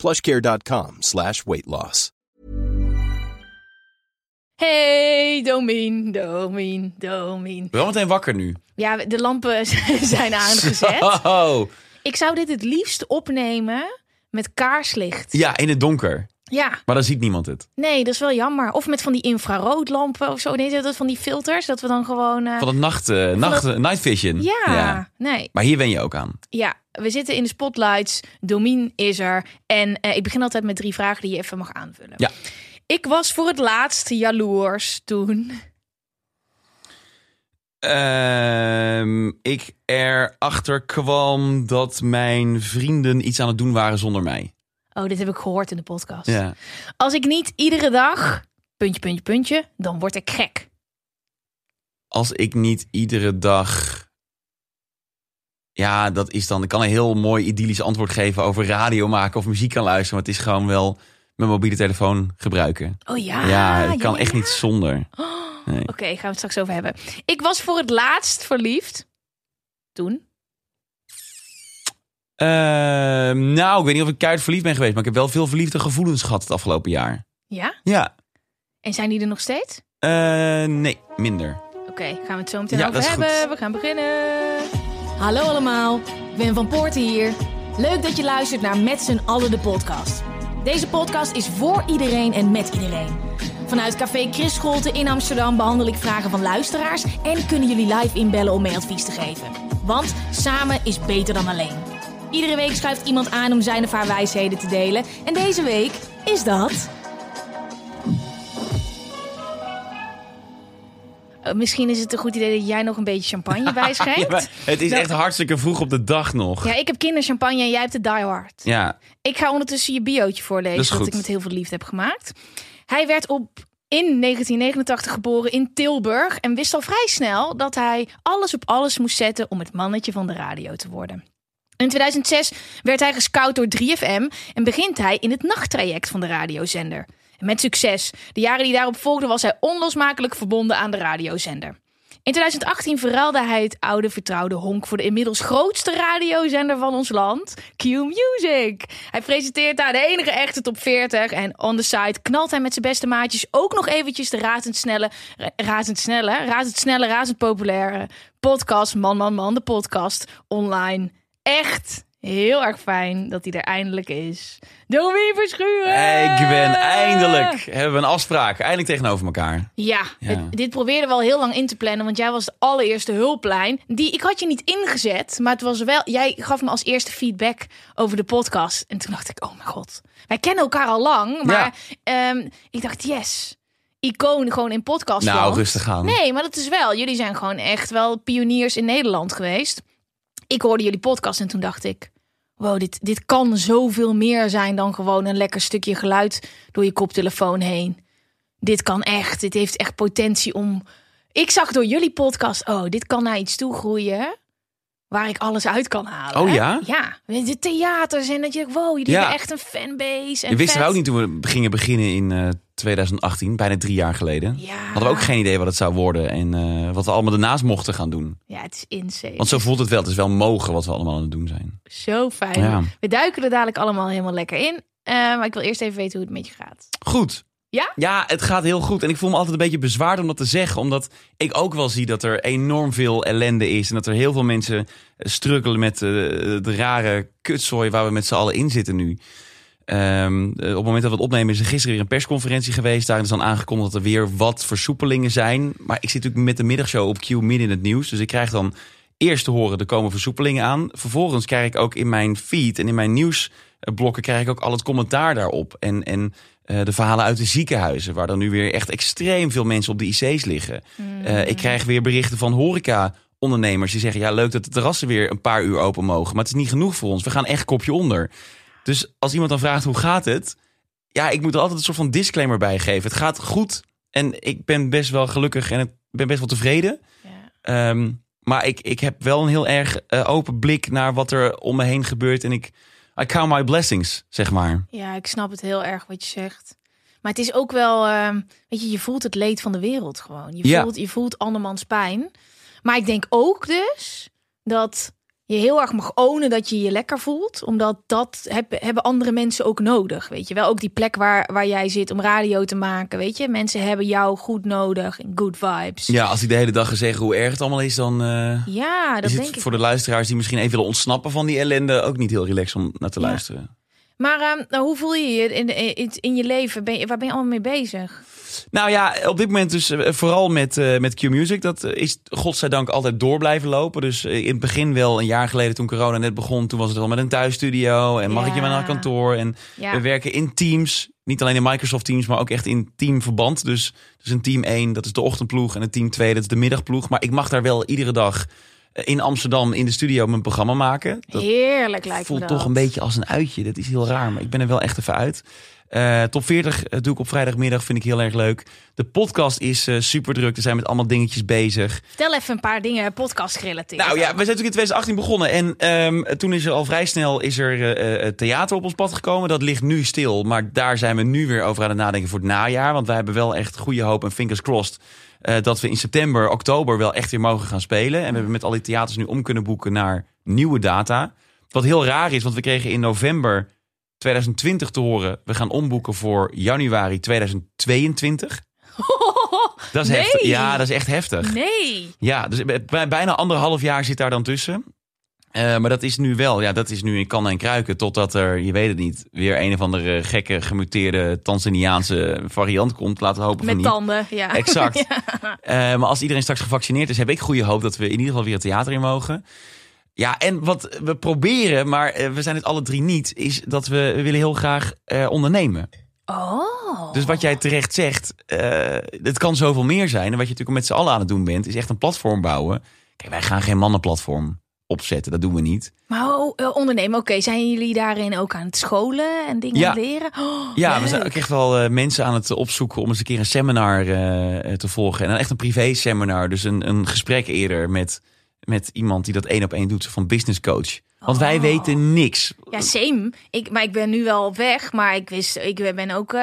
plushcare.com slash weight loss. Hey, Domien, Domien, Domien. Wel meteen wakker nu. Ja, de lampen zijn aangezet. Oh, Ik zou dit het liefst opnemen met kaarslicht. ja, in het donker. Ja, Maar dan ziet niemand het. nee, dat is wel jammer. Of met van die infraroodlampen of zo. Nee, dat van die filters, dat we dan gewoon... eh, Van het nacht, eh, nacht, het- night vision. ja, nee. Maar hier wen je ook aan. Ja, we zitten in de spotlights. Domien is er. En eh, ik begin altijd met drie vragen die je even mag aanvullen. Ja. Ik was voor het laatst jaloers toen... Ehm, ik erachter kwam dat mijn vrienden iets aan het doen waren zonder mij. Oh, dit heb ik gehoord in de podcast. Ja. Als ik niet iedere dag, puntje, puntje, puntje, dan word ik gek. Als ik niet iedere dag. Ja, dat is dan. Ik kan een heel mooi idyllisch antwoord geven over radio maken of muziek kan luisteren. Maar het is gewoon wel mijn mobiele telefoon gebruiken. Oh ja. ja, ik kan ja, echt ja. niet zonder. Nee. Oké, gaan we het straks over hebben. Ik was voor het laatst verliefd. Toen. Ehm, nou, ik weet niet of ik keihard verliefd ben geweest, maar ik heb wel veel verliefde gevoelens gehad het afgelopen jaar. Ja? Ja. En zijn die er nog steeds? Eh, nee, minder. Oké, gaan we het zo meteen Ja, over hebben. goed. We gaan beginnen. Hallo allemaal, ben Van Poorten hier. Leuk dat je luistert naar Met z'n allen de podcast. Deze podcast is voor iedereen en met iedereen. Vanuit Café Chris Scholte in Amsterdam behandel ik vragen van luisteraars... en kunnen jullie live inbellen om mee advies te geven. Want samen is beter dan alleen. Iedere week schuift iemand aan om zijn of haar wijsheden te delen. En deze week is dat... Eh, misschien is het een goed idee dat jij nog een beetje champagne bijschenkt. Ja, het is echt hartstikke vroeg op de dag nog. Ja, ik heb kinderchampagne en jij hebt de Die Hard. Ja, Ik ga ondertussen je biootje voorlezen Dat ik met heel veel liefde heb gemaakt. Hij werd op in 1989 geboren in Tilburg en wist al vrij snel dat hij alles op alles moest zetten om het mannetje van de radio te worden. In 2006 werd hij gescout door 3FM en begint hij in het nachttraject van de radiozender. Met succes. De jaren die daarop volgden was hij onlosmakelijk verbonden aan de radiozender. In 2018 verruilde hij het oude vertrouwde honk voor de inmiddels grootste radiozender van ons land, Q Music. Hij presenteert daar de enige echte top 40 en on the side knalt hij met zijn beste maatjes ook nog eventjes de razendsnelle, ra- razendsnelle, razendsnelle, razend populaire podcast Man Man Man, de podcast online. Echt heel erg fijn dat hij er eindelijk is. Domien Verschuren! hey Gwen, eindelijk hebben we een afspraak. Eindelijk tegenover elkaar. Ja, Ja. het- dit probeerden we al heel lang in te plannen, want jij was de allereerste hulplijn. Die, ik had je niet ingezet, maar het was wel, jij gaf me als eerste feedback over de podcast. En toen dacht ik, oh mijn god, wij kennen elkaar al lang, maar ehm, ik dacht, yes, icoon gewoon in podcast. Nou, rustig aan. Nee, maar dat is wel, jullie zijn gewoon echt wel pioniers in Nederland geweest. Ik hoorde jullie podcast en toen dacht ik, wow, dit, dit kan zoveel meer zijn dan gewoon een lekker stukje geluid door je koptelefoon heen dit kan echt. Dit heeft echt potentie om. Ik zag door jullie podcast, oh, dit kan naar iets toe groeien. Waar ik alles uit kan halen. Oh ja? Ja. De theaters en dat je, wow, jullie Ja. hebben echt een fanbase. En Je wisten vet. we ook niet toen we gingen beginnen in eh, 2018, bijna drie jaar geleden. Ja. Hadden we ook geen idee wat het zou worden en eh, wat we allemaal daarnaast mochten gaan doen. Ja, het is insane. Want zo voelt het wel. Het is wel mogen wat we allemaal aan het doen zijn. Zo fijn. Ja. We duiken er dadelijk allemaal helemaal lekker in. Eh, maar ik wil eerst even weten hoe het met je gaat. Goed. Ja? Ja, het gaat heel goed. En ik voel me altijd een beetje bezwaard om dat te zeggen. Omdat ik ook wel zie dat er enorm veel ellende is. En dat er heel veel mensen eh, struggelen met de rare kutzooi waar we met z'n allen in zitten nu. Ehm, eh, op het moment dat we het opnemen is er gisteren weer een persconferentie geweest. Daarin is dan aangekondigd dat er weer wat versoepelingen zijn. Maar ik zit natuurlijk met de middagshow op Q midden in het nieuws. Dus ik krijg dan eerst te horen, er komen versoepelingen aan. Vervolgens krijg ik ook in mijn feed en in mijn nieuwsblokken... krijg ik ook al het commentaar daarop. En, en eh, de verhalen uit de ziekenhuizen... waar dan nu weer echt extreem veel mensen op de IC's liggen. Eh, ik krijg weer berichten van horeca-ondernemers... die zeggen, ja, leuk dat de terrassen weer een paar uur open mogen... maar het is niet genoeg voor ons. We gaan echt kopje onder. Dus als iemand dan vraagt, hoe gaat het... ja, ik moet er altijd een soort van disclaimer bij geven. Het gaat goed en ik ben best wel gelukkig en ik ben best wel tevreden. Ja. Ehm, maar ik, ik heb wel een heel erg eh, open blik naar wat er om me heen gebeurt. En ik I count my blessings, zeg maar. Ja, ik snap het heel erg wat je zegt. Maar het is ook wel, ehm, weet je, je voelt het leed van de wereld gewoon. Je Ja. voelt, je voelt andermans pijn. Maar ik denk ook dus dat je heel erg mag ownen dat je je lekker voelt. Omdat dat heb- hebben andere mensen ook nodig, weet je wel. Ook die plek waar, waar jij zit om radio te maken, weet je. Mensen hebben jou goed nodig, good vibes. Ja, als ik de hele dag ga zeggen hoe erg het allemaal is, dan eh, Ja, dat is denk het ik. voor de luisteraars die misschien even willen ontsnappen van die ellende ook niet heel relaxed om naar te Ja. luisteren. Maar ehm, nou, hoe voel je je in, in, in je leven? Ben je, waar ben je allemaal mee bezig? Nou ja, op dit moment dus eh, vooral met, eh, met Q-Music. Dat eh, is godzijdank altijd door blijven lopen. Dus in het begin wel, een jaar geleden toen corona net begon... toen was het al met een thuisstudio en mag ik je maar naar kantoor. En Ja. we werken in teams. Niet alleen in Microsoft Teams, maar ook echt in teamverband. Dus, dus een team 1, dat is de ochtendploeg. En een team 2, dat is de middagploeg. Maar ik mag daar wel iedere dag in Amsterdam in de studio mijn programma maken. Dat Heerlijk lijkt me voelt dat. toch een beetje als een uitje. Dat is heel raar, maar ik ben er wel echt even uit. Eh, top 40 eh, doe ik op vrijdagmiddag, vind ik heel erg leuk. De podcast is eh, super druk. Er zijn met allemaal dingetjes bezig. Vertel even een paar dingen podcast gerelateerd. Nou ja, we zijn natuurlijk in 2018 begonnen. En ehm, toen is er al vrij snel is er, theater op ons pad gekomen. Dat ligt nu stil. Maar daar zijn we nu weer over aan het nadenken voor het najaar. Want wij hebben wel echt goede hoop en fingers crossed. Eh, dat we in september, oktober wel echt weer mogen gaan spelen. En we hebben met al die theaters nu om kunnen boeken naar nieuwe data. Wat heel raar is, want we kregen in november 2020 te horen... we gaan omboeken voor januari 2022. Dat is Nee. heftig. Ja, dat is echt heftig. Nee. Ja, dus bij- bijna anderhalf jaar zit daar dan tussen. Eh, maar dat is nu wel, ja, dat is nu in kan en kruiken. Totdat er, je weet het niet, weer een of andere gekke, gemuteerde Tanzaniaanse variant komt. Laten we hopen van Met niet. tanden, ja. Exact. Eh, maar als iedereen straks gevaccineerd is, heb ik goede hoop dat we in ieder geval weer het theater in mogen. Ja, en wat we proberen, maar eh, we zijn het alle drie niet, is dat we, we willen heel graag ondernemen. Oh. Dus wat jij terecht zegt, het kan zoveel meer zijn. En wat je natuurlijk met z'n allen aan het doen bent, is echt een platform bouwen. Kijk, wij gaan geen mannenplatform opzetten, dat doen we niet. Maar oh, ondernemen, oké. Zijn jullie daarin ook aan het scholen en dingen Ja. leren? Oh, Ja, we zijn ook echt wel eh, mensen aan het opzoeken om eens een keer een seminar eh, te volgen. En dan echt een privé seminar, dus een, een gesprek eerder met, met iemand die dat één op één doet, van business coach. Want wij Oh. weten niks. Ja, same. Ik, maar ik ben nu wel op weg, maar ik wist, ik ben ook,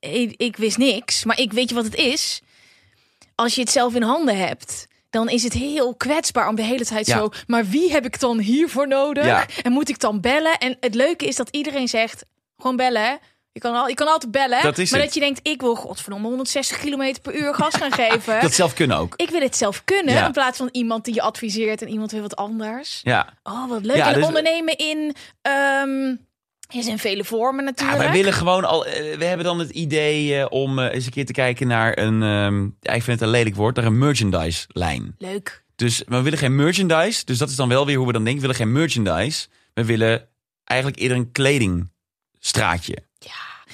ik, ik wist niks. Maar ik weet je wat het is? Als je het zelf in handen hebt, dan is het heel kwetsbaar om de hele tijd Ja. zo. Maar wie heb ik dan hiervoor nodig? Ja. En moet ik dan bellen? En het leuke is dat iedereen zegt: gewoon bellen. hè. Je kan, al, je kan altijd bellen. Dat maar het. dat je denkt: ik wil godverdomme 160 km per uur gas gaan geven. Dat zelf kunnen ook. Ik wil het zelf kunnen Ja. in plaats van iemand die je adviseert en iemand weer wat anders. Ja. Oh, wat leuk. Ja, en dus- ondernemen in... ehm is in vele vormen Ja, natuurlijk. wij willen gewoon al. eh, we hebben dan het idee eh, om eh, eens een keer te kijken naar een. ehm, ja, ik vind het een lelijk woord, naar een merchandise lijn. Leuk. Dus maar we willen geen merchandise. Dus dat is dan wel weer hoe we dan denken. We willen geen merchandise. We willen eigenlijk eerder een kledingstraatje.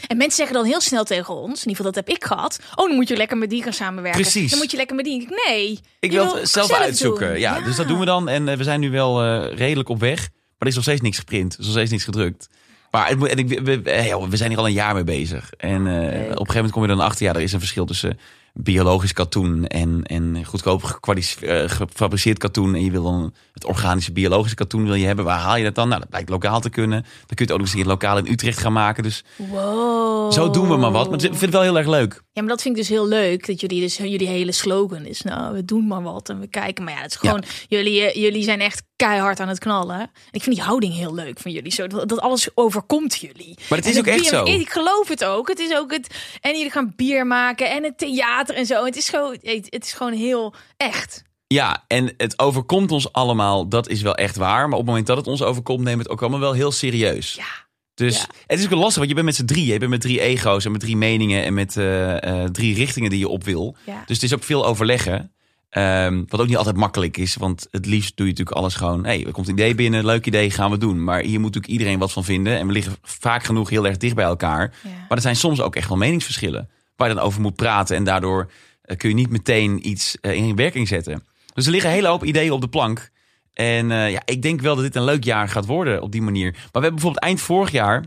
En mensen zeggen dan heel snel tegen ons, in ieder geval dat heb ik gehad. Oh, dan moet je lekker met die gaan samenwerken. Precies. Dan moet je lekker met die. Nee. Ik wil het zelf uitzoeken. doen. Ja, dus dat doen we dan. En we zijn nu wel redelijk op weg. Maar er is nog steeds niks geprint. Er is nog steeds niks gedrukt. Maar het moet, en ik, we, we, eh, joh, we zijn hier al een jaar mee bezig. En eh, op een gegeven moment kom je dan achter. Ja, er is een verschil tussen biologisch katoen en, en goedkoop eh, gefabriceerd katoen. En je wil dan het organische biologische katoen wil je hebben. Waar haal je dat dan? Nou, dat blijkt lokaal te kunnen. Dan kun je het ook nog eens een keer lokaal in Utrecht gaan maken. Dus Wow. zo doen we maar wat. Maar ik vind het wel heel erg leuk. Ja, maar dat vind ik dus heel leuk. Dat jullie dus jullie hele slogan is. Nou, we doen maar wat en we kijken. Maar ja, het is gewoon. Jullie, eh, jullie zijn echt keihard aan het knallen. En ik vind die houding heel leuk van jullie. Zo, dat, dat alles overkomt jullie. Maar het is ook echt zo. Ik geloof het ook. Het is ook het. En jullie gaan bier maken en het theater en zo. Het is gewoon, het het is gewoon heel echt. Ja, en het overkomt ons allemaal, dat is wel echt waar. Maar op het moment dat het ons overkomt, nemen we het ook allemaal wel heel serieus. Ja. Dus Ja. het is ook lastig, want je bent met z'n drieën. Je bent met drie ego's en met drie meningen en met eh, eh, drie richtingen die je op wil. Ja. Dus het is ook veel overleggen. Ehm, wat ook niet altijd makkelijk is, want het liefst doe je natuurlijk alles gewoon. hey, er komt een idee binnen, leuk idee, gaan we doen. Maar hier moet natuurlijk iedereen wat van vinden. En we liggen vaak genoeg heel erg dicht bij elkaar. Ja. Maar er zijn soms ook echt wel meningsverschillen. Waar je dan over moet praten. En daardoor eh, kun je niet meteen iets in werking zetten. Dus er liggen een hele hoop ideeën op de plank. En eh, ja, ik denk wel dat dit een leuk jaar gaat worden op die manier. Maar we hebben bijvoorbeeld eind vorig jaar.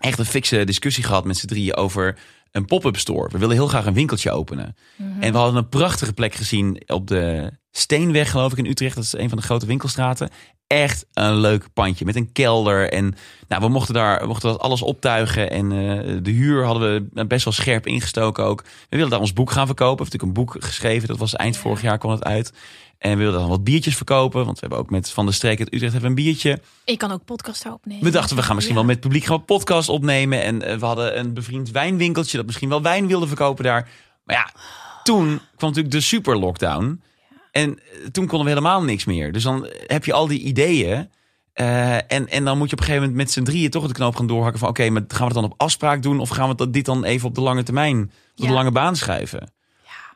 echt een fikse discussie gehad met z'n drieën over een pop-up store. We willen heel graag een winkeltje openen. En we hadden een prachtige plek gezien op de Steenweg, geloof ik, in Utrecht. Dat is een van de grote winkelstraten. Echt een leuk pandje met een kelder. En nou, we mochten daar we mochten dat alles optuigen. En eh, de huur hadden we best wel scherp ingestoken ook. We wilden daar ons boek gaan verkopen. We hebben natuurlijk een boek geschreven. Dat was eind vorig jaar kwam het uit. En we wilden dan wat biertjes verkopen. Want we hebben ook met Van de Streek uit Utrecht hebben een biertje. Ik kan ook podcast daar opnemen. We dachten, we gaan misschien Ja. wel met het publiek gaan podcast opnemen. En eh, we hadden een bevriend wijnwinkeltje dat misschien wel wijn wilde verkopen daar. Maar ja, toen kwam natuurlijk de super lockdown. En eh, toen konden we helemaal niks meer. Dus dan heb je al die ideeën. eh, en, en dan moet je op een gegeven moment met z'n drieën toch de knoop gaan doorhakken van... oké, maar gaan we het dan op afspraak doen... of gaan we dat- dit dan even op de lange termijn, op de lange baan schrijven?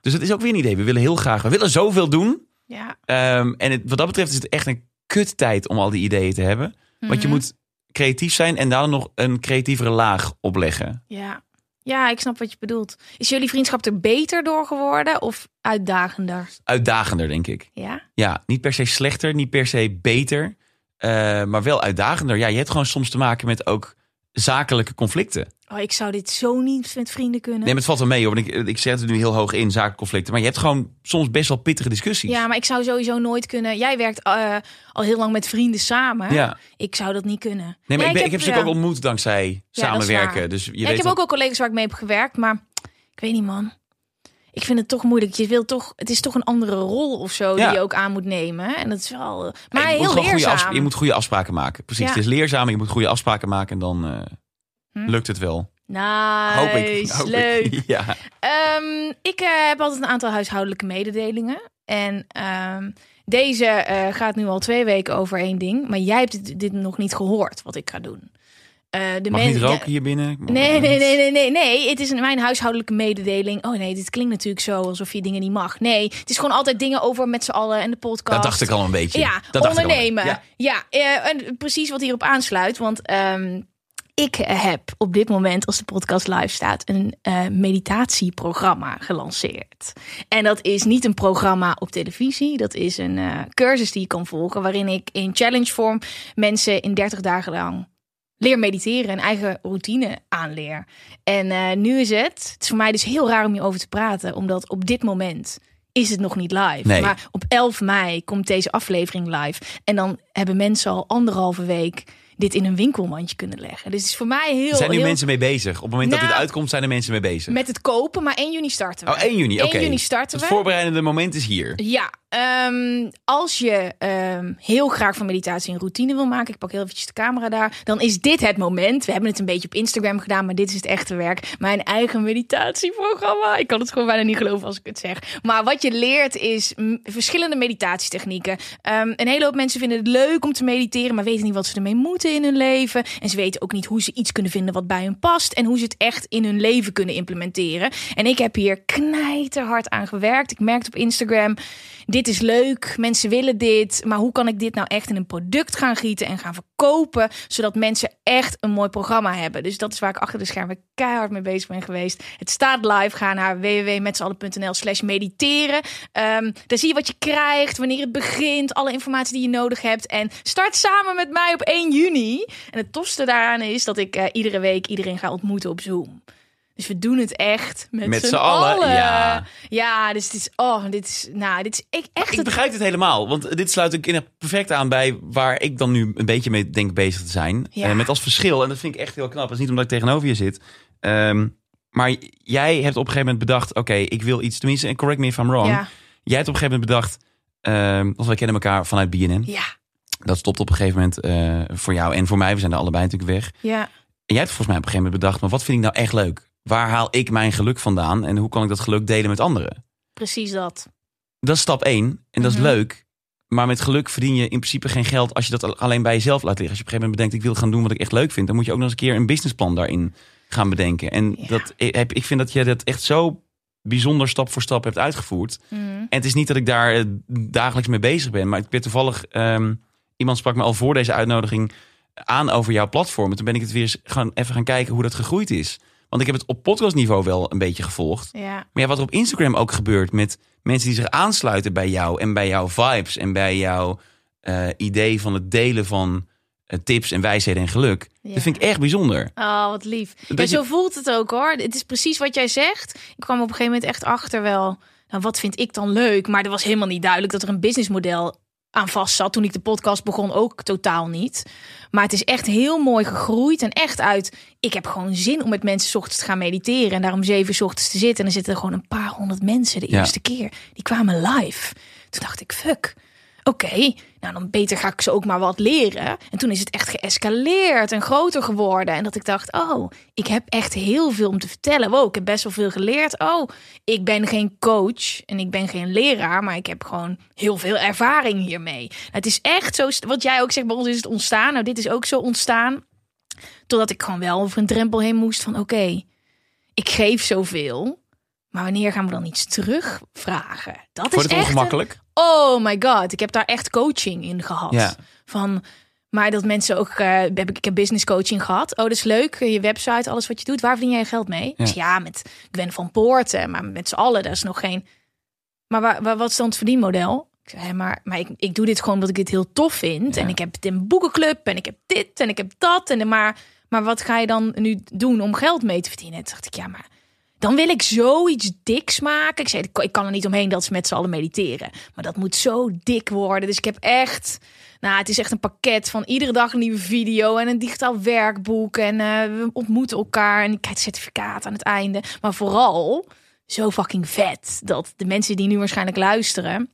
Dus het is ook weer een idee. We willen heel graag, we willen zoveel doen... Ja. Ehm, en het, wat dat betreft is het echt een kut tijd om al die ideeën te hebben. Want je Mhm. moet creatief zijn en daar nog een creatievere laag opleggen. Ja. ja, ik snap wat je bedoelt. Is jullie vriendschap er beter door geworden of uitdagender? Uitdagender, denk ik. Ja. Ja, niet per se slechter, niet per se beter, eh, maar wel uitdagender. Ja, je hebt gewoon soms te maken met ook zakelijke conflicten. Oh, ik zou dit zo niet met vrienden kunnen. Nee, maar het valt wel mee hoor. want Ik, ik zet het nu heel hoog in, zakelijke Maar je hebt gewoon soms best wel pittige discussies. Ja, maar ik zou sowieso nooit kunnen. Jij werkt eh, al heel lang met vrienden samen. Ja. Ik zou dat niet kunnen. Nee, maar Ja, ik, ben, ik heb ze ja. ook ontmoet dankzij Ja, samenwerken. Dus je Ja, weet ik heb ook al collega's waar ik mee heb gewerkt, maar ik weet niet, man. Ik vind het toch moeilijk. Je wil toch, het is toch een andere rol of zo Ja. die je ook aan moet nemen. En dat is wel, eh, maar je moet heel goede leerzaam. je moet goede afspraken maken. Precies, Ja. het is leerzaam. Je moet goede afspraken maken en dan eh, Hm. lukt het wel. Nice, Hoop ik. Hoop ik. leuk. Ja. Ehm, ik eh, heb altijd een aantal huishoudelijke mededelingen. En ehm, deze gaat nu al twee weken over één ding. Maar jij hebt dit, dit nog niet gehoord, wat ik ga doen. Eh, de Mag men- niet ja, roken hier binnen? Nee, nee, nee, nee, nee, nee. Het is een- mijn huishoudelijke mededeling. Oh nee, dit klinkt natuurlijk zo alsof je dingen niet mag. Nee, het is gewoon altijd dingen over met z'n allen en de podcast. Dat dacht ik al een beetje. Ja, dat al. ondernemen. Ja. Ja, eh, en precies wat hierop aansluit. Want ehm, ik heb op dit moment, als de podcast live staat, een eh, meditatieprogramma gelanceerd. En dat is niet een programma op televisie. Dat is een cursus die je kan volgen. Waarin ik in challenge vorm mensen in 30 dagen lang leer mediteren. Een eigen routine aanleer. En eh, nu is het. Het is voor mij dus heel raar om hierover te praten. Omdat op dit moment is het nog niet live. Nee. Maar op 11 mei komt deze aflevering live. En dan hebben mensen al anderhalve week dit in een winkelmandje kunnen leggen. Dus het is voor mij heel... Zijn nu heel... mensen mee bezig. Op het moment dat Nou, dit uitkomt, zijn er mensen mee bezig. Met het kopen, maar 1 juni starten we. Oh, 1 juni, oké. 1 juni starten Het we. voorbereidende moment is hier. Ja, ehm, als je ehm, heel graag van meditatie een routine wil maken, ik pak heel eventjes de camera daar, dan is dit het moment. We hebben het een beetje op Instagram gedaan, maar dit is het echte werk. Mijn eigen meditatieprogramma. Ik kan het gewoon bijna niet geloven als ik het zeg. Maar wat je leert is verschillende meditatietechnieken. Ehm, een hele hoop mensen vinden het leuk om te mediteren, maar weten niet wat ze ermee moeten in hun leven. En ze weten ook niet hoe ze iets kunnen vinden wat bij hun past en hoe ze het echt in hun leven kunnen implementeren. En ik heb hier knijterhard aan gewerkt. Ik merkte op Instagram, is leuk, mensen willen dit, maar hoe kan ik dit nou echt in een product gaan gieten en gaan verkopen, zodat mensen echt een mooi programma hebben. Dus dat is waar ik achter de schermen keihard mee bezig ben geweest. Het staat live, ga naar www.metzallen.nl slash mediteren. Ehm, daar zie je wat je krijgt, wanneer het begint, alle informatie die je nodig hebt en start samen met mij op 1 juni. En het tofste daaraan is dat ik eh, iedere week iedereen ga ontmoeten op Zoom. Dus we doen het echt met, Met z'n allen, allen. ja. Ja, dus dit is, oh, dit is, nou, dit is ik, echt Ik het begrijp het helemaal, want dit sluit ook perfect aan bij waar ik dan nu een beetje mee denk bezig te zijn. Ja. Eh, met als verschil, en dat vind ik echt heel knap, dat is niet omdat ik tegenover je zit. Ehm, maar jij hebt op een gegeven moment bedacht, oké, ik wil iets, tenminste, en correct me if I'm wrong. Ja, Jij hebt op een gegeven moment bedacht, want wij kennen elkaar vanuit BNN. ja, Dat stopt op een gegeven moment eh, voor jou en voor mij. We zijn er allebei natuurlijk weg. ja. En jij hebt volgens mij op een gegeven moment bedacht, maar wat vind ik nou echt leuk? Waar haal ik mijn geluk vandaan en hoe kan ik dat geluk delen met anderen? Precies dat. Dat is stap één en dat Mhm. is leuk. Maar met geluk verdien je in principe geen geld als je dat alleen bij jezelf laat liggen. Als je op een gegeven moment bedenkt, ik wil gaan doen wat ik echt leuk vind, dan moet je ook nog eens een keer een businessplan daarin gaan bedenken. En Ja. dat, ik vind dat je dat echt zo bijzonder stap voor stap hebt uitgevoerd. Mhm. En het is niet dat ik daar eh, dagelijks mee bezig ben. Maar ik ben toevallig... ehm, iemand sprak me al voor deze uitnodiging aan over jouw platform. En toen ben ik het weer eens gaan, even gaan kijken hoe dat gegroeid is. Want ik heb het op podcastniveau wel een beetje gevolgd. Ja, Maar ja, wat er op Instagram ook gebeurt met mensen die zich aansluiten bij jou... en bij jouw vibes en bij jouw eh, idee van het delen van eh, tips en wijsheden en geluk. Ja. Dat vind ik echt bijzonder. Oh, wat lief. Ja, je- zo voelt het ook hoor. Het is precies wat jij zegt. Ik kwam op een gegeven moment echt achter wel. Nou, wat vind ik dan leuk? Maar er was helemaal niet duidelijk dat er een businessmodel aan vast zat. Toen ik de podcast begon ook totaal niet. Maar het is echt heel mooi gegroeid. En echt uit, ik heb gewoon zin om met mensen 's ochtends te gaan mediteren. En daarom zeven 's ochtends te zitten. En dan zitten er gewoon een paar honderd mensen de Ja. eerste keer. Die kwamen live. Toen dacht ik, fuck. Oké, nou dan beter ga ik ze ook maar wat leren. En toen is het echt geëscaleerd en groter geworden. En dat ik dacht, oh, ik heb echt heel veel om te vertellen. Wow, ik heb best wel veel geleerd. Oh, ik ben geen coach en ik ben geen leraar, maar ik heb gewoon heel veel ervaring hiermee. Het is echt zo, wat jij ook zegt, bij ons is het ontstaan. Nou, dit is ook zo ontstaan. Totdat ik gewoon wel over een drempel heen moest van, oké, ik geef zoveel. Maar wanneer gaan we dan iets terugvragen? Dat is het echt een- ongemakkelijk? Oh my god, ik heb daar echt coaching in gehad. Ja. Van, maar dat mensen ook, eh, heb ik, ik heb business coaching gehad. Oh, dat is leuk. Je website, alles wat je doet. Waar verdien jij je geld mee? Ja. Ja, ja met Gwen van Poorten, maar met z'n allen, daar is nog geen. Maar waar, waar- wat is dan het verdienmodel? Ik zei, maar, maar ik, ik doe dit gewoon omdat ik dit heel tof vind. Ja. En ik heb een boekenclub en ik heb dit en ik heb dat. En, maar, maar wat ga je dan nu doen om geld mee te verdienen? Toen dacht ik, ja, maar dan wil ik zoiets diks maken. Ik zei, ik kan- er niet omheen dat ze met z'n allen mediteren. Maar dat moet zo dik worden. Dus ik heb echt... Nou, het is echt een pakket van iedere dag een nieuwe video en een digitaal werkboek. En eh, we ontmoeten elkaar en ik krijg het certificaat aan het einde. Maar vooral zo fucking vet dat de mensen die nu waarschijnlijk luisteren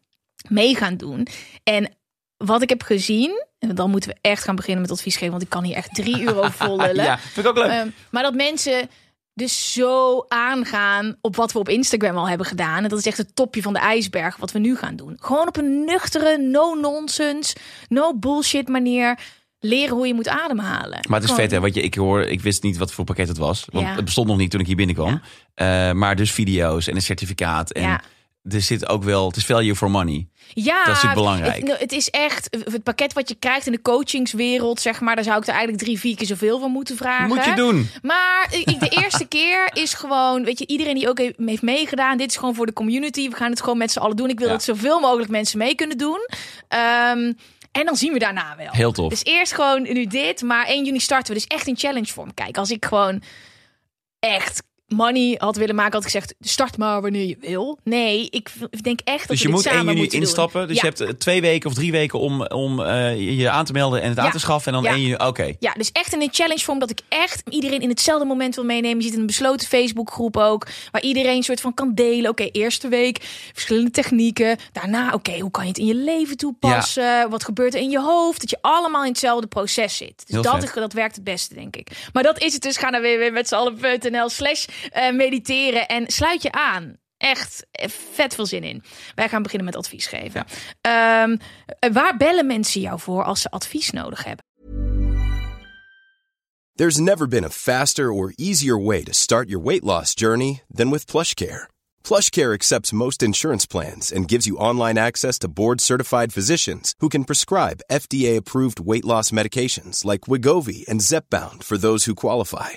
mee gaan doen. En wat ik heb gezien, en dan moeten we echt gaan beginnen met advies geven, want ik kan hier echt drie uur over vol lullen. Ja, vind ik ook leuk. Ehm, maar dat mensen dus zo aangaan op wat we op Instagram al hebben gedaan. En dat is echt het topje van de ijsberg wat we nu gaan doen. Gewoon op een nuchtere, no-nonsense, no-bullshit manier leren hoe je moet ademhalen. Maar het is vet hè, want je, ik hoor, ik wist niet wat voor pakket het was. Want Ja. het bestond nog niet toen ik hier binnenkwam. Eh, maar dus video's en een certificaat. En Ja. Er zit ook wel, het is value for money. Ja, Dat is natuurlijk belangrijk. Het, nou, het is echt het pakket wat je krijgt in de coachingswereld, zeg maar. Daar zou ik er eigenlijk drie, vier keer zoveel van moeten vragen. Moet je doen. Maar ik, de eerste keer is gewoon, weet je, iedereen die ook heeft meegedaan. Dit is gewoon voor de community. We gaan het gewoon met z'n allen doen. Ik wil Ja. dat zoveel mogelijk mensen mee kunnen doen. Ehm, en dan zien we daarna wel. Heel tof. Dus eerst gewoon nu dit, maar 1 juni starten we. Dus echt in challenge vorm. Kijk, als ik gewoon echt money had willen maken, had ik gezegd, start maar wanneer je wil. Nee, ik denk echt dat Dus je we dit moet samen juni moeten doen. instappen. Dus Ja. je hebt eh, twee weken of drie weken om, om eh, je- aan te melden en het aan te schaffen. En dan één juni, oké. Ja, dus echt in een challenge vorm dat ik echt iedereen in hetzelfde moment wil meenemen. Je zit in een besloten Facebookgroep ook, waar iedereen soort van kan delen. Oké, eerste week verschillende technieken. Daarna, oké, hoe kan je het in je leven toepassen? Wat gebeurt er in je hoofd? Dat je allemaal in hetzelfde proces zit. Dus Heel dat, vet. dat werkt het beste, denk ik. Maar dat is het dus. Ga naar www.metzallen.nl slash eh, mediteren en sluit je aan. Echt vet veel zin in. Wij gaan beginnen met advies geven. Ehm, eh, waar bellen mensen jou voor als ze advies nodig hebben? There's never been a faster or easier way to start your weight loss journey than with PlushCare. PlushCare accepts most insurance plans and gives you online access to board-certified physicians who can prescribe FDA-approved weight loss medications like Wigovi and Zepbound for those who qualify.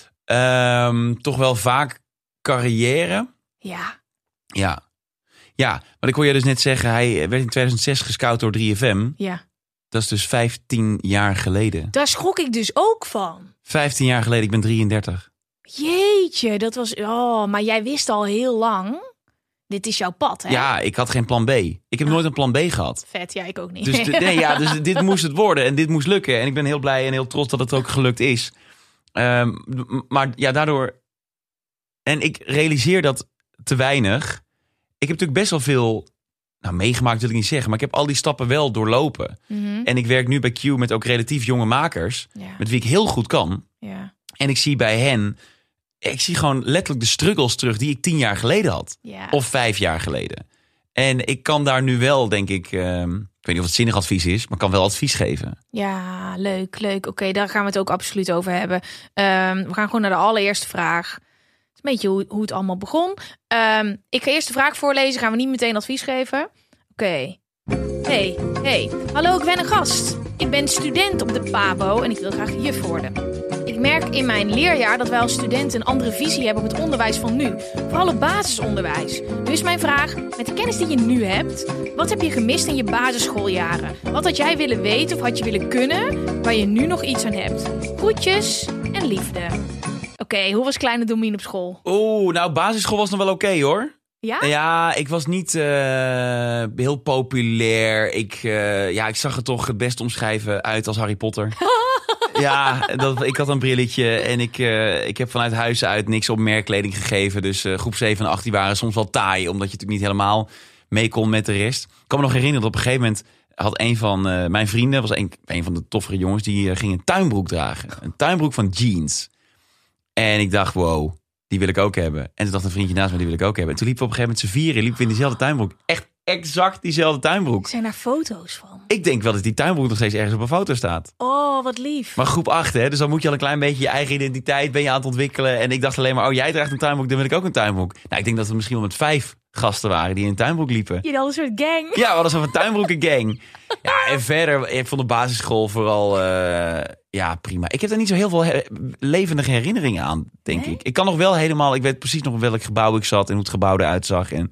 Ehm, toch wel vaak carrière. Ja. Ja. Ja, want ik hoor je dus net zeggen, hij werd in 2006 gescout door 3FM. Ja. Dat is dus 15 jaar geleden. Daar schrok ik dus ook van. 15 jaar geleden, ik ben 33. Jeetje, dat was. Oh, maar jij wist al heel lang. Dit is jouw pad, hè? Ja, ik had geen plan B. Ik heb nooit een plan B gehad. Vet, ja, ik ook niet. Dus, de- nee, ja, dus dit moest het worden en dit moest lukken. En ik ben heel blij en heel trots dat het ook gelukt is. Ehm, maar ja, daardoor... En ik realiseer dat te weinig. ik heb natuurlijk best wel veel nou, meegemaakt, wil ik niet zeggen. Maar ik heb al die stappen wel doorlopen. Mhm. En ik werk nu bij Q met ook relatief jonge makers. Ja. Met wie ik heel goed kan. Ja. En ik zie bij hen, ik zie gewoon letterlijk de struggles terug die ik tien jaar geleden had. Ja. Of vijf jaar geleden. En ik kan daar nu wel, denk ik, ehm, ik weet niet of het zinnig advies is, maar kan wel advies geven. Ja, leuk, leuk. Oké, daar gaan we het ook absoluut over hebben. Ehm, we gaan gewoon naar de allereerste vraag. Het is een beetje hoe, hoe het allemaal begon. Ehm, ik ga eerst de vraag voorlezen, gaan we niet meteen advies geven. Oké. Hey, hey. Hallo, ik ben een gast. Ik ben student op de PABO en ik wil graag juf worden. Ik merk in mijn leerjaar dat wij als studenten een andere visie hebben op het onderwijs van nu. Vooral op basisonderwijs. Nu is mijn vraag, met de kennis die je nu hebt, wat heb je gemist in je basisschooljaren? Wat had jij willen weten of had je willen kunnen, waar je nu nog iets aan hebt? Groetjes en liefde. Oké, hoe was kleine Domien op school? Oeh, nou, basisschool was nog wel oké hoor. Ja? Ja, ik was niet eh, heel populair. Ik, eh, ja, ik zag er toch het best omschrijven uit als Harry Potter. ja, dat, ik had een brilletje en ik, eh, ik heb vanuit huis uit niks op merkkleding gegeven. Dus eh, groep 7 en 8 die waren soms wel taai, omdat je natuurlijk niet helemaal mee kon met de rest. Ik kan me nog herinneren dat op een gegeven moment had een van eh, mijn vrienden, was een, een van de toffere jongens, die ging een tuinbroek dragen. Een tuinbroek van jeans. En ik dacht, wow, die wil ik ook hebben. En toen dacht een vriendje naast me, die wil ik ook hebben. En toen liepen we op een gegeven moment z'n vieren, liepen we in diezelfde tuinbroek. Echt exact diezelfde tuinbroek. Zijn daar foto's van? Ik denk wel dat die tuinbroek nog steeds ergens op een foto staat. Oh, wat lief. Maar groep 8, hè? Dus dan moet je al een klein beetje je eigen identiteit ben je aan het ontwikkelen. En ik dacht alleen maar, oh, jij draagt een tuinbroek, dan wil ik ook een tuinbroek. Nou, ik denk dat we misschien wel met vijf gasten waren die in een tuinbroek liepen. Jullie hadden een soort gang. Ja, we hadden zo'n tuinbroeken gang. Ja, en verder, ik vond de basisschool vooral, eh, ja, prima. Ik heb er niet zo heel veel he- levendige herinneringen aan, denk Nee? ik. Ik kan nog wel helemaal, ik weet precies nog welk gebouw ik zat en hoe het gebouw eruit zag. En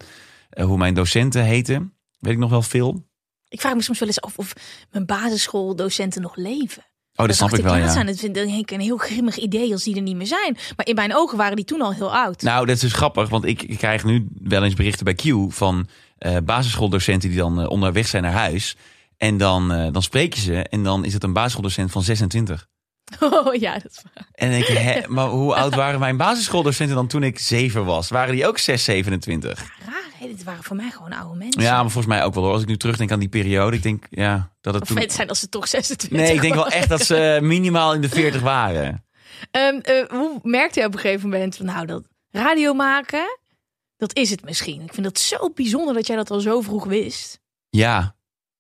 hoe mijn docenten heten. Weet ik nog wel veel. Ik vraag me soms wel eens af of mijn basisschooldocenten nog leven. Oh, dat snap ik wel, ja. Dat zijn het vind ik een heel grimmig idee als die er niet meer zijn. Maar in mijn ogen waren die toen al heel oud. Nou, dat is dus grappig, want ik, krijg nu wel eens berichten bij Q van eh, basisschooldocenten die dan eh, onderweg zijn naar huis. En dan, eh, dan spreek je ze en dan is het een basisschooldocent van 26. Oh ja, dat is waar. En ik, hè, maar hoe oud waren mijn basisschooldocenten dan toen ik 7 was? Waren die ook 6, 27? Raar, hè? Dit waren voor mij gewoon oude mensen. Ja, maar volgens mij ook wel hoor. Als ik nu terugdenk aan die periode, ik denk ja, dat het Of toen... zijn als ze toch 26 Nee, ik denk wel echt dat ze minimaal in de 40 waren. Ehm, eh, hoe merkte je op een gegeven moment van nou dat radio maken, dat is het misschien. Ik vind dat zo bijzonder dat jij dat al zo vroeg wist. Ja.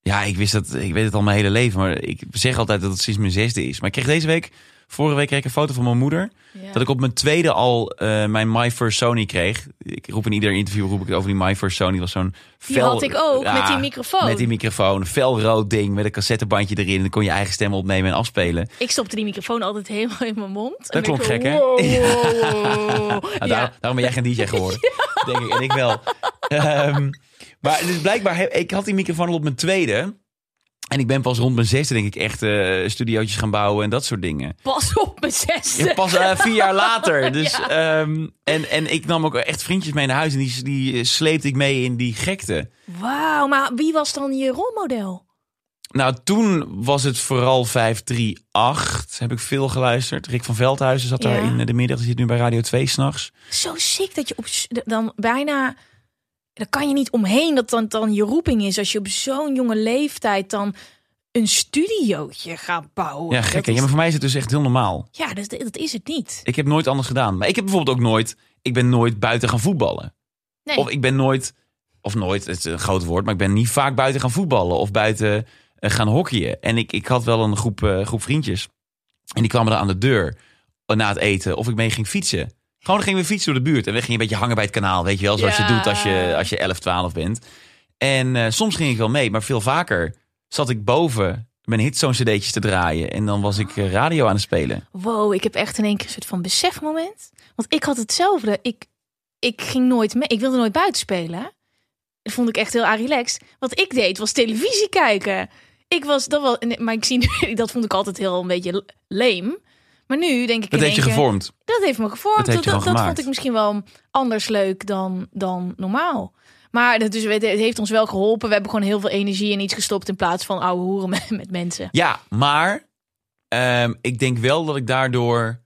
Ja, ik wist dat. Ik weet het al mijn hele leven. Maar ik zeg altijd dat het sinds mijn zesde is. Maar ik kreeg deze week, vorige week kreeg ik een foto van mijn moeder. Ja. Dat ik op mijn tweede al eh, mijn My First Sony kreeg. Ik roep in ieder interview roep ik over die My First Sony. Dat was zo'n Die fel... had ik ook, met die microfoon. Met die microfoon. Een felrood ding met een cassettebandje erin. En dan kon je eigen stem opnemen en afspelen. Ik stopte die microfoon altijd helemaal in mijn mond. Dat En klonk gek, hè? wow, wow. Nou, Ja. daarom, daarom ben jij geen DJ geworden. Denk ik. En ik wel. Ehm, maar dus blijkbaar, heb- ik had die microfoon al op mijn tweede. En ik ben pas rond mijn zesde, denk ik, echt eh studiootjes gaan bouwen en dat soort dingen. Pas op mijn zesde. Ja, pas eh, vier jaar later. Dus, Ja. ehm, en, en ik nam ook echt vriendjes mee naar huis en die, die eh, sleepte ik mee in die gekte. Wauw, maar wie was dan je rolmodel? Nou, toen was het vooral 538. Heb ik veel geluisterd. Rick van Veldhuizen zat daar in de middag. Die zit nu bij Radio 2 s'nachts. Zo sick dat je op dan bijna. Daar kan je niet omheen dat dan, dan je roeping is als je op zo'n jonge leeftijd dan een studiootje gaat bouwen. Ja, gek. Is- Ja, maar voor mij is het dus echt heel normaal. Ja, dat, dat is het niet. Ik heb nooit anders gedaan. Maar ik heb bijvoorbeeld ook nooit... Ik ben nooit buiten gaan voetballen. Nee. Of ik ben nooit... Of nooit, het is een groot woord. Maar ik ben niet vaak buiten gaan voetballen. Of buiten eh, gaan hockeyen. En ik, ik had wel een groep, eh, groep vriendjes. En die kwamen dan aan de deur eh, na het eten. Of ik mee ging fietsen. Gewoon dan gingen we fietsen door de buurt. En we gingen een beetje hangen bij het kanaal. Weet je wel, zoals Ja. je doet als je, als je 11, 12 bent. En eh, soms ging ik wel mee. Maar veel vaker zat ik boven mijn hitzone cd'tjes te draaien. En dan was ik eh, radio aan het spelen. Wow, ik heb echt in één keer een soort van besefmoment. Want ik had hetzelfde. Ik, ik ging nooit mee. Ik wilde nooit buiten spelen. Dat vond ik echt heel relaxed. Wat ik deed was televisie kijken. Ik was dat wel, maar ik zie nu, dat vond ik altijd heel een beetje lame. Maar nu denk ik Dat heeft je keer- gevormd. Dat heeft me gevormd. Dat vond ik misschien wel anders leuk dan, dan normaal. Maar dat dus, het heeft ons wel geholpen. We hebben gewoon heel veel energie in iets gestopt in plaats van ouwe hoeren met, met mensen. Ja, maar ehm, ik denk wel dat ik daardoor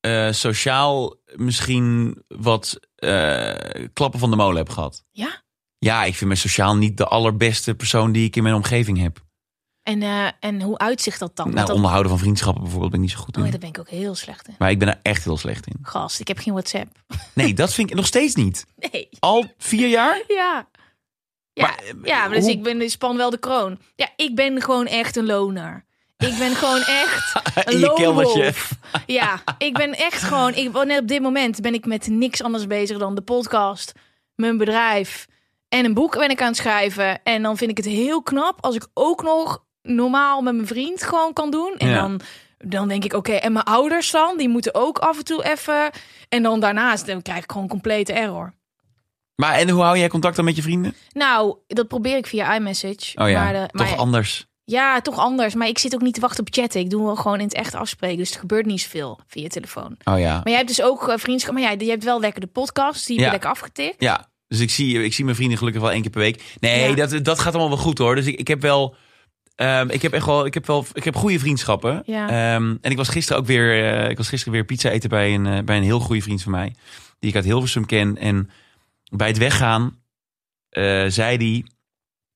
eh, sociaal misschien wat eh, klappen van de molen heb gehad. Ja? Ja, ik vind me sociaal niet de allerbeste persoon die ik in mijn omgeving heb. En, eh, en hoe uitzicht dat dan? Nou, dat- onderhouden van vriendschappen bijvoorbeeld ben ik niet zo goed in. Oh, daar ben ik ook heel slecht in. Maar ik ben er echt heel slecht in. Gast, ik heb geen WhatsApp. Nee, dat vind ik nog steeds niet. Nee. Al vier jaar? Ja. Ja, Maar, eh, ja maar dus hoe- ik ben ik span wel de kroon. Ja, ik ben gewoon echt een loner. Ik ben gewoon echt een loonwolf. Ja, ik ben echt gewoon... Ik, net op dit moment ben ik met niks anders bezig dan de podcast, mijn bedrijf en een boek ben ik aan het schrijven. En dan vind ik het heel knap als ik ook nog normaal met mijn vriend gewoon kan doen. En Ja. dan, dan denk ik, oké, en mijn ouders dan? Die moeten ook af en toe even... En dan daarnaast dan krijg ik gewoon complete error. Maar en hoe hou jij contact dan met je vrienden? Nou, dat probeer ik via iMessage. Oh ja, maar de- toch maar- anders. Ja, toch anders. Maar ik zit ook niet te wachten op chatten. Ik doe wel gewoon in het echt afspreken. Dus er gebeurt niet zoveel via telefoon. Oh ja. Maar jij hebt dus ook eh, vriendschap. Maar ja, je hebt wel lekker de podcast. Die heb Ja. je lekker afgetikt. Ja, dus ik zie, ik zie mijn vrienden gelukkig wel één keer per week. Nee, Ja. dat, dat gaat allemaal wel goed hoor. Dus ik, ik heb wel... ehm, ik heb echt wel, ik heb wel, ik heb goede vriendschappen. Ja. Ehm, en ik was gisteren ook weer, eh, ik was gisteren weer pizza eten bij een, eh, bij een heel goede vriend van mij, die ik uit Hilversum ken. En bij het weggaan eh, zei hij,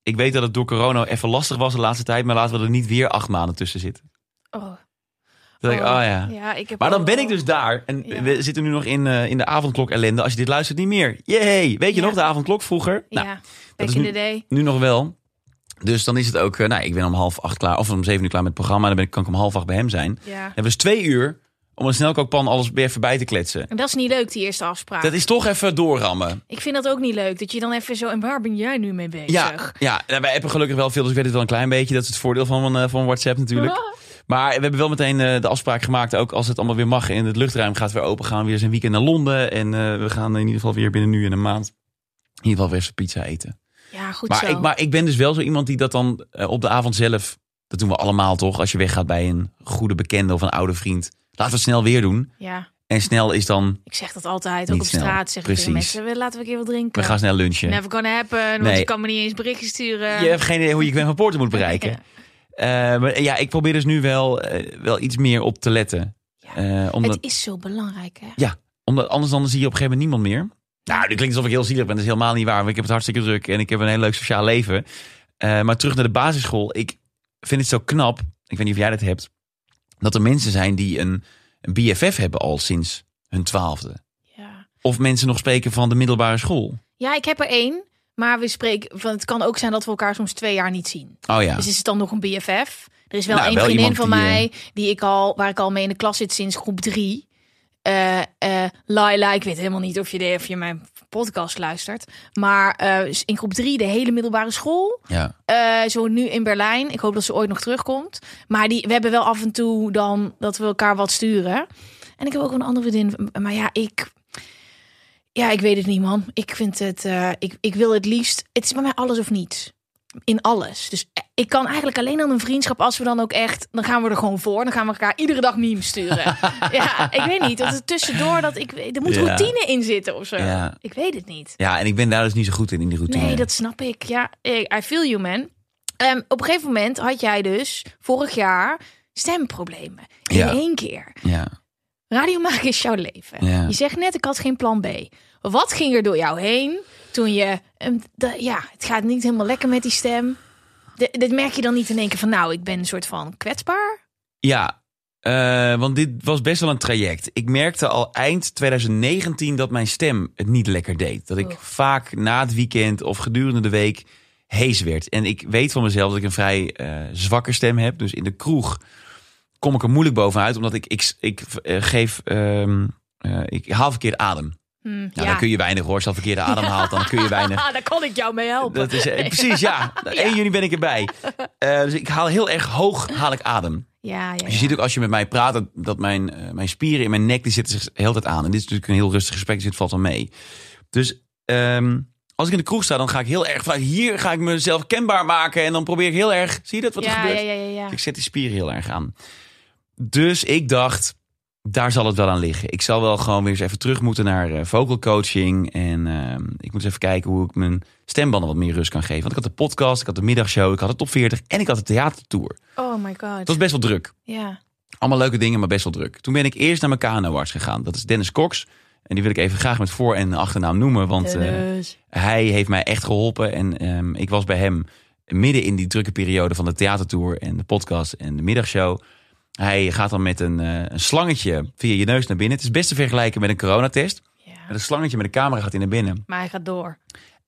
ik weet dat het door corona even lastig was de laatste tijd, maar laten we er niet weer acht maanden tussen zitten. Oh, Dat ik, oh ja. ja ik heb Maar dan ben ik dus daar. En Ja. we zitten nu nog in, in de avondklok ellende. Als je dit luistert, niet meer. Yay! Weet je Ja. nog, de avondklok vroeger? Ja, Nou, is nu nog wel. Dus dan is het ook, eh, nou, ik ben om half acht klaar, of om zeven uur klaar met het programma. Dan ben ik, kan ik om half acht bij hem zijn. Dan Ja. hebben we dus twee uur om een snelkookpan alles weer even bij te kletsen. En dat is niet leuk, die eerste afspraak. Dat is toch even doorrammen. Ik vind dat ook niet leuk. Dat je dan even zo... En waar ben jij nu mee bezig? Ja, ja nou, wij hebben gelukkig wel veel, dus ik weet het wel een klein beetje. Dat is het voordeel van, eh, van WhatsApp natuurlijk. Ah. Maar we hebben wel meteen eh, de afspraak gemaakt, ook als het allemaal weer mag. En het luchtruim gaat weer open, gaan we weer zijn weekend naar Londen. En we gaan in ieder geval weer binnen nu en een maand in ieder geval weer eens pizza eten. Ja, goed Maar zo. ik, maar ik ben dus wel zo iemand die dat dan eh, op de avond zelf... Dat doen we allemaal toch? Als je weggaat bij een goede bekende of een oude vriend. Laten we het snel weer doen. Ja, En snel is dan, ik zeg dat altijd. Ook op snel. straat zeg ik tegen Precies. mensen. "We- Laten we een keer wat drinken. we gaan snel lunchen. Never gonna happen. Want Nee. je kan me niet eens berichtjes sturen. Je hebt geen idee hoe je Gwen van Poorten moet bereiken. Ja. Eh, maar ja, ik probeer dus nu wel, eh, wel iets meer op te letten. Ja. Omdat, Het is zo belangrijk, hè? ja, omdat anders dan zie je op een gegeven moment niemand meer. Nou, dit klinkt alsof ik heel zielig ben. Dat is helemaal niet waar. Want ik heb het hartstikke druk en ik heb een heel leuk sociaal leven. Eh, maar terug naar de basisschool. Ik vind het zo knap. Ik weet niet of jij dat hebt. Dat er mensen zijn die een, een BFF hebben al sinds hun twaalfde. Ja. Of mensen nog spreken van de middelbare school. ja, ik heb er één. Maar we spreken van het kan ook zijn dat we elkaar soms twee jaar niet zien. Oh ja. Dus is het dan nog een BFF? Er is wel Nou, één vriendin van die, mij die ik al, waar ik al mee in de klas zit sinds groep drie. Eh eh Laila, ik weet helemaal niet of je, de, of je mijn podcast luistert. Maar eh, in groep drie, de hele middelbare school. ja. Zo nu in Berlijn. Ik hoop dat ze ooit nog terugkomt. Maar die, we hebben wel af en toe dan dat we elkaar wat sturen. En ik heb ook een andere vriendin. Maar ja, ik. Ja, ik weet het niet, man. Ik vind het. ik, ik wil het liefst. Het is bij mij alles of niets. In alles. Dus eh, ik kan eigenlijk alleen aan een vriendschap als we dan ook echt. Dan gaan we er gewoon voor. Dan gaan we elkaar iedere dag memes sturen. ja, ik weet niet. Dat het tussendoor dat ik. Er moet Ja. routine in zitten of zo. Ja. Ik weet het niet. ja, en ik ben daar dus niet zo goed in, in die routine. Nee, dat snap ik. Ja, I feel you, man. Ehm, op een gegeven moment had jij dus vorig jaar stemproblemen. In Ja. één keer. Ja. Radio maken is jouw leven. Ja. Je zegt net, ik had geen plan B. Wat ging er door jou heen toen je... ehm, ja, het gaat niet helemaal lekker met die stem. Dit merk je dan niet in één keer van... Nou, ik ben een soort van kwetsbaar. Ja, eh, want dit was best wel een traject. Ik merkte al eind 2019 dat mijn stem het niet lekker deed. Dat ik Oh. vaak na het weekend of gedurende de week hees werd. En ik weet van mezelf dat ik een vrij eh, zwakke stem heb. Dus in de kroeg kom ik er moeilijk bovenuit. Omdat ik, ik, ik eh, geef... ehm, eh, ik haal verkeerd adem. Hm, Nou, ja. dan kun je weinig hoor. Als je al verkeerde adem haalt, dan kun je weinig. Daar kan ik jou mee helpen. Dat is, eh, precies, ja. 1 juni ben ik erbij. Dus ik haal heel erg hoog haal ik adem. Ja, ja, Dus je ziet ook als je met mij praat dat, dat mijn, mijn spieren in mijn nek die zitten zich de hele tijd aan. En dit is natuurlijk een heel rustig gesprek, dus dit valt wel mee. Dus ehm, als ik in de kroeg sta, dan ga ik heel erg vanuit hier ga ik mezelf kenbaar maken. En dan probeer ik heel erg, zie je dat wat er gebeurt? ja, ja, ja, ja. Ik zet die spieren heel erg aan. Dus ik dacht, daar zal het wel aan liggen. Ik zal wel gewoon weer eens even terug moeten naar eh, vocal coaching. En ehm, ik moet eens even kijken hoe ik mijn stembanden wat meer rust kan geven. Want ik had de podcast, ik had de middagshow, ik had de top 40 en ik had de theatertour. Oh my god. Dat was best wel druk. Ja. Allemaal leuke dingen, maar best wel druk. Toen ben ik eerst naar mijn KNO-arts gegaan. Dat is Dennis Cox. En die wil ik even graag met voor- en achternaam noemen. Want eh, hij heeft mij echt geholpen. En ehm, ik was bij hem midden in die drukke periode van de theatertour en de podcast en de middagshow. Hij gaat dan met een, eh, een slangetje via je neus naar binnen. Het is best te vergelijken met een coronatest. Ja. Met een slangetje met een camera gaat hij naar binnen. Maar hij gaat door.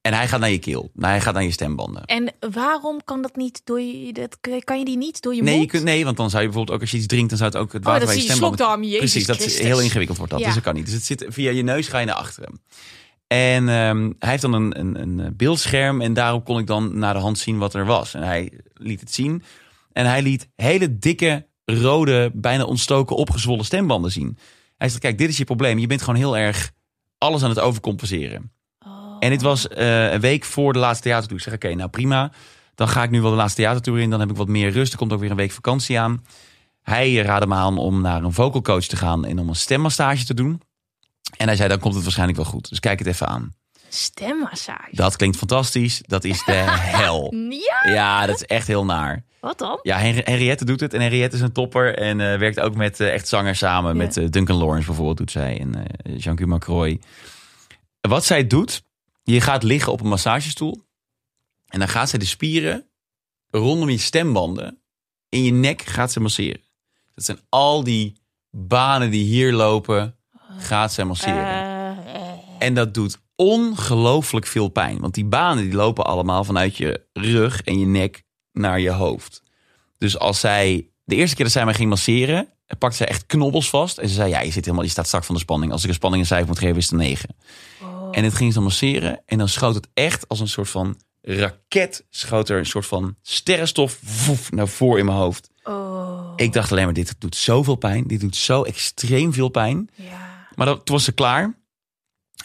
En hij gaat naar je keel. Nou, hij gaat naar je stembanden. En waarom kan dat niet door je... Dat, kan je die niet door je Nee, mond? je kunt, nee, want dan zou je bijvoorbeeld ook als je iets drinkt, dan zou het ook het Oh, water dat bij je je stembanden... Jezus Precies, dat is heel ingewikkeld wordt dat. Ja. Dus dat kan niet. Dus het zit via je neus ga je naar achteren. En ehm, hij heeft dan een, een, een beeldscherm en daarop kon ik dan naar de hand zien wat er was. En hij liet het zien. En hij liet hele dikke, rode, bijna ontstoken, opgezwollen stembanden zien. Hij zegt, kijk, dit is je probleem. Je bent gewoon heel erg alles aan het overcompenseren. Oh. En dit was eh, een week voor de laatste theatertour. Ik zeg, oké, nou prima. Dan ga ik nu wel de laatste theatertour in. Dan heb ik wat meer rust. Er komt ook weer een week vakantie aan. Hij raadde me aan om naar een vocal coach te gaan en om een stemmassage te doen. En hij zei, dan komt het waarschijnlijk wel goed. Dus kijk het even aan. Stemmassage. Dat klinkt fantastisch. Dat is de hel. Ja, Ja, dat is echt heel naar. wat dan? Ja, Hen- Henriette doet het. En Henriette is een topper. En eh, werkt ook met eh, echt zangers samen. Ja. Met eh, Duncan Lawrence bijvoorbeeld doet zij. En Jean-Guy Macroy. Wat zij doet. Je gaat liggen op een massagestoel. En dan gaat zij de spieren rondom je stembanden. In je nek gaat ze masseren. Dat zijn al die banen die hier lopen. Gaat zij masseren. En dat doet ongelooflijk veel pijn. Want die banen die lopen allemaal vanuit je rug en je nek naar je hoofd. Dus als zij, de eerste keer dat zij mij ging masseren, pakte zij echt knobbels vast. En ze zei, ja, je, zit helemaal, je staat strak van de spanning. Als ik een spanning een cijfer moet geven, is het een 9. En het ging ze dan masseren. En dan schoot het echt als een soort van raket. Schoot er een soort van sterrenstof woef, naar voren in mijn hoofd. oh, Ik dacht alleen maar, dit doet zoveel pijn. Dit doet zo extreem veel pijn. ja. Maar dat, toen was ze klaar.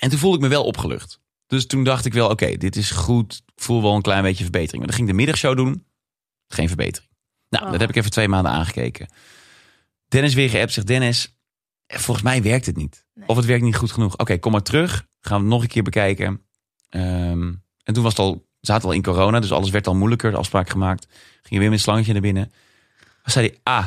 En toen voelde ik me wel opgelucht. Dus toen dacht ik wel, oké, dit is goed. Ik voel wel een klein beetje verbetering. Maar dan ging ik de middagshow doen. Geen verbetering. Nou, Oh. dat heb ik even twee maanden aangekeken. Dennis weer geappt, zegt Dennis, volgens mij werkt het niet. Nee. Of het werkt niet goed genoeg. Oké, kom maar terug. Gaan we het nog een keer bekijken. Ehm, en toen was het al, we zaten al in corona, dus alles werd al moeilijker. De afspraak gemaakt. Ging weer met een slangetje naar binnen. Dan zei hij, ah,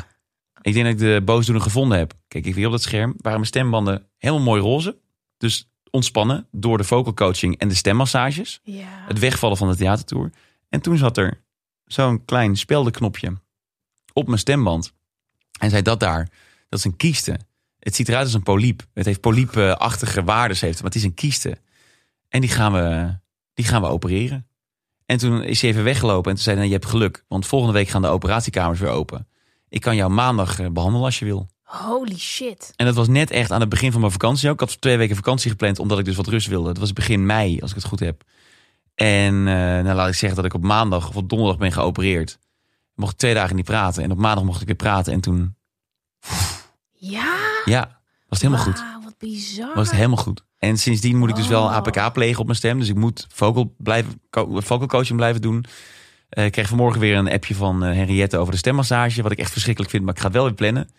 ik denk dat ik de boosdoener gevonden heb. Kijk ik weer op dat scherm. Waren mijn stembanden helemaal mooi roze. Dus ontspannen door de vocal coaching en de stemmassages. ja. Het wegvallen van de theatertour. En toen zat er zo'n klein speldenknopje op mijn stemband. En zei dat daar, dat is een kieste. Het ziet eruit als een polyp. Het heeft polypachtige waardes, heeft, maar het is een kieste. En die gaan we, die gaan we opereren. En toen is hij even weggelopen en toen zei hij, nou, je hebt geluk. Want volgende week gaan de operatiekamers weer open. Ik kan jou maandag eh, behandelen als je wil. Holy shit. En dat was net echt aan het begin van mijn vakantie ook. Ik had twee weken vakantie gepland omdat ik dus wat rust wilde. Dat was begin mei, als ik het goed heb. En eh, nou laat ik zeggen dat ik op maandag of op donderdag ben geopereerd. Mocht ik twee dagen niet praten. En op maandag mocht ik weer praten. En toen, Ja? ja, was het helemaal goed. Wauw, wat bizar. Was het helemaal goed. En sindsdien moet ik dus wel Oh. APK plegen op mijn stem. Dus ik moet vocal, blijven, vocal coaching blijven doen. Eh, ik kreeg vanmorgen weer een appje van eh, Henriette over de stemmassage. Wat ik echt verschrikkelijk vind, maar ik ga het wel weer plannen.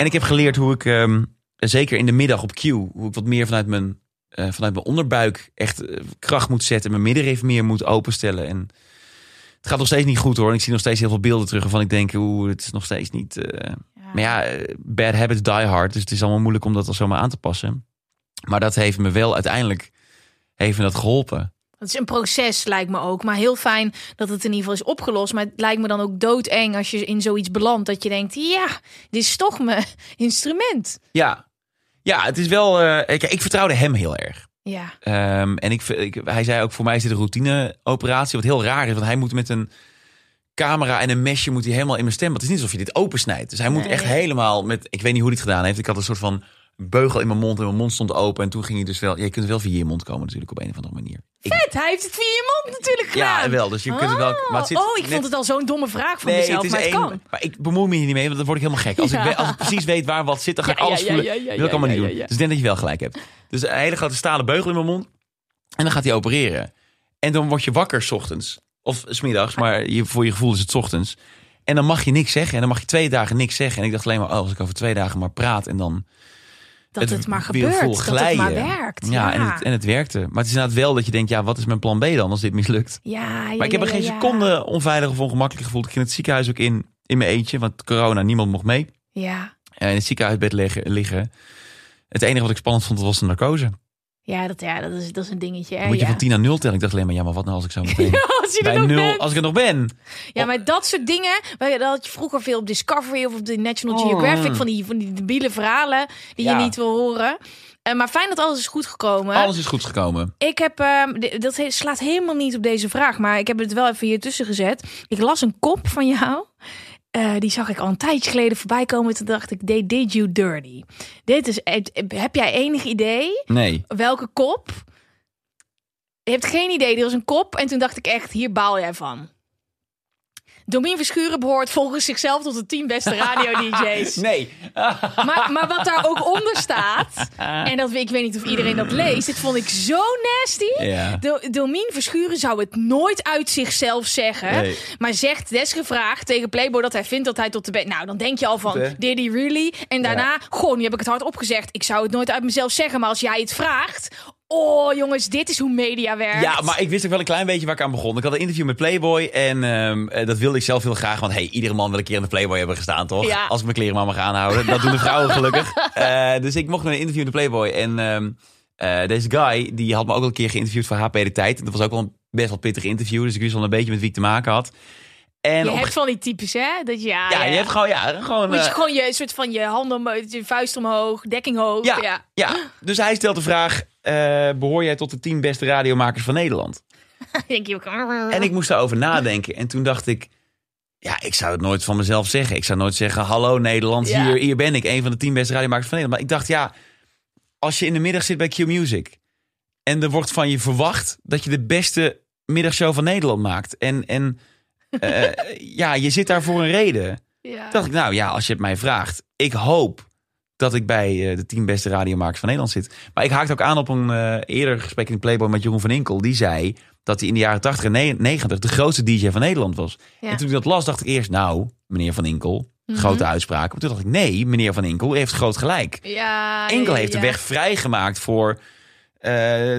En ik heb geleerd hoe ik, ehm, zeker in de middag op cue, hoe ik wat meer vanuit mijn, eh, vanuit mijn onderbuik echt eh, kracht moet zetten. Mijn middenrif meer moet openstellen. En het gaat nog steeds niet goed hoor. En ik zie nog steeds heel veel beelden terug waarvan ik denk, oeh, het is nog steeds niet... eh, maar ja, bad habits die hard. Dus het is allemaal moeilijk om dat al zomaar aan te passen. Maar dat heeft me wel uiteindelijk heeft me dat geholpen. Het is een proces, lijkt me ook. Maar heel fijn dat het in ieder geval is opgelost. Maar het lijkt me dan ook doodeng als je in zoiets belandt. Dat je denkt, ja, dit is toch mijn instrument. Ja, ja het is wel... eh, kijk, ik vertrouwde hem heel erg. Ja, Ehm, en ik, ik, hij zei ook, voor mij is dit een routineoperatie. Wat heel raar is, want hij moet met een camera en een mesje moet hij helemaal in mijn stem. Het is niet alsof je dit opensnijdt. Dus hij moet echt helemaal met... Ik weet niet hoe hij het gedaan heeft. Ik had een soort van beugel in mijn mond en mijn mond stond open. En toen ging hij dus wel... Ja, je kunt wel via je mond komen natuurlijk op een of andere manier. Ik- vet. Hij heeft het via je mond natuurlijk gedaan. ja, wel. Dus je kunt het wel... Maar het zit oh, ik net- vond het al zo'n domme vraag van mezelf, maar het één. kan. Maar ik bemoei me hier niet mee, want dan word ik helemaal gek. Als, Ja. ik, als ik precies weet waar wat zit, dan ga ik Ja, alles ja, voelen. ja, ja, dat wil ik ja, allemaal niet ja, doen. ja. Dus ik denk dat je wel gelijk hebt. Dus een hele grote stalen beugel in mijn mond. En dan gaat hij opereren. En dan word je wakker 's ochtends. Of smiddags, maar je, voor je gevoel is het 's ochtends. En dan mag je niks zeggen. En dan mag je twee dagen niks zeggen. En ik dacht alleen maar, oh, als ik over twee dagen maar praat en dan... Dat het, maar gebeurt, dat het maar werkt. Ja, Ja, En, het, en het werkte. Maar het is inderdaad wel dat je denkt, ja, wat is mijn plan B dan als dit mislukt? ja, ja, Maar ik heb er geen seconde onveilig of ongemakkelijk gevoeld. Ik ging het ziekenhuis ook in, in mijn eentje, want corona, niemand mocht mee. Ja, En in het ziekenhuisbed liggen. liggen. Het enige wat ik spannend vond was de narcose. Ja, dat, ja, dat, is, dat is een dingetje. hè, Dan moet je ja. van 10 naar 0 tellen. Ik dacht alleen maar, ja, maar wat nou als ik zo meteen Als je er bij nog 0, bent. als ik er nog ben? Ja, maar dat soort dingen, dat had je vroeger veel op Discovery of op de National Oh. Geographic, van die, van die debiele verhalen die Ja. je niet wil horen. Eh, maar fijn dat alles is goed gekomen. Alles is goed gekomen. Ik heb, ehm, dat slaat helemaal niet op deze vraag, maar ik heb het wel even hier tussen gezet. Ik las een kop van jou. Eh, die zag ik al een tijdje geleden voorbij komen. Toen dacht ik, they did you dirty. Dit is, heb jij enig idee Nee. welke kop? Je hebt geen idee. Er was een kop en toen dacht ik echt, hier baal jij van. Domien Verschuren behoort volgens zichzelf tot de tien beste radio-dj's. Nee. Maar, maar wat daar ook onder staat, en dat, ik weet niet of iedereen dat leest, dit vond ik zo nasty. Ja. Do, Domien Verschuren zou het nooit uit zichzelf zeggen, Nee. maar zegt desgevraagd tegen Playboy dat hij vindt dat hij tot de... Nou, dan denk je al van, did he really? En daarna, gewoon, nu heb ik het hard opgezegd. Ik zou het nooit uit mezelf zeggen, maar als jij het vraagt... Oh, jongens, dit is hoe media werkt. Ja, maar ik wist ook wel een klein beetje waar ik aan begon. Ik had een interview met Playboy en ehm, eh, dat wilde ik zelf heel graag. Want hey, iedere man wil een keer in de Playboy hebben gestaan, toch? Ja. Als ik mijn kleren maar mag aanhouden. Dat doen de vrouwen gelukkig. Eh, dus ik mocht naar een interview in de Playboy. En ehm, eh, deze guy, die had me ook al een keer geïnterviewd voor HP De Tijd. En dat was ook wel een best wel pittig interview. Dus ik wist wel een beetje met wie ik te maken had. En Je op- hebt van die types, hè? Dat, ja, ja, je hebt gewoon, ja, gewoon... Moet je eh, gewoon je een soort van je handen, je vuist omhoog, dekking hoog. Ja, ja. ja. dus hij stelt de vraag: eh, behoor jij tot de tien beste radiomakers van Nederland? Denk je ook. En ik moest daarover nadenken. En toen dacht ik, ja, ik zou het nooit van mezelf zeggen. Ik zou nooit zeggen, hallo Nederland, Ja. hier, hier ben ik, een van de tien beste radiomakers van Nederland. Maar ik dacht, ja, als je in de middag zit bij Q Music en er wordt van je verwacht dat je de beste middagshow van Nederland maakt. En, en eh, ja, je zit daar voor een reden. Ja. Toen dacht ik, nou ja, als je het mij vraagt, ik hoop dat ik bij eh, de tien beste radiomakers van Nederland zit. Maar ik haakte ook aan op een eh, eerder gesprek in Playboy met Jeroen van Inkel. Die zei dat hij in de jaren 80 en ne- 90 de grootste DJ van Nederland was. Ja. En toen ik dat las, dacht ik eerst, nou, meneer van Inkel, Mhm. grote uitspraak. Maar toen dacht ik, nee, meneer van Inkel heeft groot gelijk. Ja, Inkel ja, heeft de weg vrijgemaakt voor eh,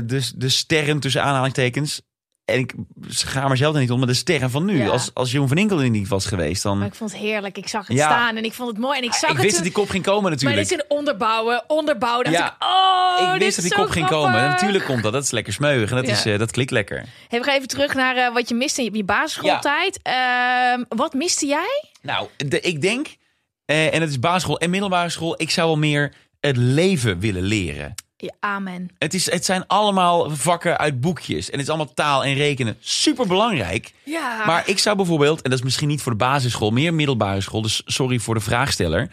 de, de sterren tussen aanhalingstekens. En ik ga maar zelf er niet om, maar de sterren van nu. Ja. Als, als Jeroen van Inkel er niet was geweest, dan... Maar ik vond het heerlijk. Ik zag het Ja. staan en ik vond het mooi. En ik zag ik het wist toen- dat die kop ging komen Maar natuurlijk. dit is een onderbouwen, onderbouwen. Ja. ik, oh, ik wist dat die kop ging grappig. komen. En natuurlijk komt dat. Dat is lekker smeuig. En dat, is, eh, dat klikt lekker. Hey, we gaan even terug naar eh, wat je miste in je, je basisschooltijd. Ehm, wat miste jij? Nou, de, ik denk, eh, en het is basisschool en middelbare school, ik zou wel meer het leven willen leren. Ja, amen. Het, is, het zijn allemaal vakken uit boekjes. En het is allemaal taal en rekenen. Super belangrijk. Ja. Maar ik zou bijvoorbeeld, en dat is misschien niet voor de basisschool, meer middelbare school. Dus sorry voor de vraagsteller.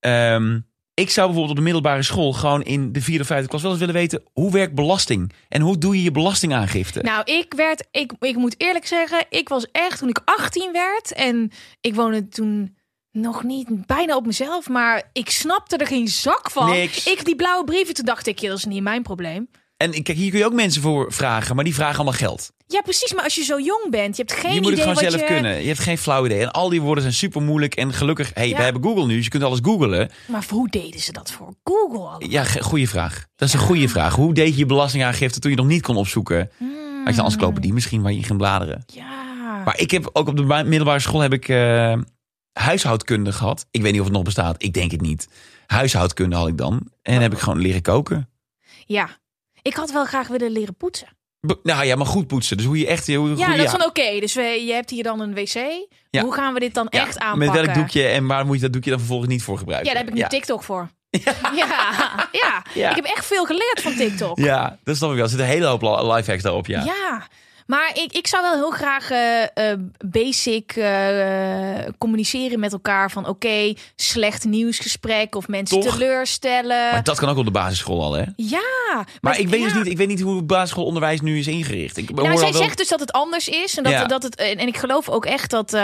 Ehm, ik zou bijvoorbeeld op de middelbare school gewoon in de vierde of vijfde klas wel eens willen weten hoe werkt belasting en hoe doe je je belastingaangifte. Nou, ik werd, ik, ik moet eerlijk zeggen, ik was echt toen ik 18 werd en ik woonde toen nog niet bijna op mezelf, maar ik snapte er geen zak van. Niks. Ik die blauwe brieven, toen dacht ik, ja, dat is niet mijn probleem. En kijk, hier kun je ook mensen voor vragen, maar die vragen allemaal geld. Ja, precies, maar als je zo jong bent, je hebt geen je moet idee het gewoon zelf je... kunnen. Je hebt geen flauw idee. En al die woorden zijn super moeilijk. En gelukkig, hey, Ja. we hebben Google nu, dus je kunt alles googlen. Maar hoe deden ze dat voor Google? Ja, goede vraag. Dat is een goede vraag. Hoe deed je je belastingaangifte toen je nog niet kon opzoeken? Hmm. Had je een encyclopedie misschien waar je in ging bladeren? Ja. Maar ik heb ook op de ba- middelbare school heb ik eh, huishoudkunde gehad. Ik weet niet of het nog bestaat. Ik denk het niet. Huishoudkunde had ik dan. En heb ik gewoon leren koken. ja. Ik had wel graag willen leren poetsen. Nou ja, maar goed poetsen. Dus hoe je echt... Hoe, Ja, hoe, dat is van oké, dus we, je hebt hier dan een wc. Ja. Hoe gaan we dit dan Ja, echt aanpakken? Met welk doekje en waar moet je dat doekje dan vervolgens niet voor gebruiken? Ja, daar heb ik nu. TikTok voor. Ja. Ja. Ja. ik heb echt veel geleerd van TikTok. Ja, dat snap ik wel. Er zit een hele hoop li- lifehacks daarop, ja. Ja. Maar ik, ik zou wel heel graag eh, eh, basic eh, communiceren met elkaar van oké, slecht nieuwsgesprek of mensen Toch? teleurstellen. Maar dat kan ook op de basisschool al, hè? Ja. Maar ik weet, ja. dus niet, ik weet niet hoe het basisschoolonderwijs nu is ingericht. Ik Nou, zij wel- zegt dus dat het anders is. En, dat, Ja. dat het, en en ik geloof ook echt dat.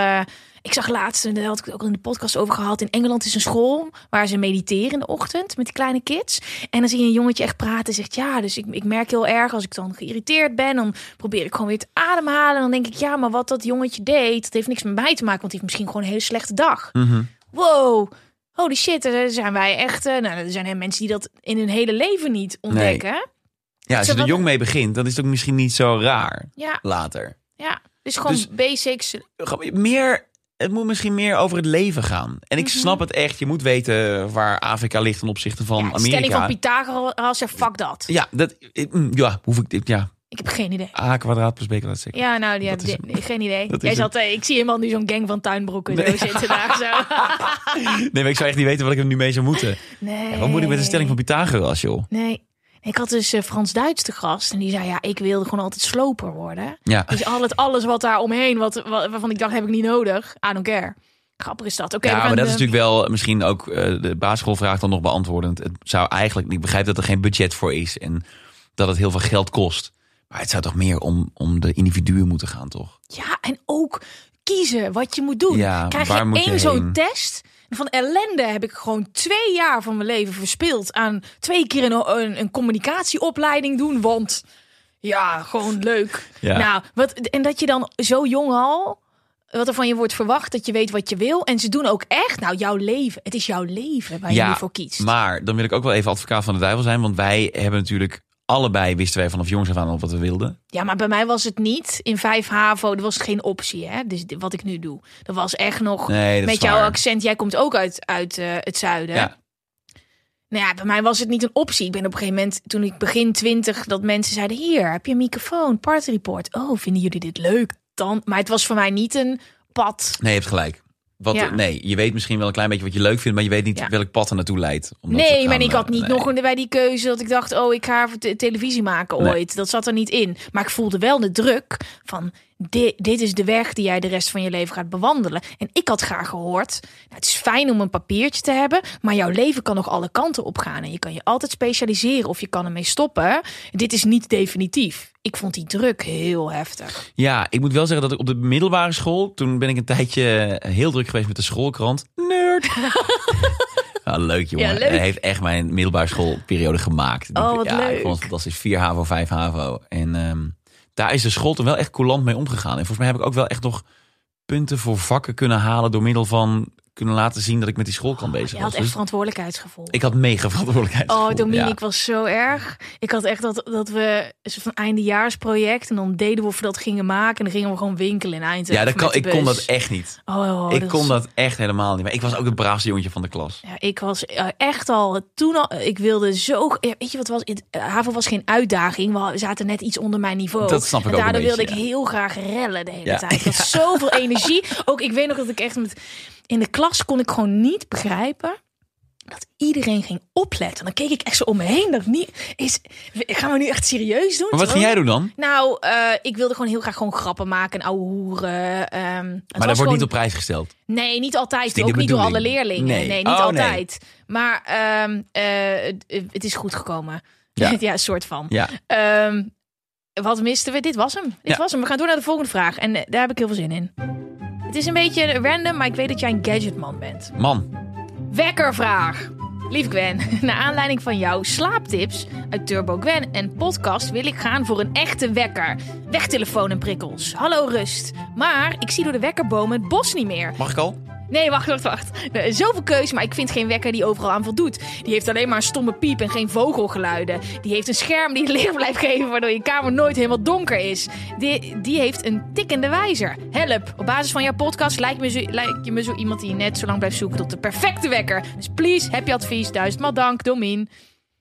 Ik zag laatst, en daar had ik het ook in de podcast over gehad. In Engeland is een school waar ze mediteren in de ochtend met die kleine kids. En dan zie je een jongetje echt praten. En zegt ja, dus ik, ik merk heel erg als ik dan geïrriteerd ben. Dan probeer ik gewoon weer te ademhalen. En dan denk ik ja, maar wat dat jongetje deed, dat heeft niks met mij te maken. Want die heeft misschien gewoon een hele slechte dag. Mhm. Wow. Holy shit, er zijn wij echt. eh, nou, er zijn mensen die dat in hun hele leven niet ontdekken. Ja, als je er jong mee begint, dan is het ook misschien niet zo raar Ja, later. ja. Dus gewoon Dus- basics. Meer het moet misschien meer over het leven gaan. En ik snap het echt. Je moet weten waar Afrika ligt ten opzichte van Mhm. Ja, de Amerika. stelling van Pythagoras, ja, fuck dat. ja, dat, mm, ja, hoef ik dit, ja. Ik heb geen idee. A kwadraat plus B kwadraat zeker. Ja, nou, die heb, is geen idee. Jij zat, eh, ik zie helemaal nu zo'n gang van tuinbroeken zo zitten daar zo. Nee, maar ik zou echt niet weten wat ik er nu mee zou moeten. Nee. Ja, wat moet ik met de stelling van Pythagoras, joh? Nee. Ik had dus eh, Frans Duits te gast en die zei ja, ik wilde gewoon altijd sloper worden. Ja. Dus al het, alles wat daar omheen, wat, wat, waarvan ik dacht heb ik niet nodig, I don't care. Grappig is dat. Oké, ja, maar dat is natuurlijk wel misschien ook eh, de basisschoolvraag dan nog beantwoordend. Het zou eigenlijk, ik begrijp dat er geen budget voor is en dat het heel veel geld kost. Maar het zou toch meer om, om de individuen moeten gaan, toch? Ja, en ook kiezen wat je moet doen. Ja, Krijg je één zo'n test? Van ellende heb ik gewoon twee jaar van mijn leven verspild aan twee keer een, een, een communicatieopleiding doen. Want ja, gewoon leuk. Ja. Nou, wat, en dat je dan zo jong al, wat er van je wordt verwacht, dat je weet wat je wil. En ze doen ook echt, nou, jouw leven. Het is jouw leven waar je voor kiest. maar dan wil ik ook wel even advocaat van de duivel zijn. Want wij hebben natuurlijk allebei, wisten wij vanaf jongs af aan al wat we wilden. Ja, maar bij mij was het niet in 5 HAVO, dat was geen optie, hè? Dus wat ik nu doe. Dat was echt nog Nee, met jouw waar. accent. Jij komt ook uit, uit eh, het zuiden. Ja. Nou ja, bij mij was het niet een optie. Ik ben op een gegeven moment, toen ik begin twintig, dat mensen zeiden: Hier, heb je een microfoon, party report. Oh, vinden jullie dit leuk? Dan, maar het was voor mij niet een pad. Nee, je hebt gelijk. Wat, Ja. Nee, je weet misschien wel een klein beetje wat je leuk vindt, maar je weet niet Ja. welk pad er naartoe leidt. Nee, gaan, maar ik had eh, niet nee. nog een- bij die keuze dat ik dacht: Oh, ik ga te- televisie maken Nee. ooit. Dat zat er niet in. Maar ik voelde wel de druk van: dit, dit is de weg die jij de rest van je leven gaat bewandelen. En ik had graag gehoord: nou, Het is fijn om een papiertje te hebben, maar jouw leven kan nog alle kanten op gaan. En je kan je altijd specialiseren of je kan ermee stoppen. Dit is niet definitief. Ik vond die druk heel heftig. Ja, ik moet wel zeggen dat ik op de middelbare school, toen ben ik een tijdje heel druk geweest met de schoolkrant. Nerd. Ja, leuk jongen. Ja, leuk. Hij heeft echt mijn middelbare schoolperiode gemaakt. Oh, wat ja, leuk. Ik vond het fantastisch. 4 HAVO, 5 HAVO. En ehm, daar is de school toen wel echt coulant mee omgegaan. En volgens mij heb ik ook wel echt nog punten voor vakken kunnen halen door middel van kunnen laten zien dat ik met die schoolkrant bezig Je was. had echt Dus verantwoordelijkheidsgevoel. ik had mega verantwoordelijkheid. Oh, Dominique ik was zo erg. Ik had echt dat, dat we een soort van eindejaarsproject en dan deden we of we dat gingen maken en dan gingen we gewoon winkelen in Eindhoven. Ja, dat kan, ik kon dat echt niet. Oh, ik dat kon is- dat echt helemaal niet. Maar ik was ook het braafste jongetje van de klas. Ja, ik was eh, echt al toen al. Ik wilde zo. ja, Weet je wat was? Eh, HAVO was geen uitdaging. We zaten net iets onder mijn niveau. Dat snap ik en ook daardoor wilde ik heel graag rellen de hele tijd. Ik had zoveel energie. Ook ik weet nog dat ik echt met in de klas kon ik gewoon niet begrijpen. Dat iedereen ging opletten. Dan keek ik echt zo om me heen. Dat niet is. Gaan we nu echt serieus doen? Maar wat ging jij doen dan? Nou, eh, ik wilde gewoon heel graag gewoon grappen maken en ouwe hoeren. ehm, Maar dat wordt gewoon- niet op prijs gesteld. Nee, niet altijd. Ook niet door alle leerlingen. Nee. Nee, niet Oh, nee. altijd. Maar ehm, eh, het- is goed gekomen. Ja. Ja, een soort van. Ja. Ehm, wat misten we? Dit was hem. Dit Ja. was hem. We gaan door naar de volgende vraag. En eh, daar heb ik heel veel zin in. Het is een beetje random, maar ik weet dat jij een gadgetman bent. Man, Wekkervraag. Lief Gwen, naar aanleiding van jouw slaaptips uit Turbo Gwen en podcast wil ik gaan voor een echte wekker. Wegtelefoon en prikkels. Hallo rust. Maar ik zie door de wekkerbomen het bos niet meer. mag ik al? Nee, wacht, wacht, wacht. Zoveel keus, maar ik vind geen wekker die overal aan voldoet. Die heeft alleen maar een stomme piep en geen vogelgeluiden. Die heeft een scherm die het licht blijft geven, waardoor je kamer nooit helemaal donker is. Die, die heeft een tikkende wijzer. Help! Op basis van jouw podcast lijkt, me zo, lijkt je me zo iemand die net zo lang blijft zoeken tot de perfecte wekker. Dus please, heb je advies? Duizendmaal dank, Domien.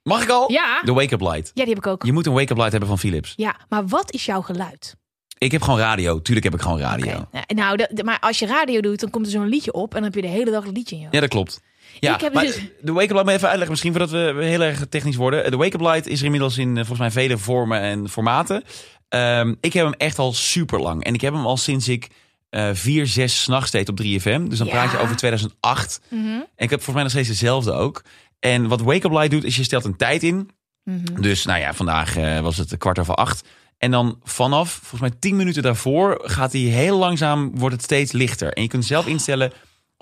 Mag ik al? Ja. De wake-up light. Ja, die heb ik ook. Je moet een wake-up light hebben van Philips. Ja, maar wat is jouw geluid? Ik heb gewoon radio. Tuurlijk heb ik gewoon radio. Nou, de- de- maar als je radio doet, dan komt er zo'n liedje op en dan heb je de hele dag een liedje in je Ja, dat klopt. Ja, Ik heb maar dus- de wake-up light, maar even uitleggen misschien voordat we heel erg technisch worden. De wake-up light is er inmiddels in eh, volgens mij vele vormen en formaten. Ehm, ik heb hem echt al super lang. En ik heb hem al sinds ik eh 4, 6 s'nachts deed op 3FM. Dus dan Ja. praat je over 2008. Mhm. En ik heb volgens mij nog steeds dezelfde ook. En wat wake-up light doet, is je stelt een tijd in. Mhm. Dus nou ja, vandaag eh, was het kwart over acht. En dan vanaf, volgens mij 10 minuten daarvoor, gaat hij heel langzaam, wordt het steeds lichter. En je kunt zelf instellen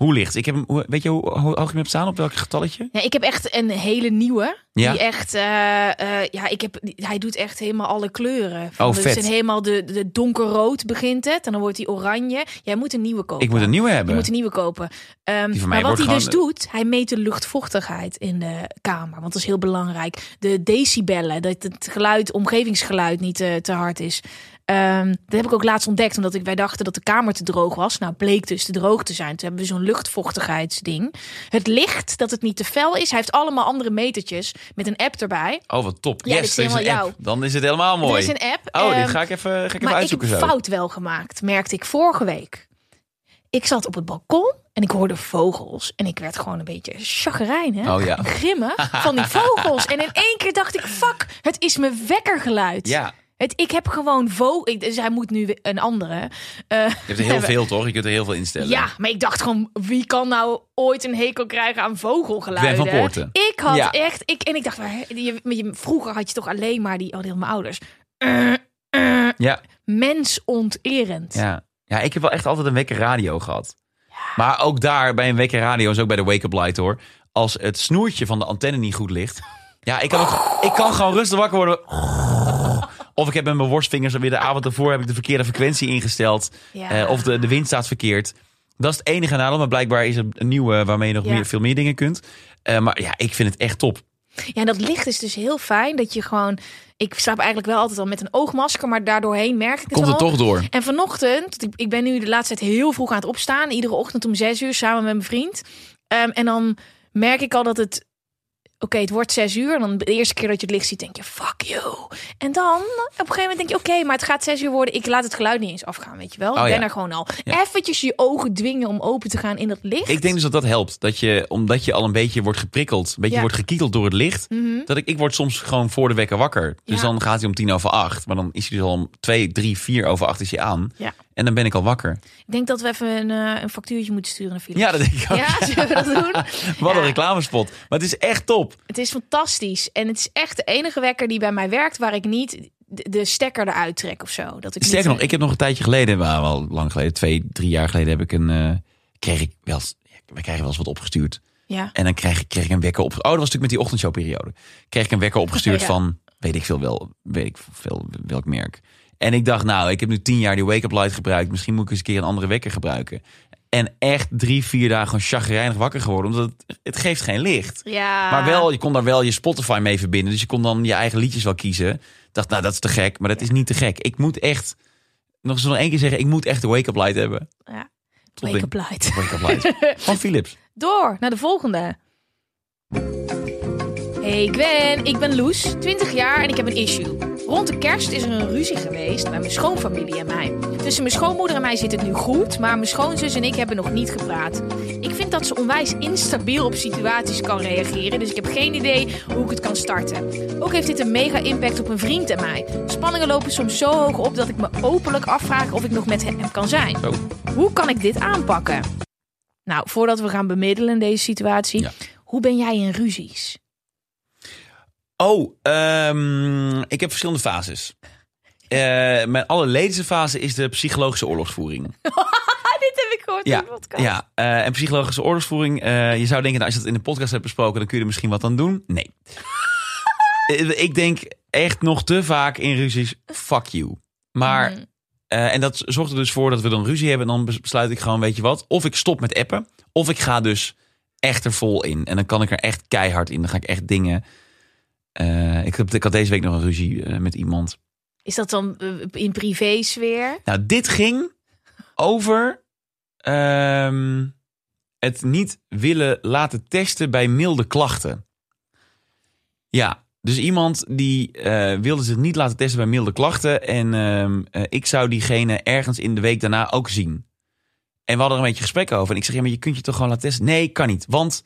hoe licht. Ik heb hem, weet je hoe, hoe hoog je hem hebt staan? Op welk getalletje? Ja, ik heb echt een hele nieuwe. Ja. Die echt, eh, eh, ja, ik heb, hij doet echt helemaal alle kleuren. Van Oh, vet. zijn helemaal de, de donkerrood begint het. En dan wordt hij oranje. Jij moet een nieuwe kopen. Ik moet een nieuwe Je hebben. moet een nieuwe kopen. Die van maar wat hij dus doet, hij meet de luchtvochtigheid in de kamer. Want dat is heel belangrijk. De decibellen, dat het geluid, omgevingsgeluid niet te, te hard is. Ehm, dat heb ik ook laatst ontdekt, omdat ik, wij dachten dat de kamer te droog was. Nou, bleek dus te droog te zijn. Toen hebben we zo'n luchtvochtigheidsding. Het licht, dat het niet te fel is. Hij heeft allemaal andere metertjes met een app erbij. Oh, wat top. Ja, yes, is een helemaal app. Dan is het helemaal mooi. Er is een app. Oh, dit ehm, ga ik even, ga ik even maar ik uitzoeken heb zo. fout wel gemaakt, merkte ik vorige week. Ik zat op het balkon en ik hoorde vogels. En ik werd gewoon een beetje chagrijnig. Oh ja. en Grimmig van die vogels. En in één keer dacht ik, fuck, het is mijn wekkergeluid. Ja, Het, ik heb gewoon vogels. Dus hij moet nu een andere. eh, je hebt er heel veel toch? Je kunt er heel veel instellen. ja, maar ik dacht gewoon, wie kan nou ooit een hekel krijgen aan vogelgeluiden? Van Poorten. Ik had Ja. echt, ik, en ik dacht, je, je, vroeger had je toch alleen maar die, oh, die mijn ouders. Eh, eh, Ja, mensonterend. ja. ja, ik heb wel echt altijd een wekker radio gehad. Maar ook daar, bij een wekker radio, is ook bij de wake-up light hoor. Als het snoertje van de antenne niet goed ligt. Ja, ik kan, ook, ik kan gewoon rustig wakker worden. Of ik heb met mijn worstvingers weer de avond ervoor heb ik de verkeerde frequentie ingesteld. Ja. Eh, of de, de wind staat verkeerd. Dat is het enige nadeel. Maar blijkbaar is er een nieuwe waarmee je nog Ja. meer, veel meer dingen kunt. Eh, maar ja, ik vind het echt top. Ja, en dat licht is dus heel fijn dat je gewoon. Ik slaap eigenlijk wel altijd al met een oogmasker, maar daardoorheen merk ik het Komt het toch door? En vanochtend, ik, ik ben nu de laatste tijd heel vroeg aan het opstaan. Iedere ochtend om zes uur samen met mijn vriend. Ehm, en dan merk ik al dat het... Oké, het wordt zes uur. En dan de eerste keer dat je het licht ziet, denk je, fuck you. En dan, op een gegeven moment denk je, oké, maar het gaat zes uur worden. Ik laat het geluid niet eens afgaan, weet je wel. Oh, ik ben ja. er gewoon al. Ja. Eventjes je ogen dwingen om open te gaan in dat licht. Ik denk dus dat dat helpt. Dat je, omdat je al een beetje wordt geprikkeld, een beetje Ja. wordt gekieteld door het licht. Mhm. Dat ik, ik word soms gewoon voor de wekker wakker. Dus dan gaat hij om tien over acht. Maar dan is hij dus al om twee, drie, vier over acht is hij aan. Ja. En dan ben ik al wakker. Ik denk dat we even een, eh, een factuurtje moeten sturen naar Philips. Ja, dat denk ik ook. Ja, zullen we dat doen? Wat een reclamespot. Maar het is echt top. Het is fantastisch. En het is echt de enige wekker die bij mij werkt waar ik niet de, stekker eruit trek of zo. Dat ik Sterker niet, nog, ik heb nog een tijdje geleden, maar wel lang geleden, twee, drie jaar geleden, heb ik een, eh, kreeg ik wel, we krijgen wel eens wat opgestuurd. Ja. En dan kreeg ik, kreeg ik een wekker op. Oh, dat was natuurlijk met die ochtendshowperiode. Kreeg ik een wekker opgestuurd Ja. van, weet ik veel wel, weet ik veel welk merk. En ik dacht, nou, ik heb nu tien jaar die wake-up light gebruikt. Misschien moet ik eens een keer een andere wekker gebruiken. En echt drie, vier dagen gewoon chagrijnig wakker geworden. Omdat het, het geeft geen licht. Ja. Maar wel, je kon daar wel je Spotify mee verbinden. Dus je kon dan je eigen liedjes wel kiezen. Ik dacht, nou, dat is te gek. Maar dat is niet te gek. Ik moet echt, nog eens nog één keer zeggen, ik moet echt de wake-up light hebben. Ja. Top Wake ding. up light. Wake-up light. Van Philips. Door naar de volgende. Hey Gwen, ik ben Loes, 20 jaar en ik heb een issue. Rond de kerst is er een ruzie geweest met mijn schoonfamilie en mij. Tussen mijn schoonmoeder en mij zit het nu goed, maar mijn schoonzus en ik hebben nog niet gepraat. Ik vind dat ze onwijs instabiel op situaties kan reageren, dus ik heb geen idee hoe ik het kan starten. Ook heeft dit een mega impact op een vriend en mij. Spanningen lopen soms zo hoog op dat ik me openlijk afvraag of ik nog met hem kan zijn. Zo. Hoe kan ik dit aanpakken? Nou, voordat we gaan bemiddelen in deze situatie, Ja. hoe ben jij in ruzies? Oh, ehm, ik heb verschillende fases. Eh, mijn allerleedste fase is de psychologische oorlogsvoering. dit heb ik gehoord Ja, in de podcast. ja eh, en psychologische oorlogsvoering. eh, je zou denken, nou, als je het in de podcast hebt besproken, dan kun je er misschien wat aan doen. Nee. Ik denk echt nog te vaak in ruzies, fuck you. Maar, eh, en dat zorgt er dus voor dat we dan ruzie hebben. En dan bes- besluit ik gewoon, weet je wat, of ik stop met appen, of ik ga dus echt er vol in. En dan kan ik er echt keihard in. Dan ga ik echt dingen. Eh, ik, heb, ik had deze week nog een ruzie eh, met iemand. Is dat dan eh, in privé-sfeer? Nou, dit ging over ehm, het niet willen laten testen bij milde klachten. Ja, dus iemand die wilde zich niet laten testen bij milde klachten. En ehm, eh, ik zou diegene ergens in de week daarna ook zien. En we hadden er een beetje gesprek over. En ik zeg, ja, maar je kunt je toch gewoon laten testen? Nee, kan niet. Want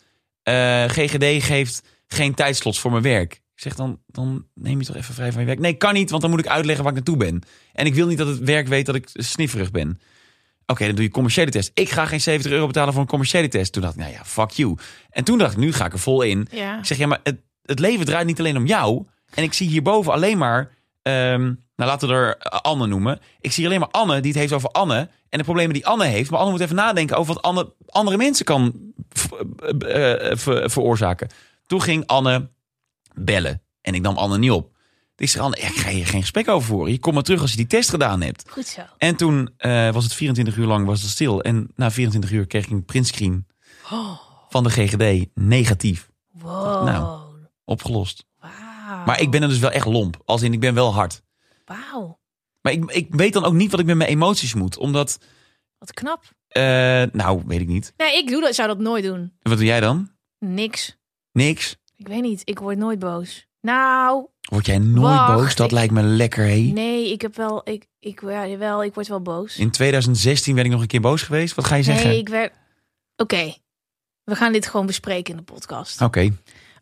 GGD geeft geen tijdslots voor mijn werk. Ik zeg, dan, dan neem je toch even vrij van je werk. Nee, kan niet, want dan moet ik uitleggen waar ik naartoe ben. En ik wil niet dat het werk weet dat ik snifferig ben. Oké, dan doe je commerciële test. Ik ga geen 70 euro betalen voor een commerciële test. Toen dacht ik, nou ja, fuck you. En toen dacht ik, nu ga ik er vol in. Ja. Ik zeg, ja, maar het, het leven draait niet alleen om jou. En ik zie hierboven alleen maar, ehm, nou laten we er eh, Anne noemen. Ik zie alleen maar Anne die het heeft over Anne. En de problemen die Anne heeft. Maar Anne moet even nadenken over wat Anne, andere mensen kan eh, eh, ver- veroorzaken. Toen ging Anne bellen. En ik nam Anne niet op. Ik zeg, Anne, ik ga hier geen gesprek over voeren. Je komt maar terug als je die test gedaan hebt. Goed zo. En toen eh, was het 24 uur lang was het stil. En na 24 uur kreeg ik een printscreen van de GGD. Negatief. Wow. Nou. Opgelost. Wauw. Maar ik ben er dus wel echt lomp. Als in, ik ben wel hard. Wauw. Maar ik, ik weet dan ook niet wat ik met mijn emoties moet. Omdat, Wat knap. eh, nou, weet ik niet. Nee, ik doe dat, zou dat nooit doen. En wat doe jij dan? Niks. Niks. Ik weet niet. Ik word nooit boos. Nou, Word jij nooit Wacht, boos? Dat ik- lijkt me lekker, hé. nee, ik heb wel. Ik, ik, ja, wel, ik word wel boos. In 2016 werd ik nog een keer boos geweest. Wat ga je zeggen? Nee, ik werd. Oké, we gaan dit gewoon bespreken in de podcast. Oké.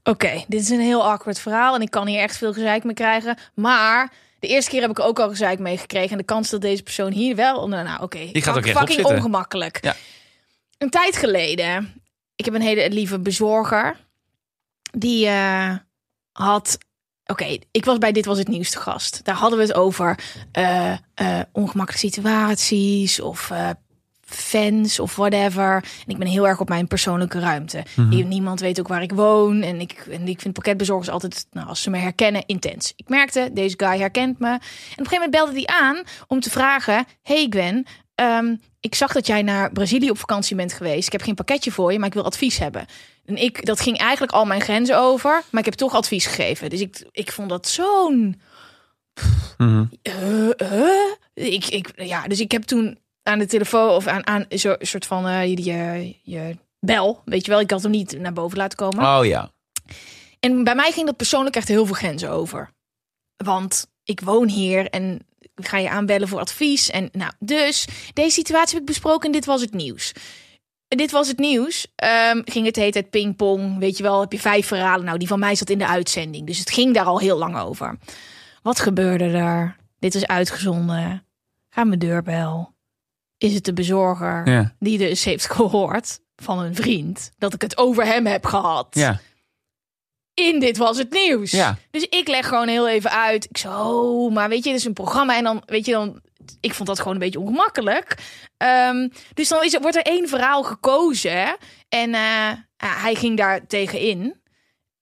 Oké, dit is een heel awkward verhaal en ik kan hier echt veel gezeik mee krijgen. Maar de eerste keer heb ik ook al gezeik mee gekregen. En de kans dat deze persoon hier wel onder... Nou, oké. Die gaat ook fucking zitten. ongemakkelijk. Ja. Een tijd geleden, ik heb een hele lieve bezorger. Die eh, had... Oké, ik was bij Dit Was Het Nieuws te gast. Daar hadden we het over eh, eh, ongemakkelijke situaties of fans of whatever. En ik ben heel erg op mijn persoonlijke ruimte. Mhm. Niemand weet ook waar ik woon. En ik, en ik vind pakketbezorgers altijd, nou, als ze me herkennen, intens. Ik merkte, deze guy herkent me. En op een gegeven moment belde hij aan om te vragen... Hey Gwen, ehm, ik zag dat jij naar Brazilië op vakantie bent geweest. Ik heb geen pakketje voor je, maar ik wil advies hebben. En ik, dat ging eigenlijk al mijn grenzen over. Maar ik heb toch advies gegeven. Dus ik, ik vond dat zo'n... Eh? Ik, ik, ja, dus ik heb toen aan de telefoon of aan, aan soort van eh, je, je, je bel, weet je wel, ik had hem niet naar boven laten komen. Oh ja. En bij mij ging dat persoonlijk echt heel veel grenzen over. Want ik woon hier en ik ga je aanbellen voor advies. En nou, dus deze situatie heb ik besproken en dit was het nieuws. En dit was het nieuws. Ehm, ging het de hele tijd pingpong. Weet je wel, heb je vijf verhalen. Nou, die van mij zat in de uitzending. Dus het ging daar al heel lang over. Wat gebeurde er? Dit is uitgezonden. Ga mijn deurbel. Is het de bezorger Ja. die dus heeft gehoord van een vriend dat ik het over hem heb gehad? Ja. In dit was het nieuws. Ja. Dus ik leg gewoon heel even uit. Ik zo, oh, maar weet je, dit is een programma. En dan, weet je, dan, ik vond dat gewoon een beetje ongemakkelijk. Ehm, dus dan is er, wordt er één verhaal gekozen. En eh, hij ging daar tegenin.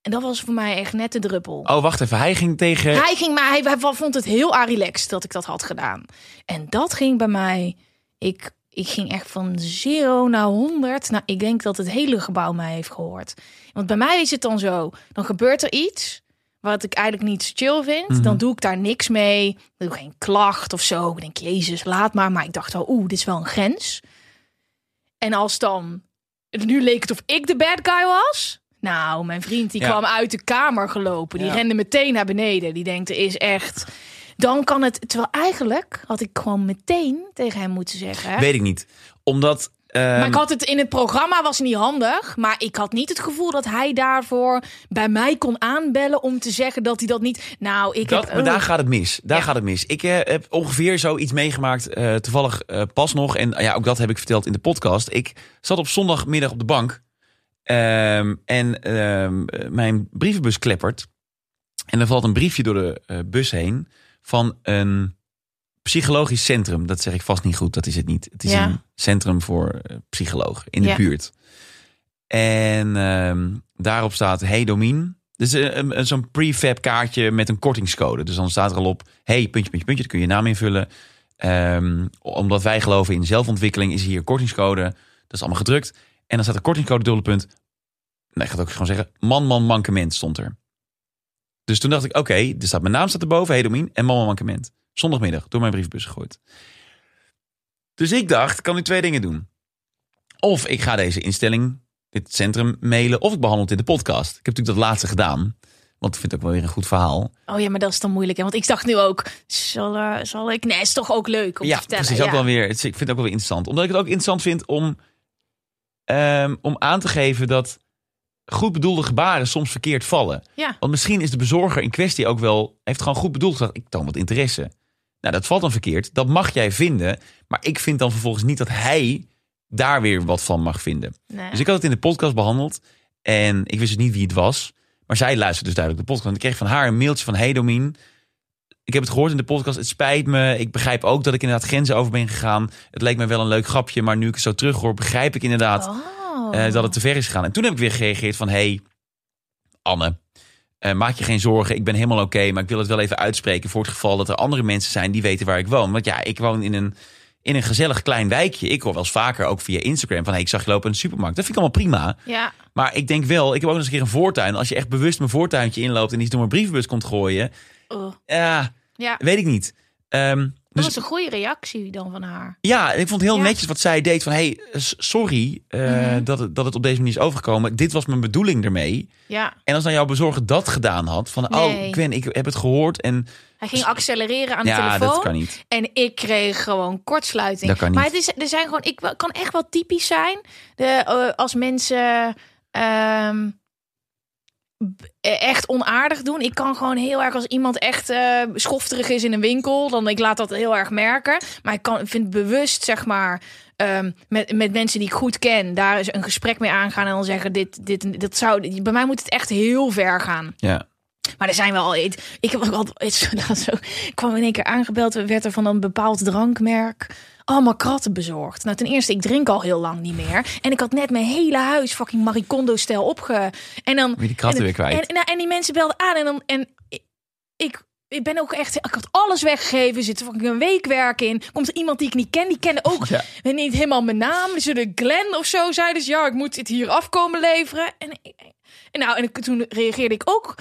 En dat was voor mij echt net de druppel. Oh, wacht even. Hij ging tegen... Hij ging maar hij, hij vond het heel relaxed dat ik dat had gedaan. En dat ging bij mij. Ik, ik ging echt van zero naar 100. Nou, ik denk dat het hele gebouw mij heeft gehoord. Want bij mij is het dan zo: dan gebeurt er iets wat ik eigenlijk niet chill vind. Dan doe ik daar niks mee. Ik doe geen klacht of zo. Ik denk, Jezus, laat maar. Maar ik dacht al, oeh, dit is wel een grens. En als dan. Nu leek het of ik de bad guy was. Nou, mijn vriend die Ja. kwam uit de kamer gelopen. Die Ja. rende meteen naar beneden. Die denkt, er is echt. Dan kan het. Terwijl eigenlijk had ik gewoon meteen tegen hem moeten zeggen. Weet ik niet. Omdat... ehm, Maar ik had het in het programma was niet handig. Maar ik had niet het gevoel dat hij daarvoor bij mij kon aanbellen om te zeggen dat hij dat niet. Nou, ik Dat, heb. maar daar gaat het mis. Daar Ja. gaat het mis. Ik eh, heb ongeveer zoiets meegemaakt, eh, toevallig eh, pas nog. En ja, ook dat heb ik verteld in de podcast. Ik zat op zondagmiddag op de bank. ehm, en ehm, eh, mijn brievenbus kleppert. En er valt een briefje door de bus heen van een psychologisch centrum. Dat zeg ik vast niet goed, dat is het niet. Het is Ja. een centrum voor eh, psychologen in de Ja. buurt. En ehm, daarop staat, hey Domien. Dus een- een- zo'n prefab kaartje met een kortingscode. Dus dan staat er al op, hey, puntje, puntje, puntje. Dan kun je je naam invullen. Ehm, omdat wij geloven in zelfontwikkeling is hier kortingscode. Dat is allemaal gedrukt. En dan staat er kortingscode, dubbele punt. Nee, ik ga het ook gewoon zeggen. Man, man, mankement stond er. Dus toen dacht ik, oké, er staat mijn naam staat erboven, hey Domien. En man, mankement. Zondagmiddag, door mijn briefbus gegooid. Dus ik dacht, kan nu twee dingen doen. Of ik ga deze instelling, dit centrum mailen, of ik behandel het in de podcast. Ik heb natuurlijk dat laatste gedaan. Want ik vind het ook wel weer een goed verhaal. Oh ja, maar dat is dan moeilijk. Hè? Want ik dacht nu ook, zal, eh, zal ik? Nee, is toch ook leuk om ja, te vertellen. precies. Ook wel weer, ik vind het ook wel weer interessant. Omdat ik het ook interessant vind om, ehm, om aan te geven dat goed bedoelde gebaren soms verkeerd vallen. Ja. Want misschien is de bezorger in kwestie ook wel, heeft gewoon goed bedoeld gezegd, ik toon wat interesse. Nou, dat valt dan verkeerd. Dat mag jij vinden. Maar ik vind dan vervolgens niet dat hij daar weer wat van mag vinden. Nee. Dus ik had het in de podcast behandeld. En ik wist dus niet wie het was. Maar zij luisterde dus duidelijk de podcast. En ik kreeg van haar een mailtje van... Hey Domien, ik heb het gehoord in de podcast. Het spijt me. Ik begrijp ook dat ik inderdaad grenzen over ben gegaan. Het leek me wel een leuk grapje. Maar nu ik het zo terug hoor, begrijp ik inderdaad Oh. Eh, dat het te ver is gegaan. En toen heb ik weer gereageerd van... Hey, Anne, eh, maak je geen zorgen. Ik ben helemaal oké. maar ik wil het wel even uitspreken voor het geval dat er andere mensen zijn die weten waar ik woon. Want ja, ik woon in een, in een gezellig klein wijkje. Ik hoor wel eens vaker ook via Instagram van... Hey, ik zag je lopen in de supermarkt. Dat vind ik allemaal prima. Ja, Maar ik denk wel, ik heb ook nog eens een keer een voortuin. Als je echt bewust mijn voortuintje inloopt en iets door mijn brievenbus komt gooien. oh. Ja, ja. weet ik niet. Ehm, Dat Dus- was een goede reactie dan van haar. Ja, en ik vond het heel Ja. netjes wat zij deed. Van, hey, sorry eh, Mhm. dat, het, dat het op deze manier is overgekomen. Dit was mijn bedoeling ermee. Ja, En als dan jouw bezorger dat gedaan had. Van, Nee. oh, Gwen, ik heb het gehoord. En hij ging accelereren aan de ja, telefoon. dat kan niet. En ik kreeg gewoon kortsluiting. Dat kan niet. Maar het is, er zijn gewoon, ik kan echt wel typisch zijn. De, eh, als mensen ehm, echt onaardig doen. Ik kan gewoon heel erg als iemand echt eh schofterig is in een winkel. Dan ik laat dat heel erg merken. Maar ik kan, vind bewust, zeg maar. ehm, met, met mensen die ik goed ken, daar is een gesprek mee aangaan en dan zeggen: dit, dit, dat zou. Bij mij moet het echt heel ver gaan. Ja. Maar er zijn wel. Ik ik heb ook altijd. Zo, ik kwam in één keer aangebeld. werd er van een bepaald drankmerk. Allemaal kratten bezorgd. Nou, ten eerste, ik drink al heel lang niet meer. En ik had net mijn hele huis fucking Maricondo-stijl opge. En dan. Weer die kratten en, weer kwijt. En, nou, en die mensen belden aan. En dan. En ik. Ik ben ook echt. Ik had alles weggegeven. Zit er fucking een weekwerk in. Komt er iemand die ik niet ken? Die kende ook Ja. niet helemaal mijn naam. Dus de Glenn of zo zei dus ja, ik moet het hier afkomen leveren. En, en nou, en toen reageerde ik ook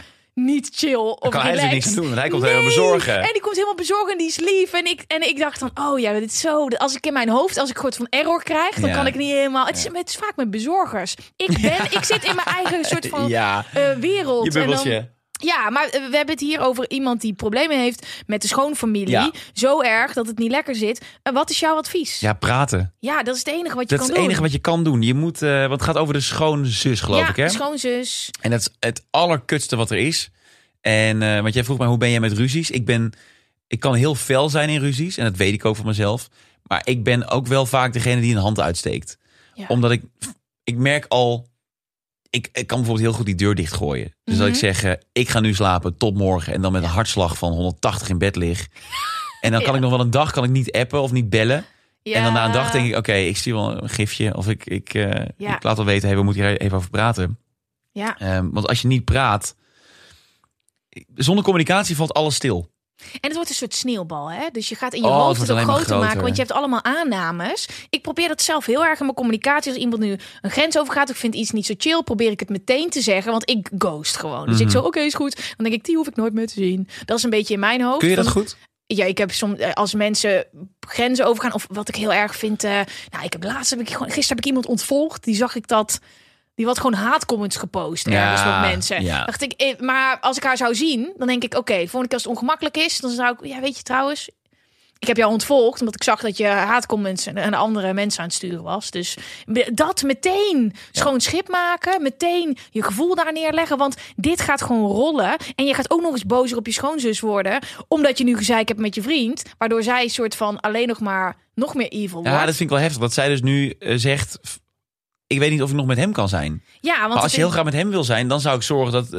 niet chill of kan hij relaxed. niks aan doen, want hij komt helemaal bezorgen. En die komt helemaal bezorgen en die is lief. En ik, en ik dacht dan, oh ja, dit is zo. Als ik in mijn hoofd, als ik een soort van error krijg, dan Ja. kan ik niet helemaal. Het is, het is vaak met bezorgers. Ik ben, ik zit in mijn eigen soort van Ja, eh, wereld. je En dan- bubbeltje. Ja, maar eh, we hebben het hier over iemand die problemen heeft met de schoonfamilie. Ja. Zo erg dat het niet lekker zit. En wat is jouw advies? Ja, praten. Ja, dat is het enige wat je Dat is kan het doen. enige wat je kan doen. Je moet, eh, want het gaat over de schoonzus, geloof ja, ik, hè? schoonzus. En dat is het allerkutste wat er is. En eh, want jij vroeg mij, hoe ben jij met ruzies? Ik ben, ik kan heel fel zijn in ruzies. En dat weet ik ook van mezelf. Maar ik ben ook wel vaak degene die een hand uitsteekt. Ja. Omdat ik, ik merk al, ik, ik kan bijvoorbeeld heel goed die deur dichtgooien. Dus dat ik Mhm. zeg, ik ga nu slapen tot morgen. En dan met een hartslag van 180 in bed lig. En dan kan Ja. ik nog wel een dag kan ik niet appen of niet bellen. Ja. En dan na een dag denk ik, oké, ik stuur wel een gifje. Of ik, ik, eh, Ja. ik laat wel weten, hey, we moeten hier even over praten. Ja. Ehm, want als je niet praat, zonder communicatie valt alles stil. En het wordt een soort sneeuwbal, hè? Dus je gaat in je Oh, het hoofd wordt het ook groter maken, want je hebt allemaal aannames. Ik probeer dat zelf heel erg in mijn communicatie. Als iemand nu een grens overgaat, ik vind iets niet zo chill, probeer ik het meteen te zeggen, want ik ghost gewoon. Dus ik Mhm. zo, oké, is goed. Dan denk ik, die hoef ik nooit meer te zien. Dat is een beetje in mijn hoofd. Kun je dat goed? Ja, ik heb soms eh, als mensen grenzen overgaan of wat ik heel erg vind. eh, nou, ik heb laatst heb ik gewoon gisteren heb ik iemand ontvolgd. Die zag ik dat die had gewoon haatcomments gepost Ja, ergens met mensen. ja. Dacht ik, eh, maar als ik haar zou zien, dan denk ik, oké, volgende keer als het ongemakkelijk is, dan zou ik, ja, weet je trouwens, ik heb jou ontvolgd omdat ik zag dat je haatcomments en andere mensen aan het sturen was. Dus dat meteen schoon schip maken, meteen je gevoel daar neerleggen, want dit gaat gewoon rollen en je gaat ook nog eens bozer op je schoonzus worden, omdat je nu gezeik hebt met je vriend, waardoor zij een soort van alleen nog maar nog meer evil Ja, wordt. dat vind ik wel heftig. Dat zij dus nu eh, zegt, ik weet niet of ik nog met hem kan zijn. ja, want Maar als je heel graag met hem wil zijn, dan zou ik zorgen dat eh,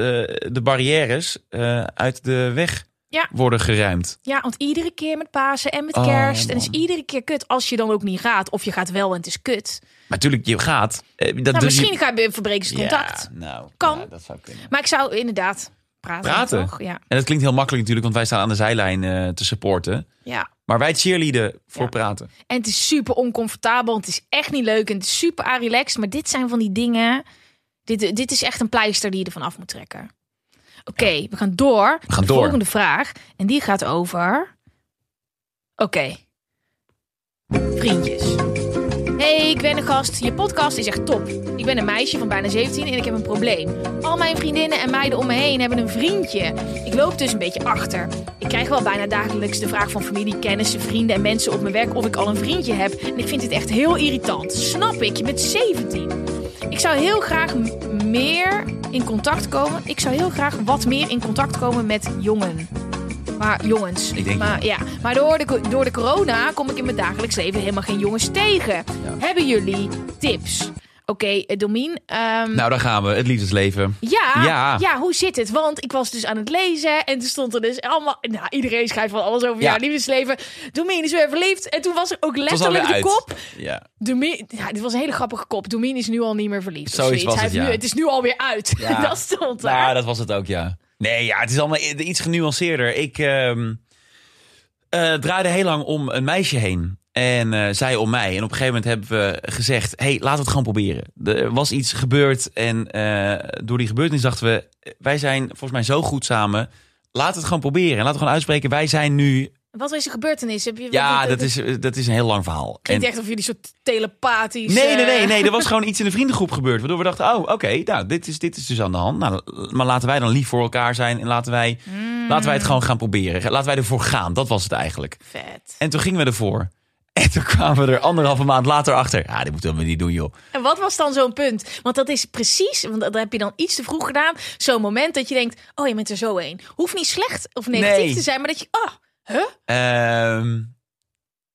de barrières eh, uit de weg Ja. worden geruimd. Ja, want iedere keer met Pasen en met Oh, kerst. En het is iedere keer kut als je dan ook niet gaat. Of je gaat wel en het is kut. Maar natuurlijk, je gaat. eh, dat, Nou, dus misschien je- ga je verbreken ze contact. Ja, nou, Kan. ja, dat zou kunnen. Maar ik zou inderdaad praten. Praten? Toch? Ja. En dat klinkt heel makkelijk natuurlijk, want wij staan aan de zijlijn eh, te supporten. ja. Maar wij cheerleaden voor Ja. praten. En het is super oncomfortabel. Het is echt niet leuk. En het is super relaxed. Maar dit zijn van die dingen. Dit, dit is echt een pleister die je ervan af moet trekken. Oké, we gaan door. We gaan de door. volgende vraag. En die gaat over. Oké. Vriendjes. Hey, ik ben een gast. Je podcast is echt top. Ik ben een meisje van bijna 17 en ik heb een probleem. Al mijn vriendinnen en meiden om me heen hebben een vriendje. Ik loop dus een beetje achter. Ik krijg wel bijna dagelijks de vraag van familie, kennissen, vrienden en mensen op mijn werk of ik al een vriendje heb. En ik vind dit echt heel irritant. Snap ik, je bent 17. Ik zou heel graag meer in contact komen. Ik zou heel graag wat meer in contact komen met jongen. Maar jongens. Ik denk maar ja, maar door de, door de corona kom ik in mijn dagelijks leven helemaal geen jongens tegen. Hebben jullie tips? Oké, eh, Domien. ehm, Nou, daar gaan we. Het liefdesleven. ja, Ja. ja. hoe zit het? Want ik was dus aan het lezen en toen stond er dus allemaal... Nou, iedereen schrijft van alles over Ja. jouw liefdesleven. Domien is weer verliefd. En toen was er ook letterlijk de uit. kop. Ja. Domien, ja, dit was een hele grappige kop. Domien is nu al niet meer verliefd. Zoiets was Hij het, ja. nu, het is nu alweer uit. Ja. dat stond daar. Nou, dat was het ook, ja. Nee, ja, het is allemaal iets genuanceerder. Ik ehm, eh, draaide heel lang om een meisje heen. En eh, zij om mij. En op een gegeven moment hebben we gezegd... hey, laten we het gewoon proberen. Er was iets gebeurd. En eh, door die gebeurtenis dachten we... wij zijn volgens mij zo goed samen. Laten het gewoon proberen. En laten we gewoon uitspreken... wij zijn nu Wat is er gebeurtenis? Heb je, Ja, wat- dat is, dat is een heel lang verhaal. Klinkt En- echt of jullie soort telepathisch... Nee, nee, nee, eh, nee. Er was gewoon iets in de vriendengroep gebeurd. Waardoor we dachten, oh, oké, nou, dit is, dit is dus aan de hand. Nou, maar laten wij dan lief voor elkaar zijn. En laten wij, Hmm. laten wij het gewoon gaan proberen. Laten wij ervoor gaan. Dat was het eigenlijk. Vet. En toen gingen we ervoor. En toen kwamen we er anderhalve maand later achter. Ja, dit moeten we niet doen, joh. En wat was dan zo'n punt? Want dat is precies, want dat heb je dan iets te vroeg gedaan. Zo'n moment dat je denkt, oh je bent er zo een. Hoeft niet slecht of negatief Nee. te zijn, maar dat je, oh, huh? Ehm,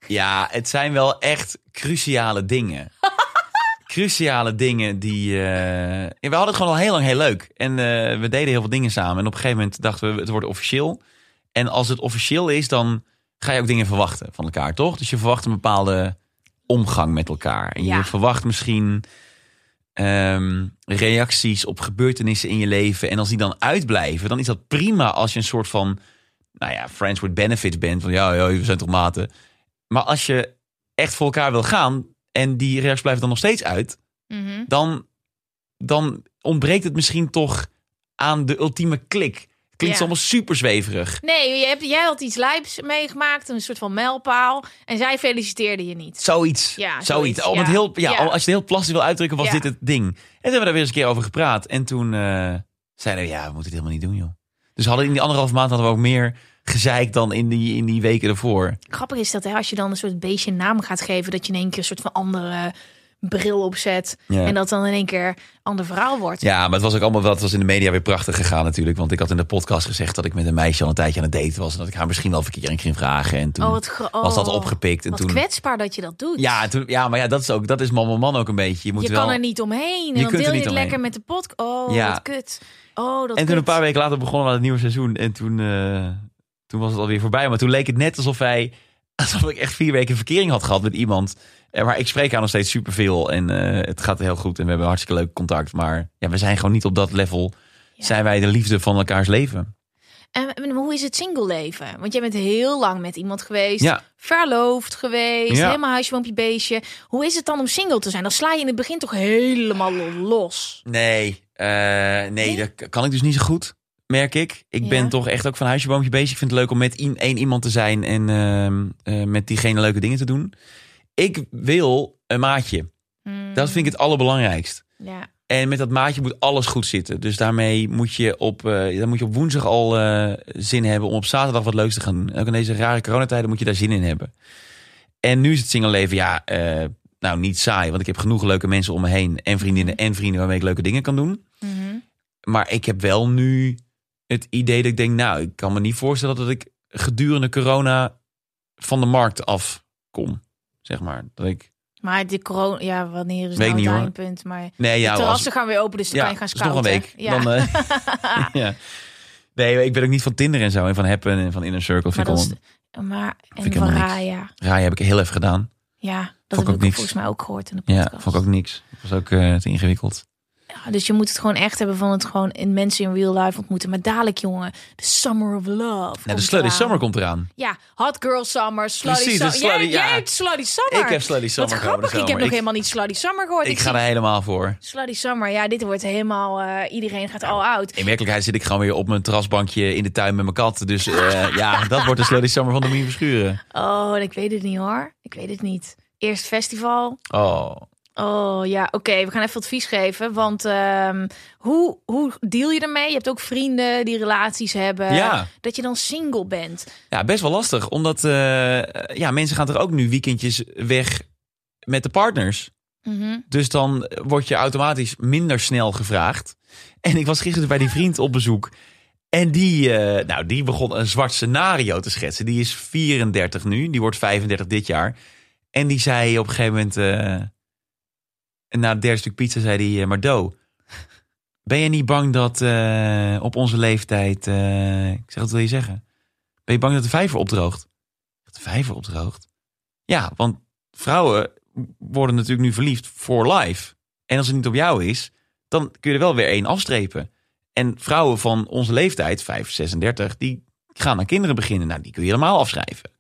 ja, het zijn wel echt cruciale dingen. cruciale dingen die... eh, we hadden het gewoon al heel lang heel leuk. En eh, we deden heel veel dingen samen. En op een gegeven moment dachten we, het wordt officieel. En als het officieel is, dan ga je ook dingen verwachten van elkaar, toch? Dus je verwacht een bepaalde omgang met elkaar. En Ja. je verwacht misschien ehm, reacties op gebeurtenissen in je leven. En als die dan uitblijven, dan is dat prima als je een soort van, nou ja, friends with benefits bent. Van ja, ja we zijn toch maten. Maar als je echt voor elkaar wil gaan en die reacties blijven dan nog steeds uit, Mhm. dan, dan ontbreekt het misschien toch aan de ultieme klik. Klinkt Ja. allemaal super zweverig. Nee, je hebt, jij had iets lijps meegemaakt, een soort van mijlpaal. En zij feliciteerde je niet. Zoiets. Ja, zoiets. zoiets, Om het heel, ja, Ja. Als je het heel plastisch wil uitdrukken, was dit het ding. En toen hebben we daar weer eens een keer over gepraat. En toen eh, zeiden we, ja, we moeten dit helemaal niet doen, joh. Dus hadden in die anderhalve maand hadden we ook meer gezeik dan in die, in die weken ervoor. Grappig is dat hè, als je dan een soort beestje een naam gaat geven, dat je in één keer een soort van andere bril opzet. Ja. En dat dan in één keer een ander verhaal wordt. Ja, maar het was ook allemaal wel, het was in de media weer prachtig gegaan natuurlijk. Want ik had in de podcast gezegd dat ik met een meisje al een tijdje aan het daten was. En dat ik haar misschien wel verkering ging vragen. En toen Oh, wat was dat oh, opgepikt. En Wat toen, kwetsbaar dat je dat doet. ja, toen, ja, maar ja, dat is ook, dat is man man man ook een beetje. Je moet je wel, kan er niet omheen. En Je dan kunt er deel je niet het omheen. lekker met de podcast. Oh, Ja. wat kut. Oh, dat En toen een paar weken later begonnen we aan het nieuwe seizoen. En toen, eh, toen was het alweer voorbij. Maar toen leek het net alsof wij... Alsof ik echt vier weken verkering had gehad met iemand. Eh, Maar ik spreek haar nog steeds superveel. En eh, het gaat heel goed. En we hebben hartstikke leuk contact. Maar ja, we zijn gewoon niet op dat level. Ja. Zijn wij de liefde van elkaars leven? En, en hoe is het single leven? Want jij bent heel lang met iemand geweest. Ja. Verloofd geweest. Ja. Helemaal huisje, boompje, beestje. Hoe is het dan om single te zijn? Dan sla je in het begin toch helemaal los. Nee, eh, nee, Nee? dat kan ik dus niet zo goed. Merk ik. Ik Ja. ben toch echt ook van huisje, boompje bezig. Ik vind het leuk om met één iemand te zijn. En ehm, eh, met diegene leuke dingen te doen. Ik wil een maatje. Hmm, Dat vind ik het allerbelangrijkst. Ja. En met dat maatje moet alles goed zitten. Dus daarmee moet je op, eh, dan moet je op woensdag al zin hebben om op zaterdag wat leuks te gaan doen. Ook in deze rare coronatijden moet je daar zin in hebben. En nu is het single leven, ja, nou niet saai. Want ik heb genoeg leuke mensen om me heen. En vriendinnen en vrienden waarmee ik leuke dingen kan doen. Mhm. Maar ik heb wel nu het idee dat ik denk, nou, ik kan me niet voorstellen dat ik gedurende corona van de markt afkom. Zeg maar. Dat ik, Maar de corona, ja, wanneer is Weet nou het eindpunt? Maar nee, ja, de als- terrassen gaan weer open, dus dan ja, kan je gaan dus nog een scouten. week. Ja. Dan, eh, ja. Nee, ik ben ook niet van Tinder en zo. En van Happen en van Inner Circle. maar Vind ik is, maar, en van. Raya. Raai heb ik heel even gedaan. Ja, Vond dat ik heb ook ik niks. volgens mij ook gehoord in de Ja, podcast. vond ik ook niks. Dat was ook eh, te ingewikkeld. Ja, dus je moet het gewoon echt hebben van het gewoon in mensen in real life ontmoeten. Maar dadelijk, jongen, de Summer of Love. De Slutty eraan. Summer komt eraan. Ja, Hot Girl Summer, Slutty Precies, Summer. Jij, slutty- jij ja. hebt Slutty Summer. Ik heb Slutty Summer Wat grappig, ik heb nog Ik- helemaal niet Slutty Summer gehoord. Ik ga er helemaal voor. Slutty Summer, ja, dit wordt helemaal... eh, iedereen gaat all out. In werkelijkheid zit ik gewoon weer op mijn terrasbankje in de tuin met mijn kat. Dus eh, ja, dat wordt de Slutty Summer van de Verschuren. Oh, ik weet het niet hoor. Ik weet het niet. Eerst festival. Oh. Oh ja, oké. we gaan even advies geven. Want ehm, hoe, hoe deal je ermee? Je hebt ook vrienden die relaties hebben. Ja. Dat je dan single bent. Ja, best wel lastig. Omdat eh, ja, mensen gaan toch ook nu weekendjes weg met de partners. Mhm. Dus dan word je automatisch minder snel gevraagd. En ik was gisteren bij die vriend op bezoek. En die, eh, nou, die begon een zwart scenario te schetsen. Die is 34 nu. Die wordt 35 dit jaar. En die zei op een gegeven moment... eh, na het derde stuk pizza zei hij... eh, maar Do, ben je niet bang dat eh, op onze leeftijd... eh, ik zeg, wat wil je zeggen? Ben je bang dat de vijver opdroogt? De vijver opdroogt? Ja, want vrouwen worden natuurlijk nu verliefd voor life. En als het niet op jou is, dan kun je er wel weer één afstrepen. En vrouwen van onze leeftijd, 5, 36, die gaan aan kinderen beginnen. Nou, die kun je helemaal afschrijven.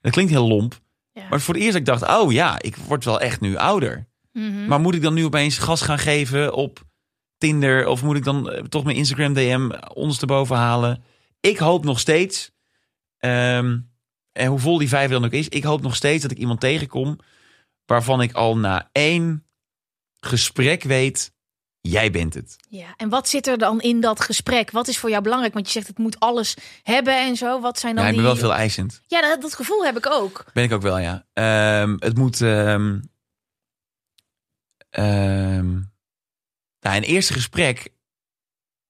Dat klinkt heel lomp. Ja. Maar voor het eerst dat ik dacht, oh ja, ik word wel echt nu ouder. Mhm. Maar moet ik dan nu opeens gas gaan geven op Tinder? Of moet ik dan eh, toch mijn Instagram DM ondersteboven halen? Ik hoop nog steeds ehm, en hoe vol die vijf dan ook is, ik hoop nog steeds dat ik iemand tegenkom waarvan ik al na één gesprek weet, jij bent het. Ja, en wat zit er dan in dat gesprek? Wat is voor jou belangrijk? Want je zegt het moet alles hebben en zo. Wat zijn dan Ja, ik ben die... wel veel eisend. Ja, dat, dat gevoel heb ik ook. Ben ik ook wel, ja. Ehm, het moet. ehm ehm, nou, een eerste gesprek.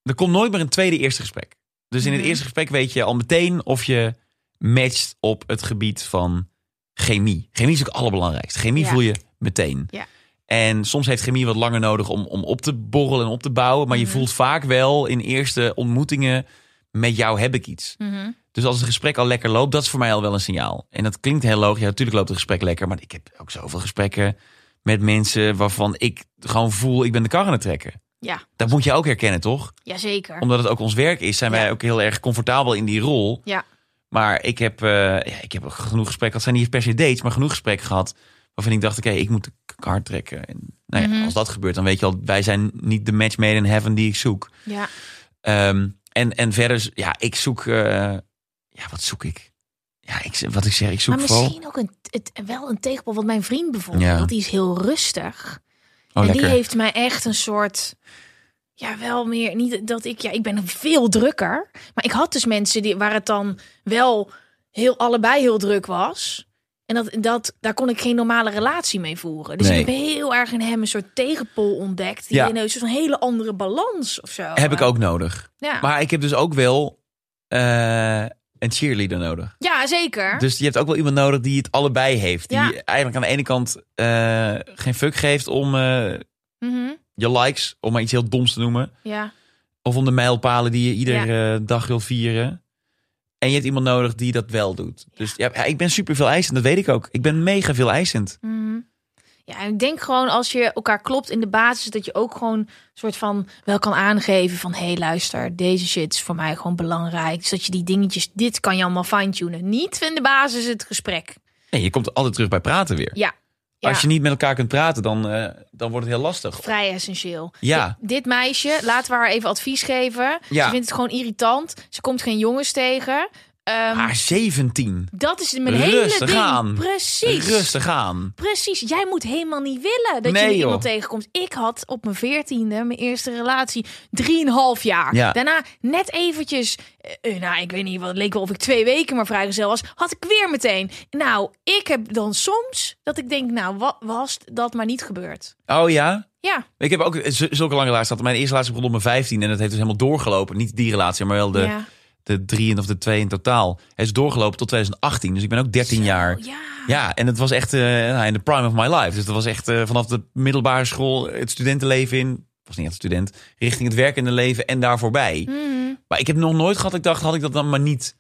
Er komt nooit meer een tweede eerste gesprek. Dus in het Mhm. eerste gesprek weet je al meteen of je matcht op het gebied van chemie. Chemie is ook het allerbelangrijkste. Chemie Ja. voel je meteen. Ja. En soms heeft chemie wat langer nodig om, om op te borrelen en op te bouwen. Maar je Mhm. voelt vaak wel in eerste ontmoetingen met jou heb ik iets. Mhm. Dus als het gesprek al lekker loopt, dat is voor mij al wel een signaal. En dat klinkt heel logisch. Ja, natuurlijk loopt het gesprek lekker. Maar ik heb ook zoveel gesprekken met mensen waarvan ik gewoon voel, ik ben de kar aan het trekken. Ja, Dat moet je ook herkennen, toch? jazeker. Omdat het ook ons werk is, zijn wij ook heel erg comfortabel in die rol. Ja. Maar ik heb, eh, ja, ik heb genoeg gesprekken, dat zijn niet per se dates, maar genoeg gesprekken gehad. Waarvan ik dacht, oké, ik moet de kar trekken. En nou ja, Mhm. als dat gebeurt, dan weet je al, wij zijn niet de match made in heaven die ik zoek. Ja. Ehm, en, en verder, ja, ik zoek, eh, ja, wat zoek ik? Ja, ik, wat ik zeg, ik zoek Maar vooral... misschien ook een, het, wel een tegenpol. Want mijn vriend bijvoorbeeld, Ja. die is heel rustig. Oh, en lekker. die heeft mij echt een soort... Ja, wel meer... Niet dat ik... Ja, ik ben veel drukker. Maar ik had dus mensen die, waar het dan wel heel, allebei heel druk was. En dat, dat, daar kon ik geen normale relatie mee voeren. Dus Nee. ik heb heel erg in hem een soort tegenpol ontdekt. Die Ja. in een soort van hele andere balans of zo. Heb ik ook nodig. Ja, Maar ik heb dus ook wel eh, een cheerleader nodig. ja zeker. Dus je hebt ook wel iemand nodig die het allebei heeft. Die Ja. eigenlijk aan de ene kant eh, geen fuck geeft om eh, Mhm, je likes, om maar iets heel doms te noemen. Ja. Of om de mijlpalen die je iedere dag wil vieren. En je hebt iemand nodig die dat wel doet. Dus ja, ja, ik ben super veel eisend, dat weet ik ook. Ik ben mega veel eisend. Mhm. Ja, en ik denk gewoon als je elkaar klopt in de basis, dat je ook gewoon een soort van wel kan aangeven van hé hey, luister, deze shit is voor mij gewoon belangrijk. Dus dat je die dingetjes, dit kan je allemaal fine-tunen. Niet in de basis het gesprek. Nee, je komt altijd terug bij praten weer. Ja. ja. Als je niet met elkaar kunt praten, dan, eh, dan wordt het heel lastig. Vrij essentieel. Ja. Di- Dit meisje, laten we haar even advies geven. Ja. Ze vindt het gewoon irritant. Ze komt geen jongens tegen. Ehm, Maar 17. dat is mijn hele Rustig ding. aan. Precies. Rustig aan. Precies, jij moet helemaal niet willen dat Nee, je joh. iemand tegenkomt. Ik had op mijn veertiende mijn eerste relatie drieënhalf jaar. Ja. Daarna net eventjes, eh, eh, nou ik weet niet wat, het leek wel of ik twee weken maar vrijgezel was, had ik weer meteen. Nou, ik heb dan soms dat ik denk, nou wat was dat maar niet gebeurd. Oh ja? Ja, Ik heb ook z- zulke lange relaties gehad. Mijn eerste relatie begon op mijn 15 en dat heeft dus helemaal doorgelopen. Niet die relatie, maar wel de, ja. De drie of de twee in totaal. Het is doorgelopen tot 2018, dus ik ben ook 13 Zo, jaar. Ja. Ja, en het was echt nou, in de prime of my life. Dus dat was echt eh, vanaf de middelbare school, het studentenleven in. Was niet echt student, richting het werkende leven en daar voorbij. Mhm. Maar ik heb nog nooit gehad, ik dacht, had ik dat dan maar niet.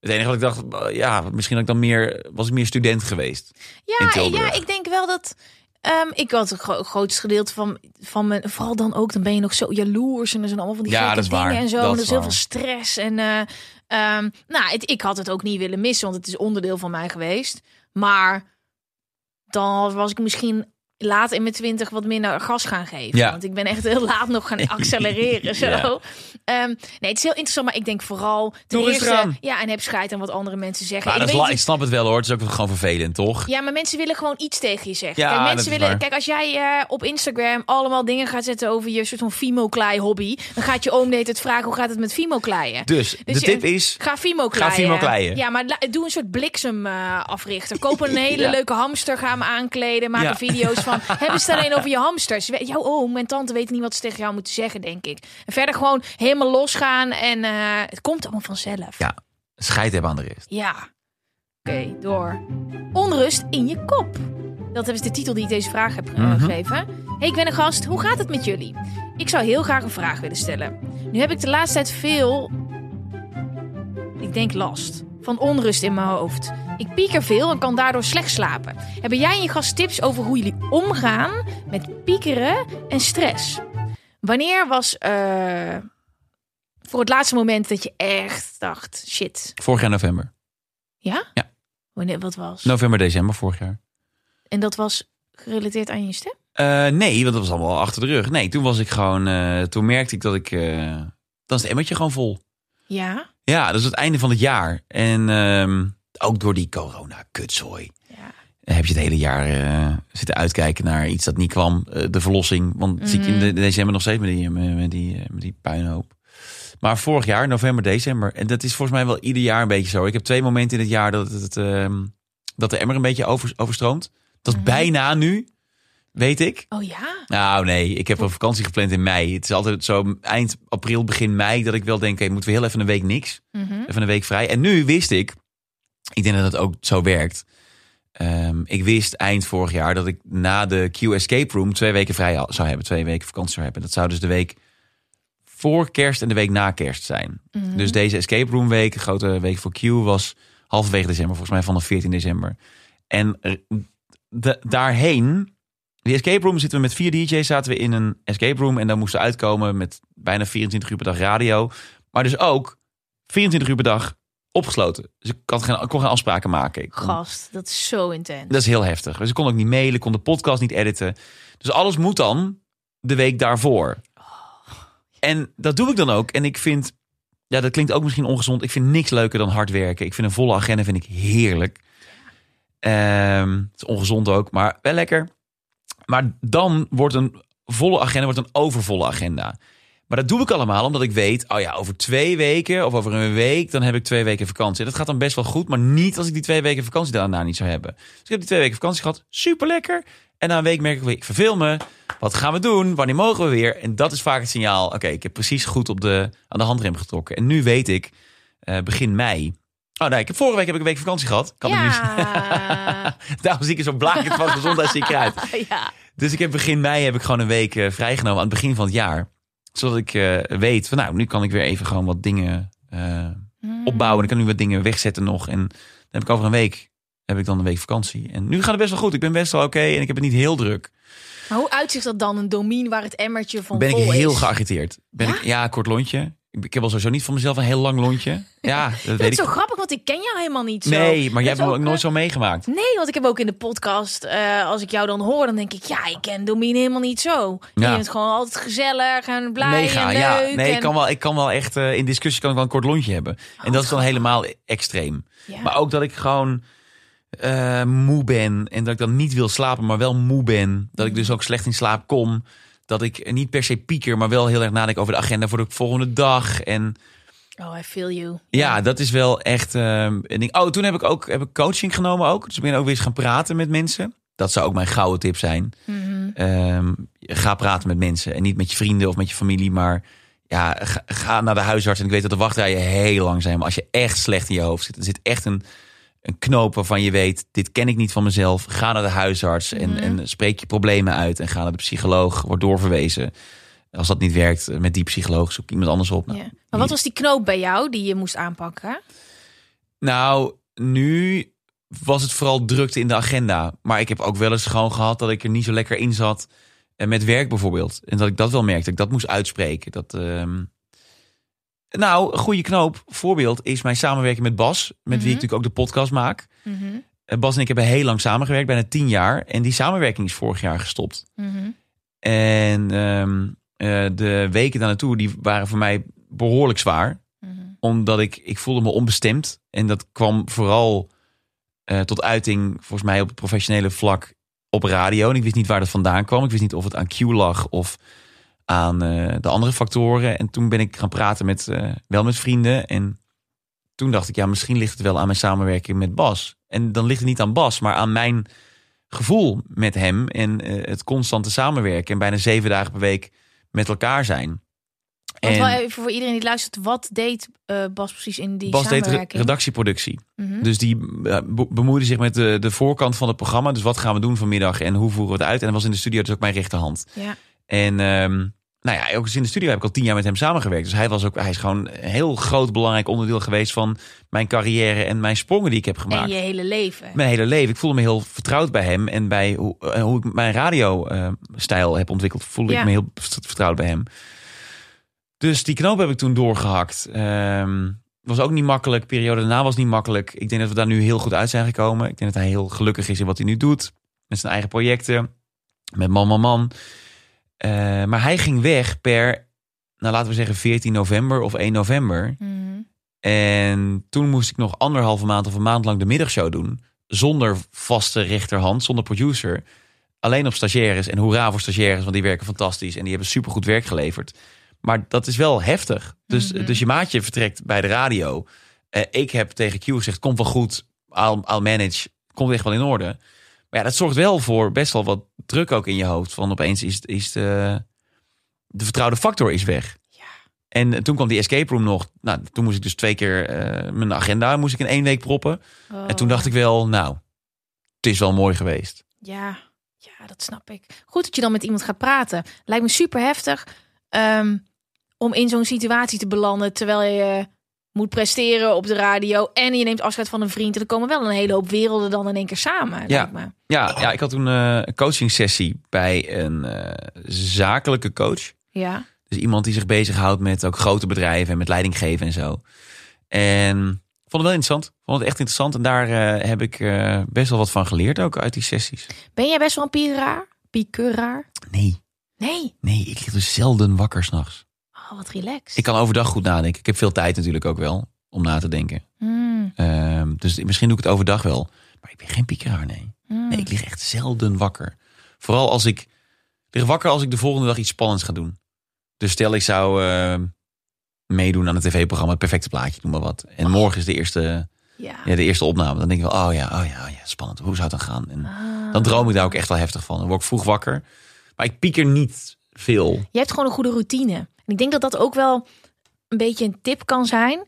Het enige wat ik dacht, eh, ja, misschien had ik dan meer, was ik meer student geweest. Ja, ja, ik denk wel dat. Ehm, ik had het gro- grootste gedeelte van, van mijn. Vooral dan ook, dan ben je nog zo jaloers. En er zijn allemaal van die Ja, gekke dat is dingen waar. en zo. Dat en er is heel waar. veel stress. En eh, ehm, nou, het, ik had het ook niet willen missen, want het is onderdeel van mij geweest. Maar dan was ik misschien laat in mijn twintig wat minder gas gaan geven. Ja. Want ik ben echt heel laat nog gaan accelereren. Zo. Ja. Ehm, nee, het is heel interessant, maar ik denk vooral ten eerste, ja, en heb scheid aan wat andere mensen zeggen. Maar ik weet ik snap het wel hoor, het is ook gewoon vervelend, toch? ja, maar mensen willen gewoon iets tegen je zeggen. Ja, kijk, dat mensen is willen, waar. kijk, als jij eh, op Instagram allemaal dingen gaat zetten over je soort van fimo-klei hobby, dan gaat je oom deed het vragen hoe gaat het met fimo-kleien. Dus, de je- tip is, Ga fimo kleien. Ga fimo-kleien. Ja, maar doe een soort bliksem eh, africhter. Koop een hele Ja. leuke hamster, ga hem aankleden, maak Ja. er video's van. Hebben ze het alleen over je hamsters? Jouw oom en tante weten niet wat ze tegen jou moeten zeggen, denk ik. En verder gewoon helemaal losgaan en eh, het komt allemaal vanzelf. ja, scheid hebben aan de rest. Ja. Oké, door. Onrust in je kop. Dat is de titel die ik deze vraag heb Mhm. gegeven. Hey, ik ben een gast. Hoe gaat het met jullie? Ik zou heel graag een vraag willen stellen. Nu heb ik de laatste tijd veel, ik denk last, van onrust in mijn hoofd. Ik pieker veel en kan daardoor slecht slapen. Hebben jij en je gast tips over hoe jullie omgaan met piekeren en stress? Wanneer was eh, voor het laatste moment dat je echt dacht, shit, Vorig jaar november. ja? Ja. Wanneer, wat was? November, december vorig jaar. En dat was gerelateerd aan je stem? Eh, nee, want dat was allemaal achter de rug. Nee, toen was ik gewoon, eh, toen merkte ik dat ik, dan is het emmertje gewoon vol. Ja. Ja, dat is het einde van het jaar. En ehm, ook door die corona-kutzooi. Ja. Heb je het hele jaar eh, zitten uitkijken naar iets dat niet kwam. Eh, de verlossing. Want zit je in de, december nog steeds met die, met, die, eh, met die puinhoop. Maar vorig jaar, november, december. En dat is volgens mij wel ieder jaar een beetje zo. Ik heb twee momenten in het jaar dat, het, ehm, dat de emmer een beetje over, overstroomt. Dat is bijna nu, weet ik. Oh ja? Nou nee, ik heb een vakantie gepland in mei. Het is altijd zo eind april, begin mei dat ik wel denk, hey, moeten we heel even een week niks. Mhm. Even een week vrij. En nu wist ik, ik denk dat het ook zo werkt. Ehm, ik wist eind vorig jaar dat ik na de Q Escape Room twee weken vrij zou hebben. Twee weken vakantie zou hebben. Dat zou dus de week voor kerst en de week na kerst zijn. Dus deze Escape Room week, grote week voor Q, was halverwege december. Volgens mij vanaf 14 december. En de- daarheen, die Escape Room zitten we met vier DJ's. Zaten we in een Escape Room en dan moesten we uitkomen met bijna 24 uur per dag radio. Maar dus ook 24 uur per dag opgesloten. Dus ik, had geen, ik kon geen afspraken maken. Ik kon- Gast, dat is zo intens. dat is heel heftig. Dus ik kon ook niet mailen, ik kon de podcast niet editen. Dus alles moet dan de week daarvoor. En dat doe ik dan ook. En ik vind, ja, dat klinkt ook misschien ongezond. Ik vind niks leuker dan hard werken. Ik vind een volle agenda vind ik heerlijk. Ehm, het is ongezond ook, maar wel lekker. Maar dan wordt een volle agenda wordt een overvolle agenda. Maar dat doe ik allemaal omdat ik weet, oh ja, over twee weken of over een week, dan heb ik twee weken vakantie. Dat gaat dan best wel goed, maar niet als ik die twee weken vakantie daarna niet zou hebben. Dus ik heb die twee weken vakantie gehad, super lekker. En na een week merk ik weer, ik verveel me. Wat gaan we doen? Wanneer mogen we weer? En dat is vaak het signaal, oké, ik heb precies goed op de, aan de handrem getrokken. En nu weet ik, eh, begin mei. Oh nee, ik heb, vorige week heb ik een week vakantie gehad. Kan ik nu ja. Daarom zie ik er zo blakend van gezondheidsziek uit. ja. Dus ik heb begin mei heb ik gewoon een week eh, vrijgenomen aan het begin van het jaar. Zodat ik eh, weet van nou, nu kan ik weer even gewoon wat dingen eh, opbouwen. Ik kan nu wat dingen wegzetten nog. En dan heb ik over een week heb ik dan een week vakantie. En nu gaat het best wel goed. Ik ben best wel oké en ik heb het niet heel druk. Maar hoe uitzicht dat dan? Een domein waar het emmertje van Ben ik heel is? geagiteerd. Ben Ja? Ik, ja, kort lontje. Ik, ik heb al sowieso niet van mezelf een heel lang lontje. Ja, dat Ik weet het ik. zo grappig, want ik ken jou helemaal niet zo. Nee, maar jij hebt is ook nooit eh, zo meegemaakt. Nee, want ik heb ook in de podcast, eh, als ik jou dan hoor, dan denk ik, ja, ik ken Domien helemaal niet zo. Ja. Je bent gewoon altijd gezellig en blij Mega, en ja. leuk. Nee, en... ik kan wel, ik kan wel echt eh, in discussie kan ik wel een kort lontje hebben. en dat is dan helemaal extreem. Ja. Maar ook dat ik gewoon moe ben en dat ik dan niet wil slapen, maar wel moe ben. Dat ik dus ook slecht in slaap kom. Dat ik niet per se pieker, maar wel heel erg nadenk over de agenda voor de volgende dag. En Oh, I feel you. ja, dat is wel echt ehm, een ding. Oh, toen heb ik ook heb ik coaching genomen ook. Dus ik ben ook weer eens gaan praten met mensen. Dat zou ook mijn gouden tip zijn. Mhm. Ehm, ga praten met mensen. En niet met je vrienden of met je familie, maar ja, ga, ga naar de huisarts. En ik weet dat de wachtrijen heel lang zijn. Maar als je echt slecht in je hoofd zit, er zit echt een, een knoop waarvan je weet, dit ken ik niet van mezelf. Ga naar de huisarts en, en spreek je problemen uit. En ga naar de psycholoog, word doorverwezen. Als dat niet werkt met die psycholoog, zoek iemand anders op. Nou, Ja. Maar wat was die knoop bij jou die je moest aanpakken? Nou, nu was het vooral drukte in de agenda. Maar ik heb ook wel eens gewoon gehad dat ik er niet zo lekker in zat. En met werk bijvoorbeeld. En dat ik dat wel merkte. Dat ik dat moest uitspreken. Dat, ehm, Nou, een goede knoop. Voorbeeld is mijn samenwerking met Bas. Met wie ik natuurlijk ook de podcast maak. Eh, Bas en ik hebben heel lang samengewerkt. Bijna tien jaar. En die samenwerking is vorig jaar gestopt. En ehm, eh, de weken daar naartoe, die waren voor mij behoorlijk zwaar. Omdat ik, ik voelde me onbestemd. En dat kwam vooral eh, tot uiting, volgens mij op het professionele vlak, op radio. En ik wist niet waar dat vandaan kwam. Ik wist niet of het aan Q lag of aan eh, de andere factoren. En toen ben ik gaan praten met, eh, wel met vrienden. En toen dacht ik, ja, misschien ligt het wel aan mijn samenwerking met Bas. En dan ligt het niet aan Bas, maar aan mijn gevoel met hem. En eh, het constante samenwerken. En bijna zeven dagen per week met elkaar zijn. Want En- wel even voor iedereen die luistert, wat deed Bas precies in die Bas deed redactieproductie. Mhm. Dus die be- bemoeide zich met de, de voorkant van het programma. Dus wat gaan we doen vanmiddag en hoe voeren we het uit? En hij was in de studio dus ook mijn rechterhand. Ja. En ehm, nou ja, ook eens in de studio heb ik al tien jaar met hem samengewerkt. Dus hij, was ook, hij is gewoon een heel groot belangrijk onderdeel geweest van mijn carrière en mijn sprongen die ik heb En gemaakt. je hele leven. Mijn hele leven. Ik voelde me heel vertrouwd bij hem. En bij hoe, eh, hoe ik mijn radiostijl heb ontwikkeld, voelde Ja. ik me heel vert- vertrouwd bij hem. Dus die knoop heb ik toen doorgehakt. Ehm was ook niet makkelijk. Periode daarna was niet makkelijk. Ik denk dat we daar nu heel goed uit zijn gekomen. Ik denk dat hij heel gelukkig is in wat hij nu doet. Met zijn eigen projecten. Met man, man, man. Eh, maar hij ging weg per, nou laten we zeggen 14 november of 1 november. Mhm. En toen moest ik nog anderhalve maand of een maand lang de middagshow doen. Zonder vaste rechterhand, zonder producer. Alleen op stagiaires. En hoera voor stagiaires, want die werken fantastisch. En die hebben supergoed werk geleverd. Maar dat is wel heftig. Dus, dus je maatje vertrekt bij de radio. Eh, ik heb tegen Q gezegd, komt wel goed. I'll, I'll manage. Komt echt wel in orde. Maar ja, dat zorgt wel voor best wel wat druk ook in je hoofd. Van opeens is, is de, de vertrouwde factor is weg. En toen kwam die escape room nog. Nou, toen moest ik dus twee keer eh, mijn agenda moest ik in één week proppen. En toen dacht ik wel, nou, het is wel mooi geweest. Ja, ja, dat snap ik. Goed dat je dan met iemand gaat praten. Lijkt me super heftig ehm, om in zo'n situatie te belanden terwijl je moet presteren op de radio en je neemt afscheid van een vriend. En er komen wel een hele hoop werelden dan in één keer samen. Ja, me. ja, ja, ik had toen eh, een coaching sessie bij een eh, zakelijke coach. Ja. Dus iemand die zich bezighoudt met ook grote bedrijven en met leidinggeven en zo. En vond het wel interessant. Vond het echt interessant. En daar eh, heb ik best wel wat van geleerd ook uit die sessies. Ben jij best wel een piekeraar? Piekeraar? Nee, Nee. nee, ik lig dus zelden wakker s'nachts. Oh, wat relaxed. Ik kan overdag goed nadenken. Ik heb veel tijd natuurlijk ook wel om na te denken. Ehm, dus misschien doe ik het overdag wel. Maar ik ben geen piekeraar, nee. hmm. Nee, ik lig echt zelden wakker. Vooral als ik... Ik lig wakker als ik de volgende dag iets spannends ga doen. Dus stel ik zou eh, meedoen aan het tv-programma Het Perfecte Plaatje, noem maar wat. En morgen is de eerste, Ja. ja, de eerste opname. Dan denk ik wel, oh ja, oh ja, oh ja, spannend. Hoe zou het dan gaan? En Ah. dan droom ik daar ook echt wel heftig van. Dan word ik vroeg wakker. Maar ik pieker niet veel. Je hebt gewoon een goede routine. En ik denk dat dat ook wel een beetje een tip kan zijn.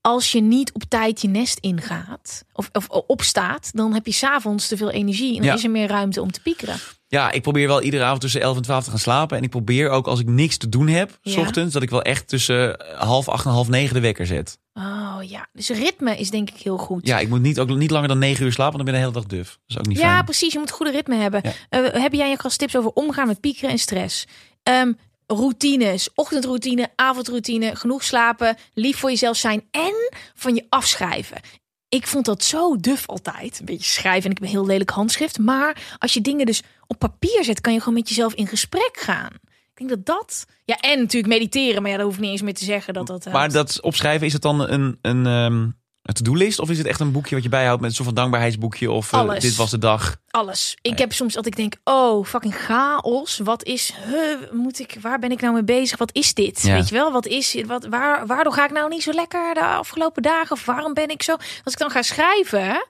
Als je niet op tijd je nest ingaat of, of opstaat, dan heb je s'avonds te veel energie en dan Ja. is er meer ruimte om te piekeren. Ja, ik probeer wel iedere avond tussen 11 en 12 te gaan slapen. En ik probeer ook als ik niks te doen heb, s Ja. ochtends, dat ik wel echt tussen eh, half acht en half negen de wekker zet. Oh ja, dus ritme is denk ik heel goed. Ja, ik moet niet, ook niet langer dan negen uur slapen, want dan ben ik de hele dag duf. Dat is ook niet Ja, fijn. precies. Je moet een goede ritme hebben. Ja. Eh, heb jij als tips over omgaan met piekeren en stress? Ehm, routines, ochtendroutine, avondroutine, genoeg slapen, lief voor jezelf zijn en van je afschrijven. Ik vond dat zo duf altijd. Een beetje schrijven en ik heb een heel lelijk handschrift. Maar als je dingen dus op papier zet, kan je gewoon met jezelf in gesprek gaan. Ik denk dat dat... Ja, en natuurlijk mediteren. Maar ja, daar hoef ik niet eens meer te zeggen dat dat... Maar helpt. dat opschrijven, is het dan een, een, ehm, een to-do-list? Of is het echt een boekje wat je bijhoudt met een soort van dankbaarheidsboekje? Of eh, dit was de dag? Alles. Ik heb soms dat ik denk, oh, fucking chaos. Wat is, huh, moet ik, waar ben ik nou mee bezig? Wat is dit? Ja. Weet je wel, wat is, wat, waar, waardoor ga ik nou niet zo lekker de afgelopen dagen? Of waarom ben ik zo? Als ik dan ga schrijven,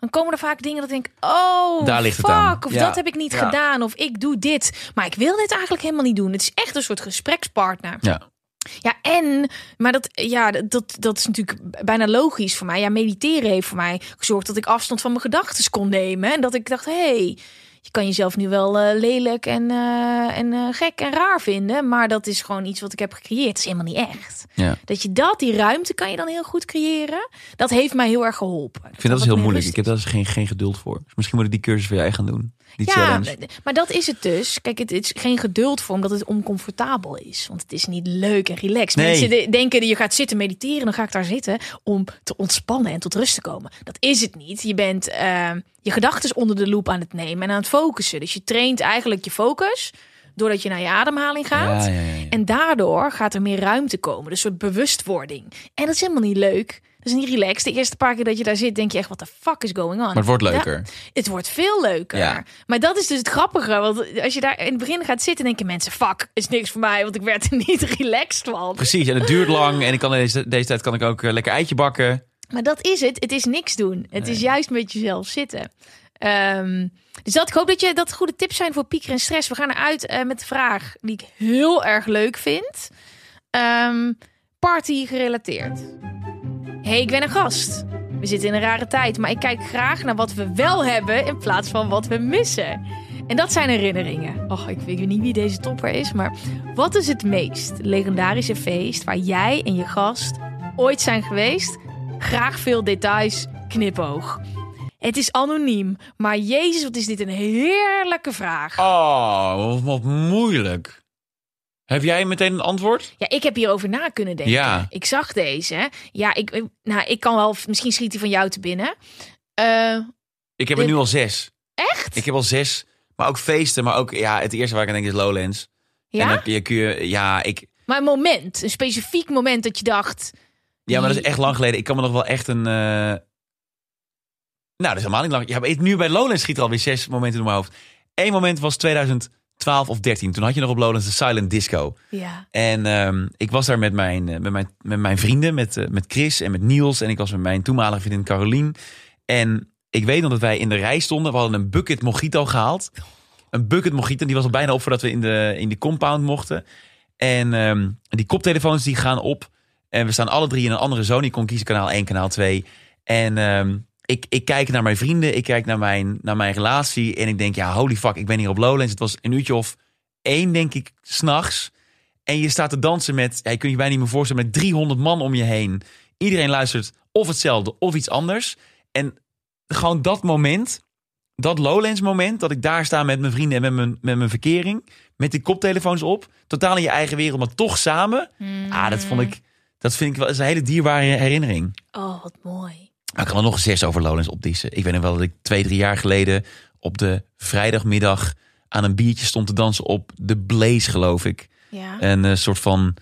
dan komen er vaak dingen dat ik denk, oh, Daar ligt het fuck. aan. Of Ja. dat heb ik niet Ja. gedaan. Of ik doe dit. Maar ik wil dit eigenlijk helemaal niet doen. Het is echt een soort gesprekspartner. Ja. Ja, en, maar dat, ja, dat, dat is natuurlijk bijna logisch voor mij. Ja, mediteren heeft voor mij gezorgd dat ik afstand van mijn gedachten kon nemen. En dat ik dacht, hé, hey, je kan jezelf nu wel eh, lelijk en, eh, en eh, gek en raar vinden. Maar dat is gewoon iets wat ik heb gecreëerd. Het is helemaal niet echt. Ja. Dat je dat, die ruimte kan je dan heel goed creëren. Dat heeft mij heel erg geholpen. Ik vind dat is heel moeilijk. Ik heb daar dus geen, geen geduld voor. Dus misschien moet ik die cursus voor jij gaan doen. Die Ja, challenge. maar dat is het dus. Kijk, het, het is geen geduld voor omdat het oncomfortabel is. Want het is niet leuk en relaxed. Nee. Mensen de- denken dat je gaat zitten mediteren, dan ga ik daar zitten om te ontspannen en tot rust te komen. Dat is het niet. Je bent eh, je gedachten onder de loep aan het nemen en aan het focussen. Dus je traint eigenlijk je focus doordat je naar je ademhaling gaat. Ja, ja, ja. En daardoor gaat er meer ruimte komen. Dus een soort bewustwording. En dat is helemaal niet leuk. Dat is niet relaxed. De eerste paar keer dat je daar zit, denk je echt, wat de fuck is going on? Maar het wordt leuker. het wordt veel leuker. Maar dat is dus het grappige. Want als je daar in het begin gaat zitten, denken mensen: fuck, is niks voor mij. Want ik werd er niet relaxed van. Precies, en het duurt lang. En ik kan deze, deze tijd kan ik ook eh, lekker eitje bakken. Maar dat is het. Het is niks doen. Het is juist met jezelf zitten. Ehm, dus dat, ik hoop dat je dat goede tips zijn voor pieker en stress. We gaan eruit eh, met de vraag die ik heel erg leuk vind. Ehm, party gerelateerd. hey, ik ben een gast. We zitten in een rare tijd, maar ik kijk graag naar wat we wel hebben in plaats van wat we missen. En dat zijn herinneringen. Och, ik weet niet wie deze topper is, maar wat is het meest legendarische feest waar jij en je gast ooit zijn geweest? Graag veel details, knipoog. Het is anoniem, maar Jezus, wat is dit een heerlijke vraag. Oh, wat, moeilijk. Heb jij meteen een antwoord? Ja, ik heb hierover na kunnen denken. Ja. Ik zag deze. Ja, ik, ik- nou, ik kan wel, misschien schiet die van jou te binnen. Eh, Ik heb er nu al zes. echt? Ik heb al zes. Maar ook feesten. Maar ook, ja, het eerste waar ik aan denk is Lowlands. En ja? dan kun je, kun je, ja, ik, Maar een moment, een specifiek moment dat je dacht... Ja, maar dat is echt lang geleden. Ik kan me nog wel echt een... eh, Nou, dat is helemaal niet lang. Ja, maar nu bij Lowlands schiet er alweer zes momenten door mijn hoofd. Eén moment was 2012 of 13. Toen had je nog op Lowlands de Silent Disco. Ja. En ehm, ik was daar met mijn, eh, met mijn, met mijn vrienden, met, eh, met Chris en met Niels. En ik was met mijn toenmalige vriendin Carolien. En ik weet nog dat wij in de rij stonden. We hadden een bucket mojito gehaald. Een bucket mojito, die was al bijna op voordat we in de, in de compound mochten. En ehm, die koptelefoons die gaan op. En we staan alle drie in een andere zone. Je kon kiezen kanaal 1, kanaal 2. En ehm, ik, ik kijk naar mijn vrienden, ik kijk naar mijn, naar mijn relatie. En ik denk, ja, holy fuck, ik ben hier op Lowlands. Het was een uurtje of één, denk ik, s'nachts. En je staat te dansen met, ja, je kunt je bijna niet meer voorstellen, met 300 man om je heen. Iedereen luistert of hetzelfde of iets anders. En gewoon dat moment, dat Lowlands moment, dat ik daar sta met mijn vrienden en met mijn, met mijn verkering. Met die koptelefoons op. Totaal in je eigen wereld, maar toch samen. Ah, dat vond ik, dat vind ik wel is een hele dierbare herinnering. Oh, wat mooi. Ik kan er nog eens zes over Lowlands opdissen. Ik weet nog wel dat ik twee, drie jaar geleden op de vrijdagmiddag aan een biertje stond te dansen op de Blaze, geloof ik. Ja. Een soort van,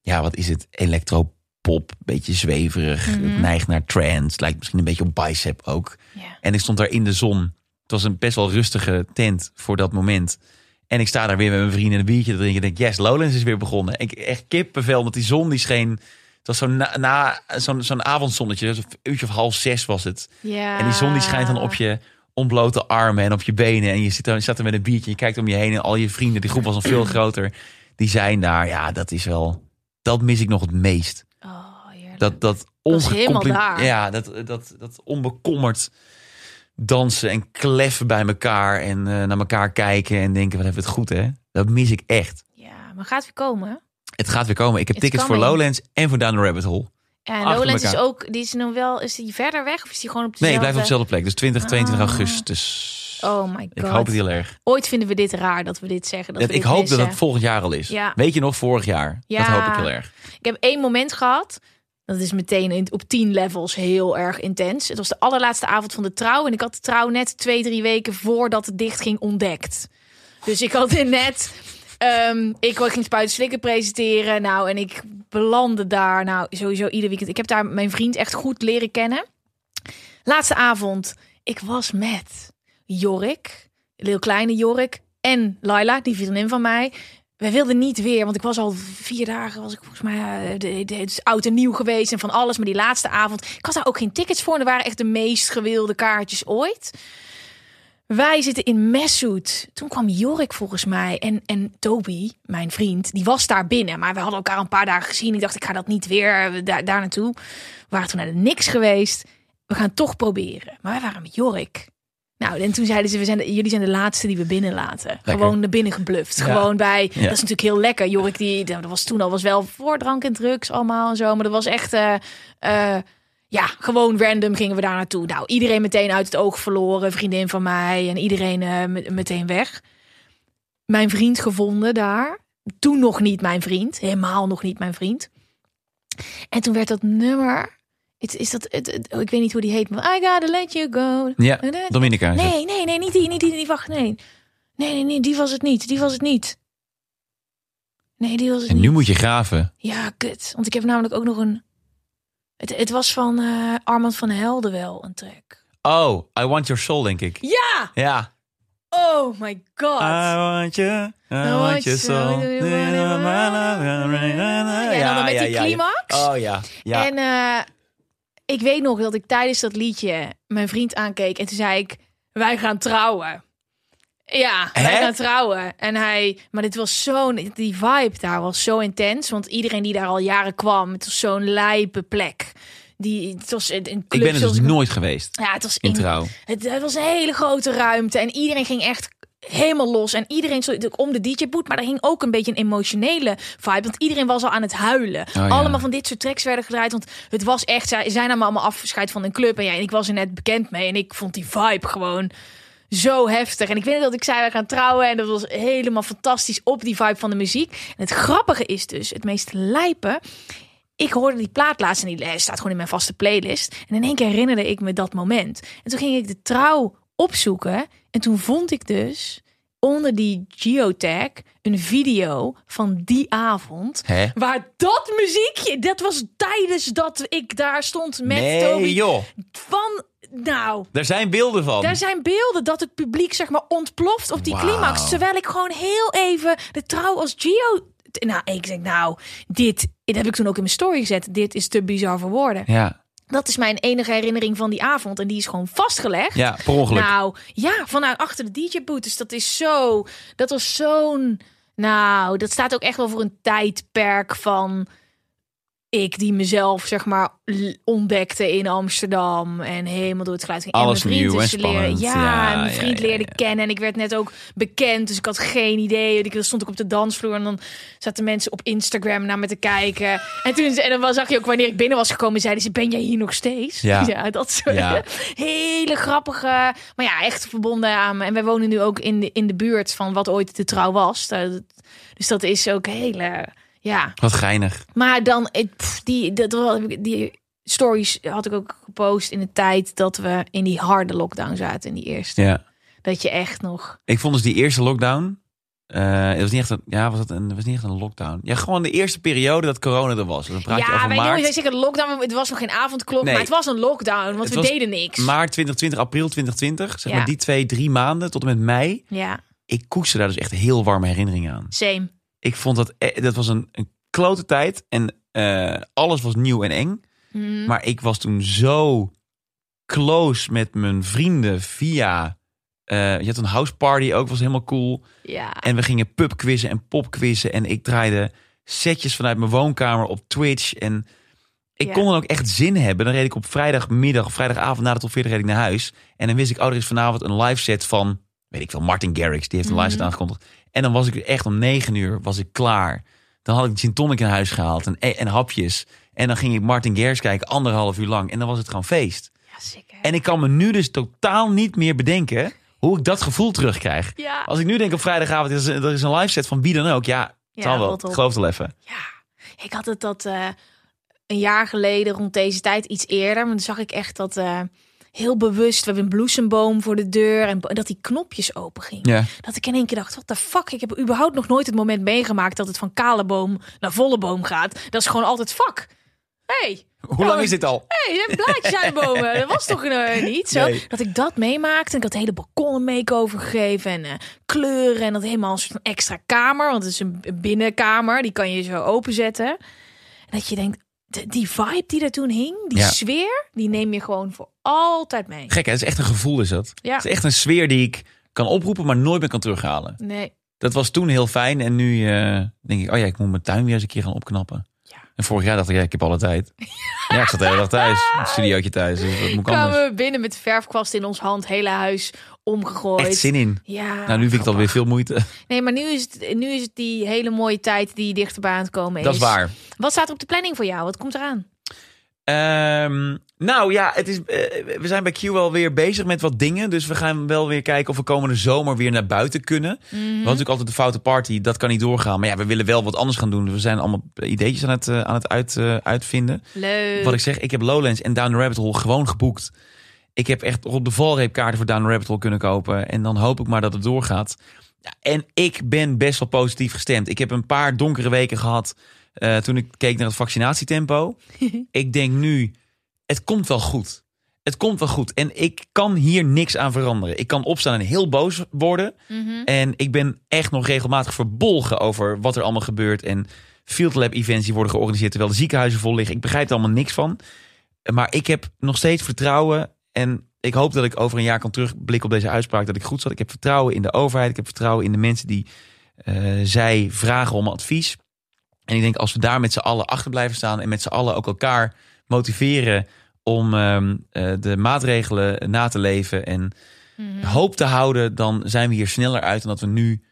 ja, wat is het? Electropop, beetje zweverig. Het neigt naar trance. Lijkt misschien een beetje op bicep ook. ja. En ik stond daar in de zon. Het was een best wel rustige tent voor dat moment. En ik sta daar weer met mijn vrienden een biertje te drinken. En denk, yes, Lowlands is weer begonnen. Ik echt kippenvel, want die zon die scheen. Het was zo'n na, na, zo'n zo'n avondzonnetje. Een uurtje of half zes was het. ja. En die zon die schijnt dan op je ontblote armen en op je benen. En je zit er, zat er met een biertje. Je kijkt om je heen en al je vrienden, die groep was nog veel groter. Die zijn daar. Ja, dat is wel. Dat mis ik nog het meest. Oh. Dat, dat, was helemaal ongecompli- daar. Ja, dat, dat, dat onbekommerd dansen en kleffen bij elkaar. En eh, naar elkaar kijken en denken, wat hebben we het goed hè. Dat mis ik echt. Ja, maar gaat weer komen. Het gaat weer komen. Ik heb It's tickets voor. Lowlands en voor Down the Rabbit Hole. Ja, en Lowlands is ook, die is nog wel, is die verder weg of is die gewoon op Nee, dezelfde? ik blijf op dezelfde plek. Dus 20, 22 Ah. augustus. Oh my god. Ik hoop het heel erg. Ooit vinden we dit raar dat we dit zeggen. Dat Dat, we ik dit hoop missen. dat het volgend jaar al is. Ja. Weet je nog, vorig jaar. Ja. Dat hoop ik heel erg. Ik heb één moment gehad. Dat is meteen in, op tien levels heel erg intens. Het was de allerlaatste avond van de trouw. En ik had de trouw net twee, drie weken voordat het dicht ging ontdekt. Dus ik had net... ehm, ik ging Spuiten Slikken presenteren. Nou, en ik belandde daar. Nou, sowieso ieder weekend. Ik heb daar mijn vriend echt goed leren kennen. Laatste avond. Ik was met Jorik. Heel kleine Jorik. En Laila, die vriendin van mij. Wij wilden niet weer, want ik was al vier dagen, was ik volgens mij eh, de, het oud en nieuw geweest en van alles. Maar die laatste avond, ik had daar ook geen tickets voor. En er waren echt de meest gewilde kaartjes ooit. Wij zitten in Messoet. Toen kwam Jorik volgens mij en, en Toby, mijn vriend, die was daar binnen. Maar we hadden elkaar een paar dagen gezien. Ik dacht, ik ga dat niet weer eh, daar, naartoe. We waren toen naar niks geweest. We gaan toch proberen. Maar wij waren met Jorik. Nou, en toen zeiden ze, we zijn de, jullie zijn de laatste die we binnenlaten. Gewoon naar binnen gebluft. Ja. Gewoon bij, Ja. dat is natuurlijk heel lekker. Jorik, die, dat was toen al was wel voor drank en drugs allemaal en zo. Maar dat was echt, eh, eh, ja, gewoon random gingen we daar naartoe. Nou, iedereen meteen uit het oog verloren. Vriendin van mij en iedereen eh, met- meteen weg. Mijn vriend gevonden daar. Toen nog niet mijn vriend. Helemaal nog niet mijn vriend. En toen werd dat nummer... Het, is dat, het, het- oh, ik weet niet hoe die heet, maar I gotta let you go. Ja, Dominica. is het. Nee, nee, nee, niet die, niet die, die, wacht, nee. Nee, nee, nee, die was het niet, die was het niet. Nee, die was het En niet. nu moet je graven. Ja, kut. Want ik heb namelijk ook nog een... Het, het was van eh Armand van Helden wel, een track. Oh, I Want Your Soul, denk ik. Ja! Ja. Oh my god. I want you, I want want your you, soul. you Ja, Ja, dan met die climax. Oh ja, ja. En eh, ik weet nog dat ik tijdens dat liedje mijn vriend aankeek en toen zei ik: Wij gaan trouwen. Ja, wij gaan trouwen. En hij, maar dit was zo'n, die vibe daar was zo intens. Want iedereen die daar al jaren kwam, het was zo'n lijpe plek. Die, het was een een club ik ben er dus zoals- nooit geweest Ja, het was in in, trouw. het, het was een hele grote ruimte en iedereen ging echt helemaal los. En iedereen stond om de DJ-boot, maar er ging ook een beetje een emotionele vibe. Want iedereen was al aan het huilen. Oh, ja. Allemaal van dit soort tracks werden gedraaid. Want het was echt, zij zij namen allemaal afscheid van een club. En ja, en ik was er net bekend mee. En ik vond die vibe gewoon zo heftig. En ik weet dat ik zei, we gaan trouwen. En dat was helemaal fantastisch op die vibe van de muziek. En het grappige is dus, het meest lijpen. Ik hoorde die plaat laatst en die staat gewoon in mijn vaste playlist. En in één keer herinnerde ik me dat moment. En toen ging ik de trouw opzoeken. En toen vond ik dus onder die geotag een video van die avond. Hè? Waar dat muziekje, dat was tijdens dat ik daar stond met Nee, Toby. joh. Van, nou, Daar zijn beelden van. daar zijn beelden dat het publiek zeg maar ontploft op die Wauw. climax. Terwijl ik gewoon heel even de trouw als Gio... Nou, ik denk, nou, dit, dit heb ik toen ook in mijn story gezet. Dit is te bizar voor woorden. Ja, Dat is mijn enige herinnering van die avond. En die is gewoon vastgelegd. ja, per ongeluk. Nou, ja, vanuit achter de DJ-boot. Dus dat is zo... Dat was zo'n... Nou, dat staat ook echt wel voor een tijdperk van... Ik die mezelf, zeg maar, ontdekte in Amsterdam. En helemaal door het geluid ging. Alles en mijn vriend nieuw en dus leren- spannend. Ja, Ja, en mijn vriend ja, leerde ja. kennen. En ik werd net ook bekend. Dus ik had geen idee. Ik stond ik op de dansvloer. En dan zaten mensen op Instagram naar me te kijken. En toen en dan zag je ook wanneer ik binnen was gekomen. Zeiden ze, ben jij hier nog steeds? Ja. dat soort hele grappige, maar ja, echt verbonden aan me. En wij wonen nu ook in de, in de buurt van wat ooit de trouw was. Dus dat is ook hele, ja. Wat geinig. Maar dan, ik- pff, die, dat, die stories had ik ook gepost in de tijd dat we in die harde lockdown zaten, in die eerste. Ja. Dat je echt nog, Ik vond dus die eerste lockdown. eh, het was niet echt een, ja, was het een, was niet echt een lockdown. Ja, gewoon de eerste periode dat corona er was. Dan praat je ja, over wij maart. noemen wij zeggen lockdown, het was nog geen avondklok, Nee. maar het was een lockdown, want Het we deden niks. Maart 2020, april 2020. Zeg Ja. maar die twee, drie maanden tot en met mei. Ja, Ik koester daar dus echt heel warme herinneringen aan. same. Ik vond dat, eh, dat was een, een klote tijd. En eh, alles was nieuw en eng. Mhm. Maar ik was toen zo close met mijn vrienden via... eh, je had een house party ook, was helemaal cool. Ja, En we gingen pubquizzen en popquizzen. En ik draaide setjes vanuit mijn woonkamer op Twitch. En ik Ja. kon dan ook echt zin hebben. Dan reed ik op vrijdagmiddag vrijdagavond na de top 40 reed ik naar huis. En dan wist ik, oh, er is vanavond een live set van, weet ik veel, Martin Garrix. Die heeft een live set Mhm. aangekondigd. En dan was ik echt om negen uur was ik klaar. Dan had ik gin tonic in huis gehaald en, en hapjes. En dan ging ik Martin Garrix kijken, anderhalf uur lang. En dan was het gewoon feest. ja zeker. En ik kan me nu dus totaal niet meer bedenken hoe ik dat gevoel terugkrijg. ja. Als ik nu denk op vrijdagavond, er is, er is een live set van wie dan ook. Ja, het Ja, zal wel. Ik geloof het wel even. Ja, ik had het dat eh, een jaar geleden rond deze tijd, iets eerder. Maar toen zag ik echt dat eh, heel bewust, we hebben een bloesemboom voor de deur en dat die knopjes open ging. Ja. Dat ik in één keer dacht, wat de fuck, ik heb überhaupt nog nooit het moment meegemaakt dat het van kale boom naar volle boom gaat. Dat is gewoon altijd fuck. Hey, Hoe lang is dit al? hey, je blaadjes aan bomen. Dat was toch eh, niet zo? Nee. Dat ik dat meemaakte. En ik had de hele balkon een make-over gegeven. En eh, kleuren. En dat helemaal een soort van extra kamer. Want het is een binnenkamer. Die kan je zo openzetten. En dat je denkt, de- die vibe die er toen hing. Die Ja. sfeer. Die neem je gewoon voor altijd mee. Gek, hè? Het is echt een gevoel, is dat. Ja. Het is echt een sfeer die ik kan oproepen, maar nooit meer kan terughalen. Nee. Dat was toen heel fijn. En nu eh, denk ik, oh ja, ik moet mijn tuin weer eens een keer gaan opknappen. En vorig jaar dacht ik, ja, ik heb alle tijd. Ja, ik zat de hele dag thuis. Een studiootje thuis. Dus moet anders? We binnen met verfkwast in ons hand. Hele huis omgegooid. Echt zin in. Ja. Nou, nu vind ik het alweer veel moeite. Nee, maar nu is, het, nu is het die hele mooie tijd die dichterbij aan het komen is. Dat is waar. Wat staat er op de planning voor jou? Wat komt eraan? Ehm, nou ja, het is, eh, we zijn bij Q wel weer bezig met wat dingen. Dus we gaan wel weer kijken of we komende zomer weer naar buiten kunnen. We hadden natuurlijk altijd de foute party, dat kan niet doorgaan. Maar ja, we willen wel wat anders gaan doen. Dus we zijn allemaal ideetjes aan het, eh, aan het uit, eh, uitvinden. Leuk. Wat ik zeg, ik heb Lowlands en Down the Rabbit Hole gewoon geboekt. Ik heb echt op de valreep kaarten voor Down the Rabbit Hole kunnen kopen. En dan hoop ik maar dat het doorgaat. Ja, en ik ben best wel positief gestemd. Ik heb een paar donkere weken gehad eh, toen ik keek naar het vaccinatietempo. ik denk nu, het komt wel goed. Het komt wel goed. En ik kan hier niks aan veranderen. Ik kan opstaan en heel boos worden. Mhm. En ik ben echt nog regelmatig verbolgen over wat er allemaal gebeurt. En field lab events die worden georganiseerd terwijl de ziekenhuizen vol liggen. Ik begrijp er allemaal niks van. Maar ik heb nog steeds vertrouwen. En ik hoop dat ik over een jaar kan terugblikken op deze uitspraak. Dat ik goed zat. Ik heb vertrouwen in de overheid. Ik heb vertrouwen in de mensen die eh, zij vragen om advies. En ik denk als we daar met z'n allen achter blijven staan. En met z'n allen ook elkaar motiveren om ehm, eh, de maatregelen na te leven. En hoop te houden. Dan zijn we hier sneller uit dan dat we nu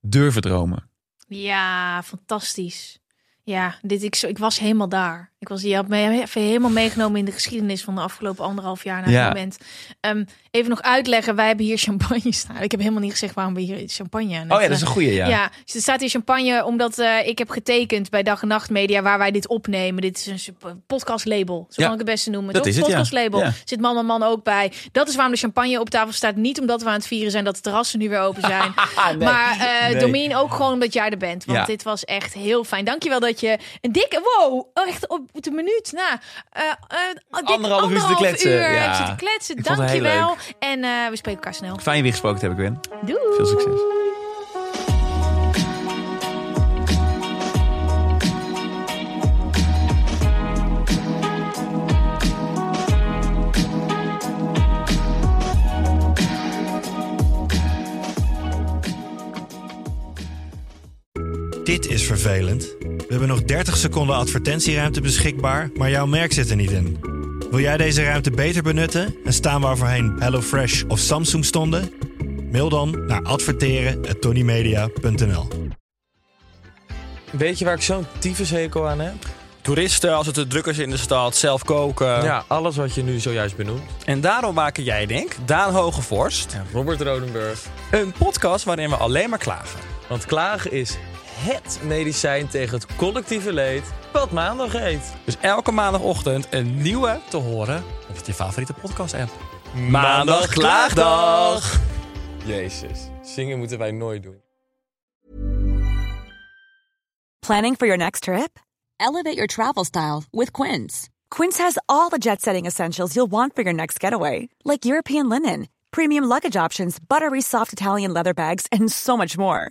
durven dromen. Ja, fantastisch. Ja, dit, ik, ik was helemaal daar. Ik was, je had me even helemaal meegenomen in de geschiedenis van de afgelopen anderhalf jaar na Ja. het moment. Ehm, even nog uitleggen, wij hebben hier champagne staan. Ik heb helemaal niet gezegd waarom we hier champagne aan Oh ja, dat is een goeie, ja. Ja, dus er staat hier champagne omdat eh, ik heb getekend bij Dag en Nacht Media waar wij dit opnemen. Dit is een podcastlabel, zo Ja, kan ik het beste noemen. dat toch? is het. Podcastlabel. Ja. Zit man en man ook bij. Dat is waarom de champagne op tafel staat. Niet omdat we aan het vieren zijn dat de terrassen nu weer open zijn. Maar eh nee. Domien ook gewoon omdat jij er bent. Want dit was echt heel fijn. Dankjewel dat je een dikke... Wow, echt op de minuut na. eh, dik Anderhalf uur zitten kletsen. uur Ja. heb zitten kletsen. Ik Dankjewel. En eh, we spreken elkaar snel. Fijn weer gesproken te hebben, Gwen. Doei. Veel succes. Dit is vervelend. We hebben nog 30 seconden advertentieruimte beschikbaar, maar jouw merk zit er niet in. Wil jij deze ruimte beter benutten en staan waar voorheen HelloFresh of Samsung stonden? Mail dan naar adverteren@tonymedia.nl. Weet je waar ik zo'n tyfushekel aan heb? Toeristen, als het te druk is in de stad, zelf koken. Ja, alles wat je nu zojuist benoemt. En daarom maken jij, denk Daan Hogevorst, Ja, Robert Rodenburg. een podcast waarin we alleen maar klagen. Want klagen is HET medicijn tegen het collectieve leed wat maandag heet. Dus elke maandagochtend een nieuwe te horen op je favoriete podcast-app. Maandag Klaagdag! Jezus, zingen moeten wij nooit doen. Planning for your next trip? Elevate your travel style with Quince. Quince has all the jet setting essentials you'll want for your next getaway, like European linen, premium luggage options, buttery soft Italian leather bags, and so much more.